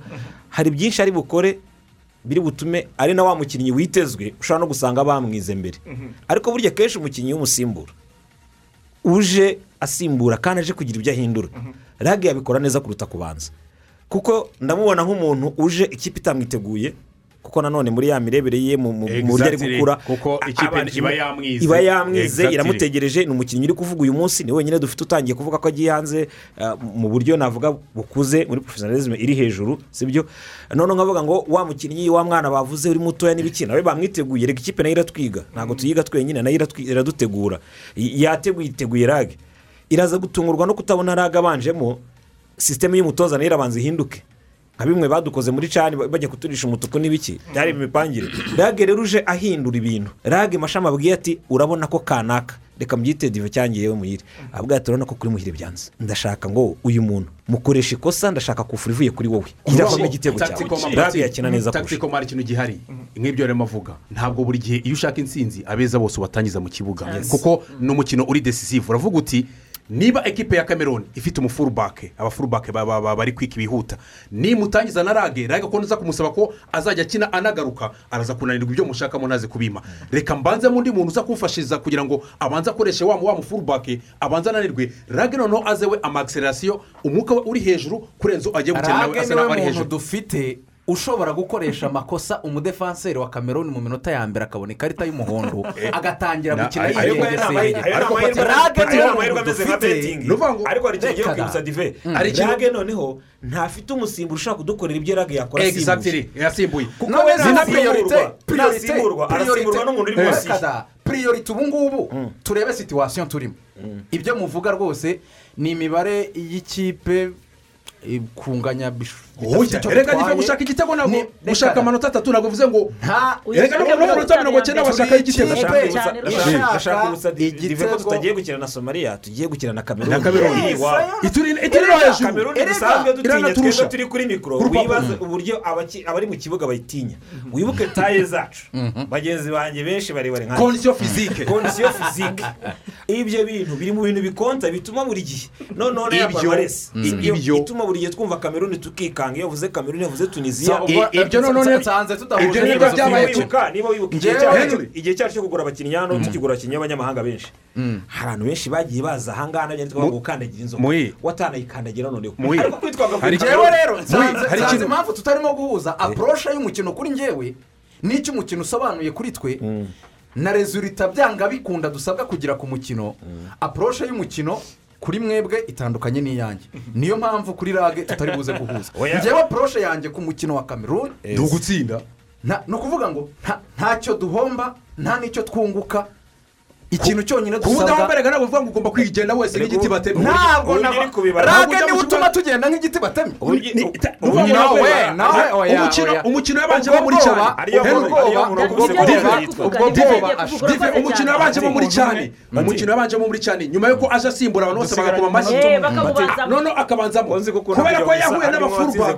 Speaker 8: Hari byinshi ari bukore biri butume ari na wa mukinnyi witezwe ushobora no gusanga bamwize mbere. Ariko burya kenshi umukinnyi w'umusimbura uje asimbura kandi aje kugira ibyo ahindura. Rage yabikora neza kuruta kubanza. Kuko ndamubona nk'umuntu uje ikipe itamwiteguye kuko nanone muri ya mirebere ye mu buryo ari gukura
Speaker 7: Kuko ikipe
Speaker 8: aba-
Speaker 7: iba yamwize.
Speaker 8: iba yamwize
Speaker 7: Exactly.
Speaker 8: iramutegereje ni umukinnyi uri kuvuga uyu munsi ni wenyine dufite utangiye kuvuga ko agiye hanze ah, mu buryo navuga bukuze muri porofesiyonarizme iri hejuru sibyo noneho nkavuga ngo wa mukinnyi wa mwana bavuze uri mutoya n'ibiki nawe bamwiteguye reka ikipe na yo iratwiga. Ntabwo tuyiga twenyine na yo iradutegura. Yateguye iteguye rage iraza gutungurwa no kutabona rage abanjemo sisiteme y'umutoza na yo irabanza ihinduke. Nka bimwe badukoze muri cani bajya kuturisha umutuku n'ibiki? Byari imipangire rage rero uje ahindura ibintu. Rage mashami abwiye ati urabona ko kanaka. Reka mbyite dive cyangwa yewe muhire abwiye ati urabona ko kuri muhire byanze. Ndashaka ngo uyu muntu mukoresha ikosa ndashaka kufura ivuye kuri wowe. Iravamo igitego cyawe. Rage yakina neza kurusha.
Speaker 7: Takitiko mari ikintu gihari. Nk'ibyo rero avuga. Ntabwo buri gihe iyo ushaka intsinzi abeza bose ubatangiza mu kibuga. Kuko ni umukino uri decisive. Uravuga uti niba ekipe ya cameroon ifite umufurubake abafurubake ba- ba- ba- bari kwika ibihuta nimutangiza na rage rage ko nza kumusaba ko azajya akina anagaruka araza kunanirwa ibyo mushakamo ntaze kubima. Reka mbanzemo undi muntu uza kumfashiriza kugira ngo abanze akoreshe wa mufurubake abanze ananirwe. Rage noneho aze we amakiserasiyo umwuka we uri hejuru kurenza agiye gukina nawe asa n'aho ari hejuru.
Speaker 10: dufite ushobora gukoresha amakosa umudefanseri wa cameroon mu minota ya mbere akabona ikarita y'umuhondo agatangira
Speaker 7: Na-
Speaker 10: gukina yigengeseye
Speaker 8: ariko hari ikintu ugiye kwibutsa dive.
Speaker 7: Ikintu-
Speaker 8: rage noneho ntafite umusimburo ushobora kudukorera ibyo rage yakora
Speaker 7: egisagitiri yasimbuye.
Speaker 8: Kuko we
Speaker 10: zina
Speaker 8: ntasimburwa arasimburwa n'umuntu uri munsi ye.
Speaker 10: Reka da, priorite ubu ngubu. Turebe situwasiyo turimo. Ibyo muvuga rwose ni imibare y'ikipe eh, kunganya bish- bidafite
Speaker 7: Oya,
Speaker 10: icyo
Speaker 7: reka niba gushaka igitego ntabwo gushaka amanota atatu ntabwo bivuze ngo reka no mu minota mirongo icyenda bashaka igitego
Speaker 8: dive
Speaker 10: igitego-
Speaker 8: tutagiye gukina na somaliya tugiye gukina na cameroon.
Speaker 7: Na Cameroon.
Speaker 8: Iri iwabo.
Speaker 7: ituri ituri no hejuru. Iranaturusha.
Speaker 8: turi kuri mikoro wibaze uburyo abari mu kibuga bayitinya. Wibuke taye zacu. Bagenzi banjye benshi bari nka
Speaker 7: kondisiyo fizike
Speaker 8: kondisiyo fizike ibyo bintu biri mu bintu bikonta bituma buri gihe. Noneho pavaresi
Speaker 7: Mm.
Speaker 8: ibyo
Speaker 7: Ibyo-
Speaker 8: ituma buri gihe twumva kameruni tukikanga iyo yavuze kameruni yavuze tunisiya
Speaker 7: ibyo none-
Speaker 10: nsanze tudahuje by'imikino.
Speaker 8: wibuka niba wibuka igihe cyacu cyo kugura abakinnyi hano tukigura abakinnyi b'abanyamahanga benshi. Hari abantu benshi bagiye baza ahangaha na byo twavuga
Speaker 7: Mu-
Speaker 8: gukandagira inzoka.
Speaker 7: Muhi.
Speaker 8: watanayikandagira noneho. Ariko kwitwaga
Speaker 10: njyewe rero nsanze impamvu tutarimo guhuza. Apuroshe y'umukino kuri njyewe n'icyo umukino usobanuye kuri twe? Na rezulita byanga bikunda dusabwa kugira ku mukino. Apuroshe y'umukino kuri mwebwe itandukanye n'iyanjye. Niyo mpamvu kuri rage tutari buze guhuza.
Speaker 8: Oya.
Speaker 10: njyewe apuroshe yanjye ku mukino wa cameroon.
Speaker 7: Ni ugutsinda.
Speaker 10: Ni ukuvuga ngo nta- ntacyo duhomba nta n'icyo twunguka. Ikintu cyonyine dusabwa
Speaker 7: udahomberega ntabwo bivuga ngo ugomba kwigenda wese n'igiti batemye
Speaker 10: ntabwo
Speaker 7: Ntabwo mu
Speaker 10: utuma tugenda nk'igiti
Speaker 8: ubu-
Speaker 7: ubu-
Speaker 8: nawe-
Speaker 10: nawe oya
Speaker 7: umukino
Speaker 10: Ubwo
Speaker 7: bo muri cyane.
Speaker 9: Dive,
Speaker 7: umukino wabanjemo muri cyane. umukino wabanjemo muri cyane. Nyuma y'uko aje asimbura abantu bose bagakoma amashyi.
Speaker 9: Eh,
Speaker 7: noneho akabanzamo. Kubera ko yahuye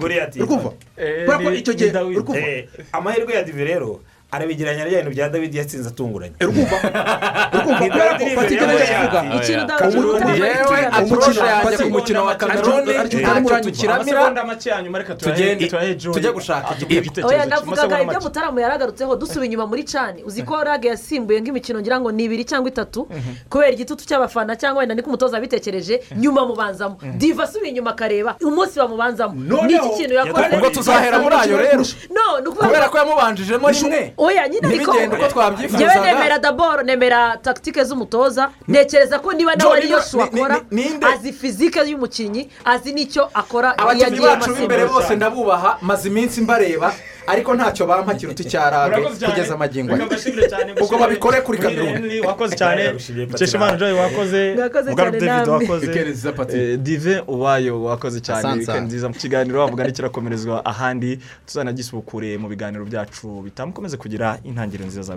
Speaker 8: Goliath.
Speaker 7: uri kumva kubera ko icyo gihe uri kumva
Speaker 8: Eh, amahirwe ya dive rero arabigeranya na bintu bya dawidi yatsinze atunguranye.
Speaker 7: Uri kumva <laughs> kubera ko batigeze kuvuga
Speaker 9: ikintu
Speaker 8: Cameroon-
Speaker 10: yewe apuroshe yanjye ku mukino wa cameroon ntacyo tukiramira tugende tujye gushaka igitego
Speaker 9: oya navugaga ibyo mutaramu yaragarutseho dusuba inyuma muri cani uzi ko rage yasimbuye nk'imikino ngira ngo ni ibiri cyangwa itatu? Kubera igitutu cy'abafana cyangwa wenda niko umutoza abitekereje nyuma mubanzamo diva asubiye inyuma akareba umunsi bamubanzamo ni iki kintu yakoze?
Speaker 10: Ubwo tuzahera muri ayo rero.
Speaker 9: ni
Speaker 10: kubera ko yamubanjijemo rimwe.
Speaker 9: Oya nyine ariko
Speaker 10: twabyifuzaga.
Speaker 9: Nemera daboro nemera takitike z'umutoza. Ntekereza ko niba nawe ariyo shu akora azi fizike y'umukinnyi azi n'icyo akora iyo
Speaker 10: abakinnyi
Speaker 9: agiye
Speaker 10: bacu b'imbere
Speaker 9: amasimbuza
Speaker 10: bose ndabubaha maze iminsi mbareba. Ariko ntacyo bampa kiruta icya rage kugeza amagingo ubwo babikore kuri cameroon.
Speaker 2: wakoze cyane. Mukeshimana joy wakoze. Mugaru david wakoze. Eh, dive uwayo wakoze cyane.
Speaker 10: Sana.
Speaker 2: nziza. Mu kiganiro wavuga kirakomerezwa ahandi. Tuzanagisubukure mu biganiro byacu. Bitamukomeze kugira intangiriro nziza za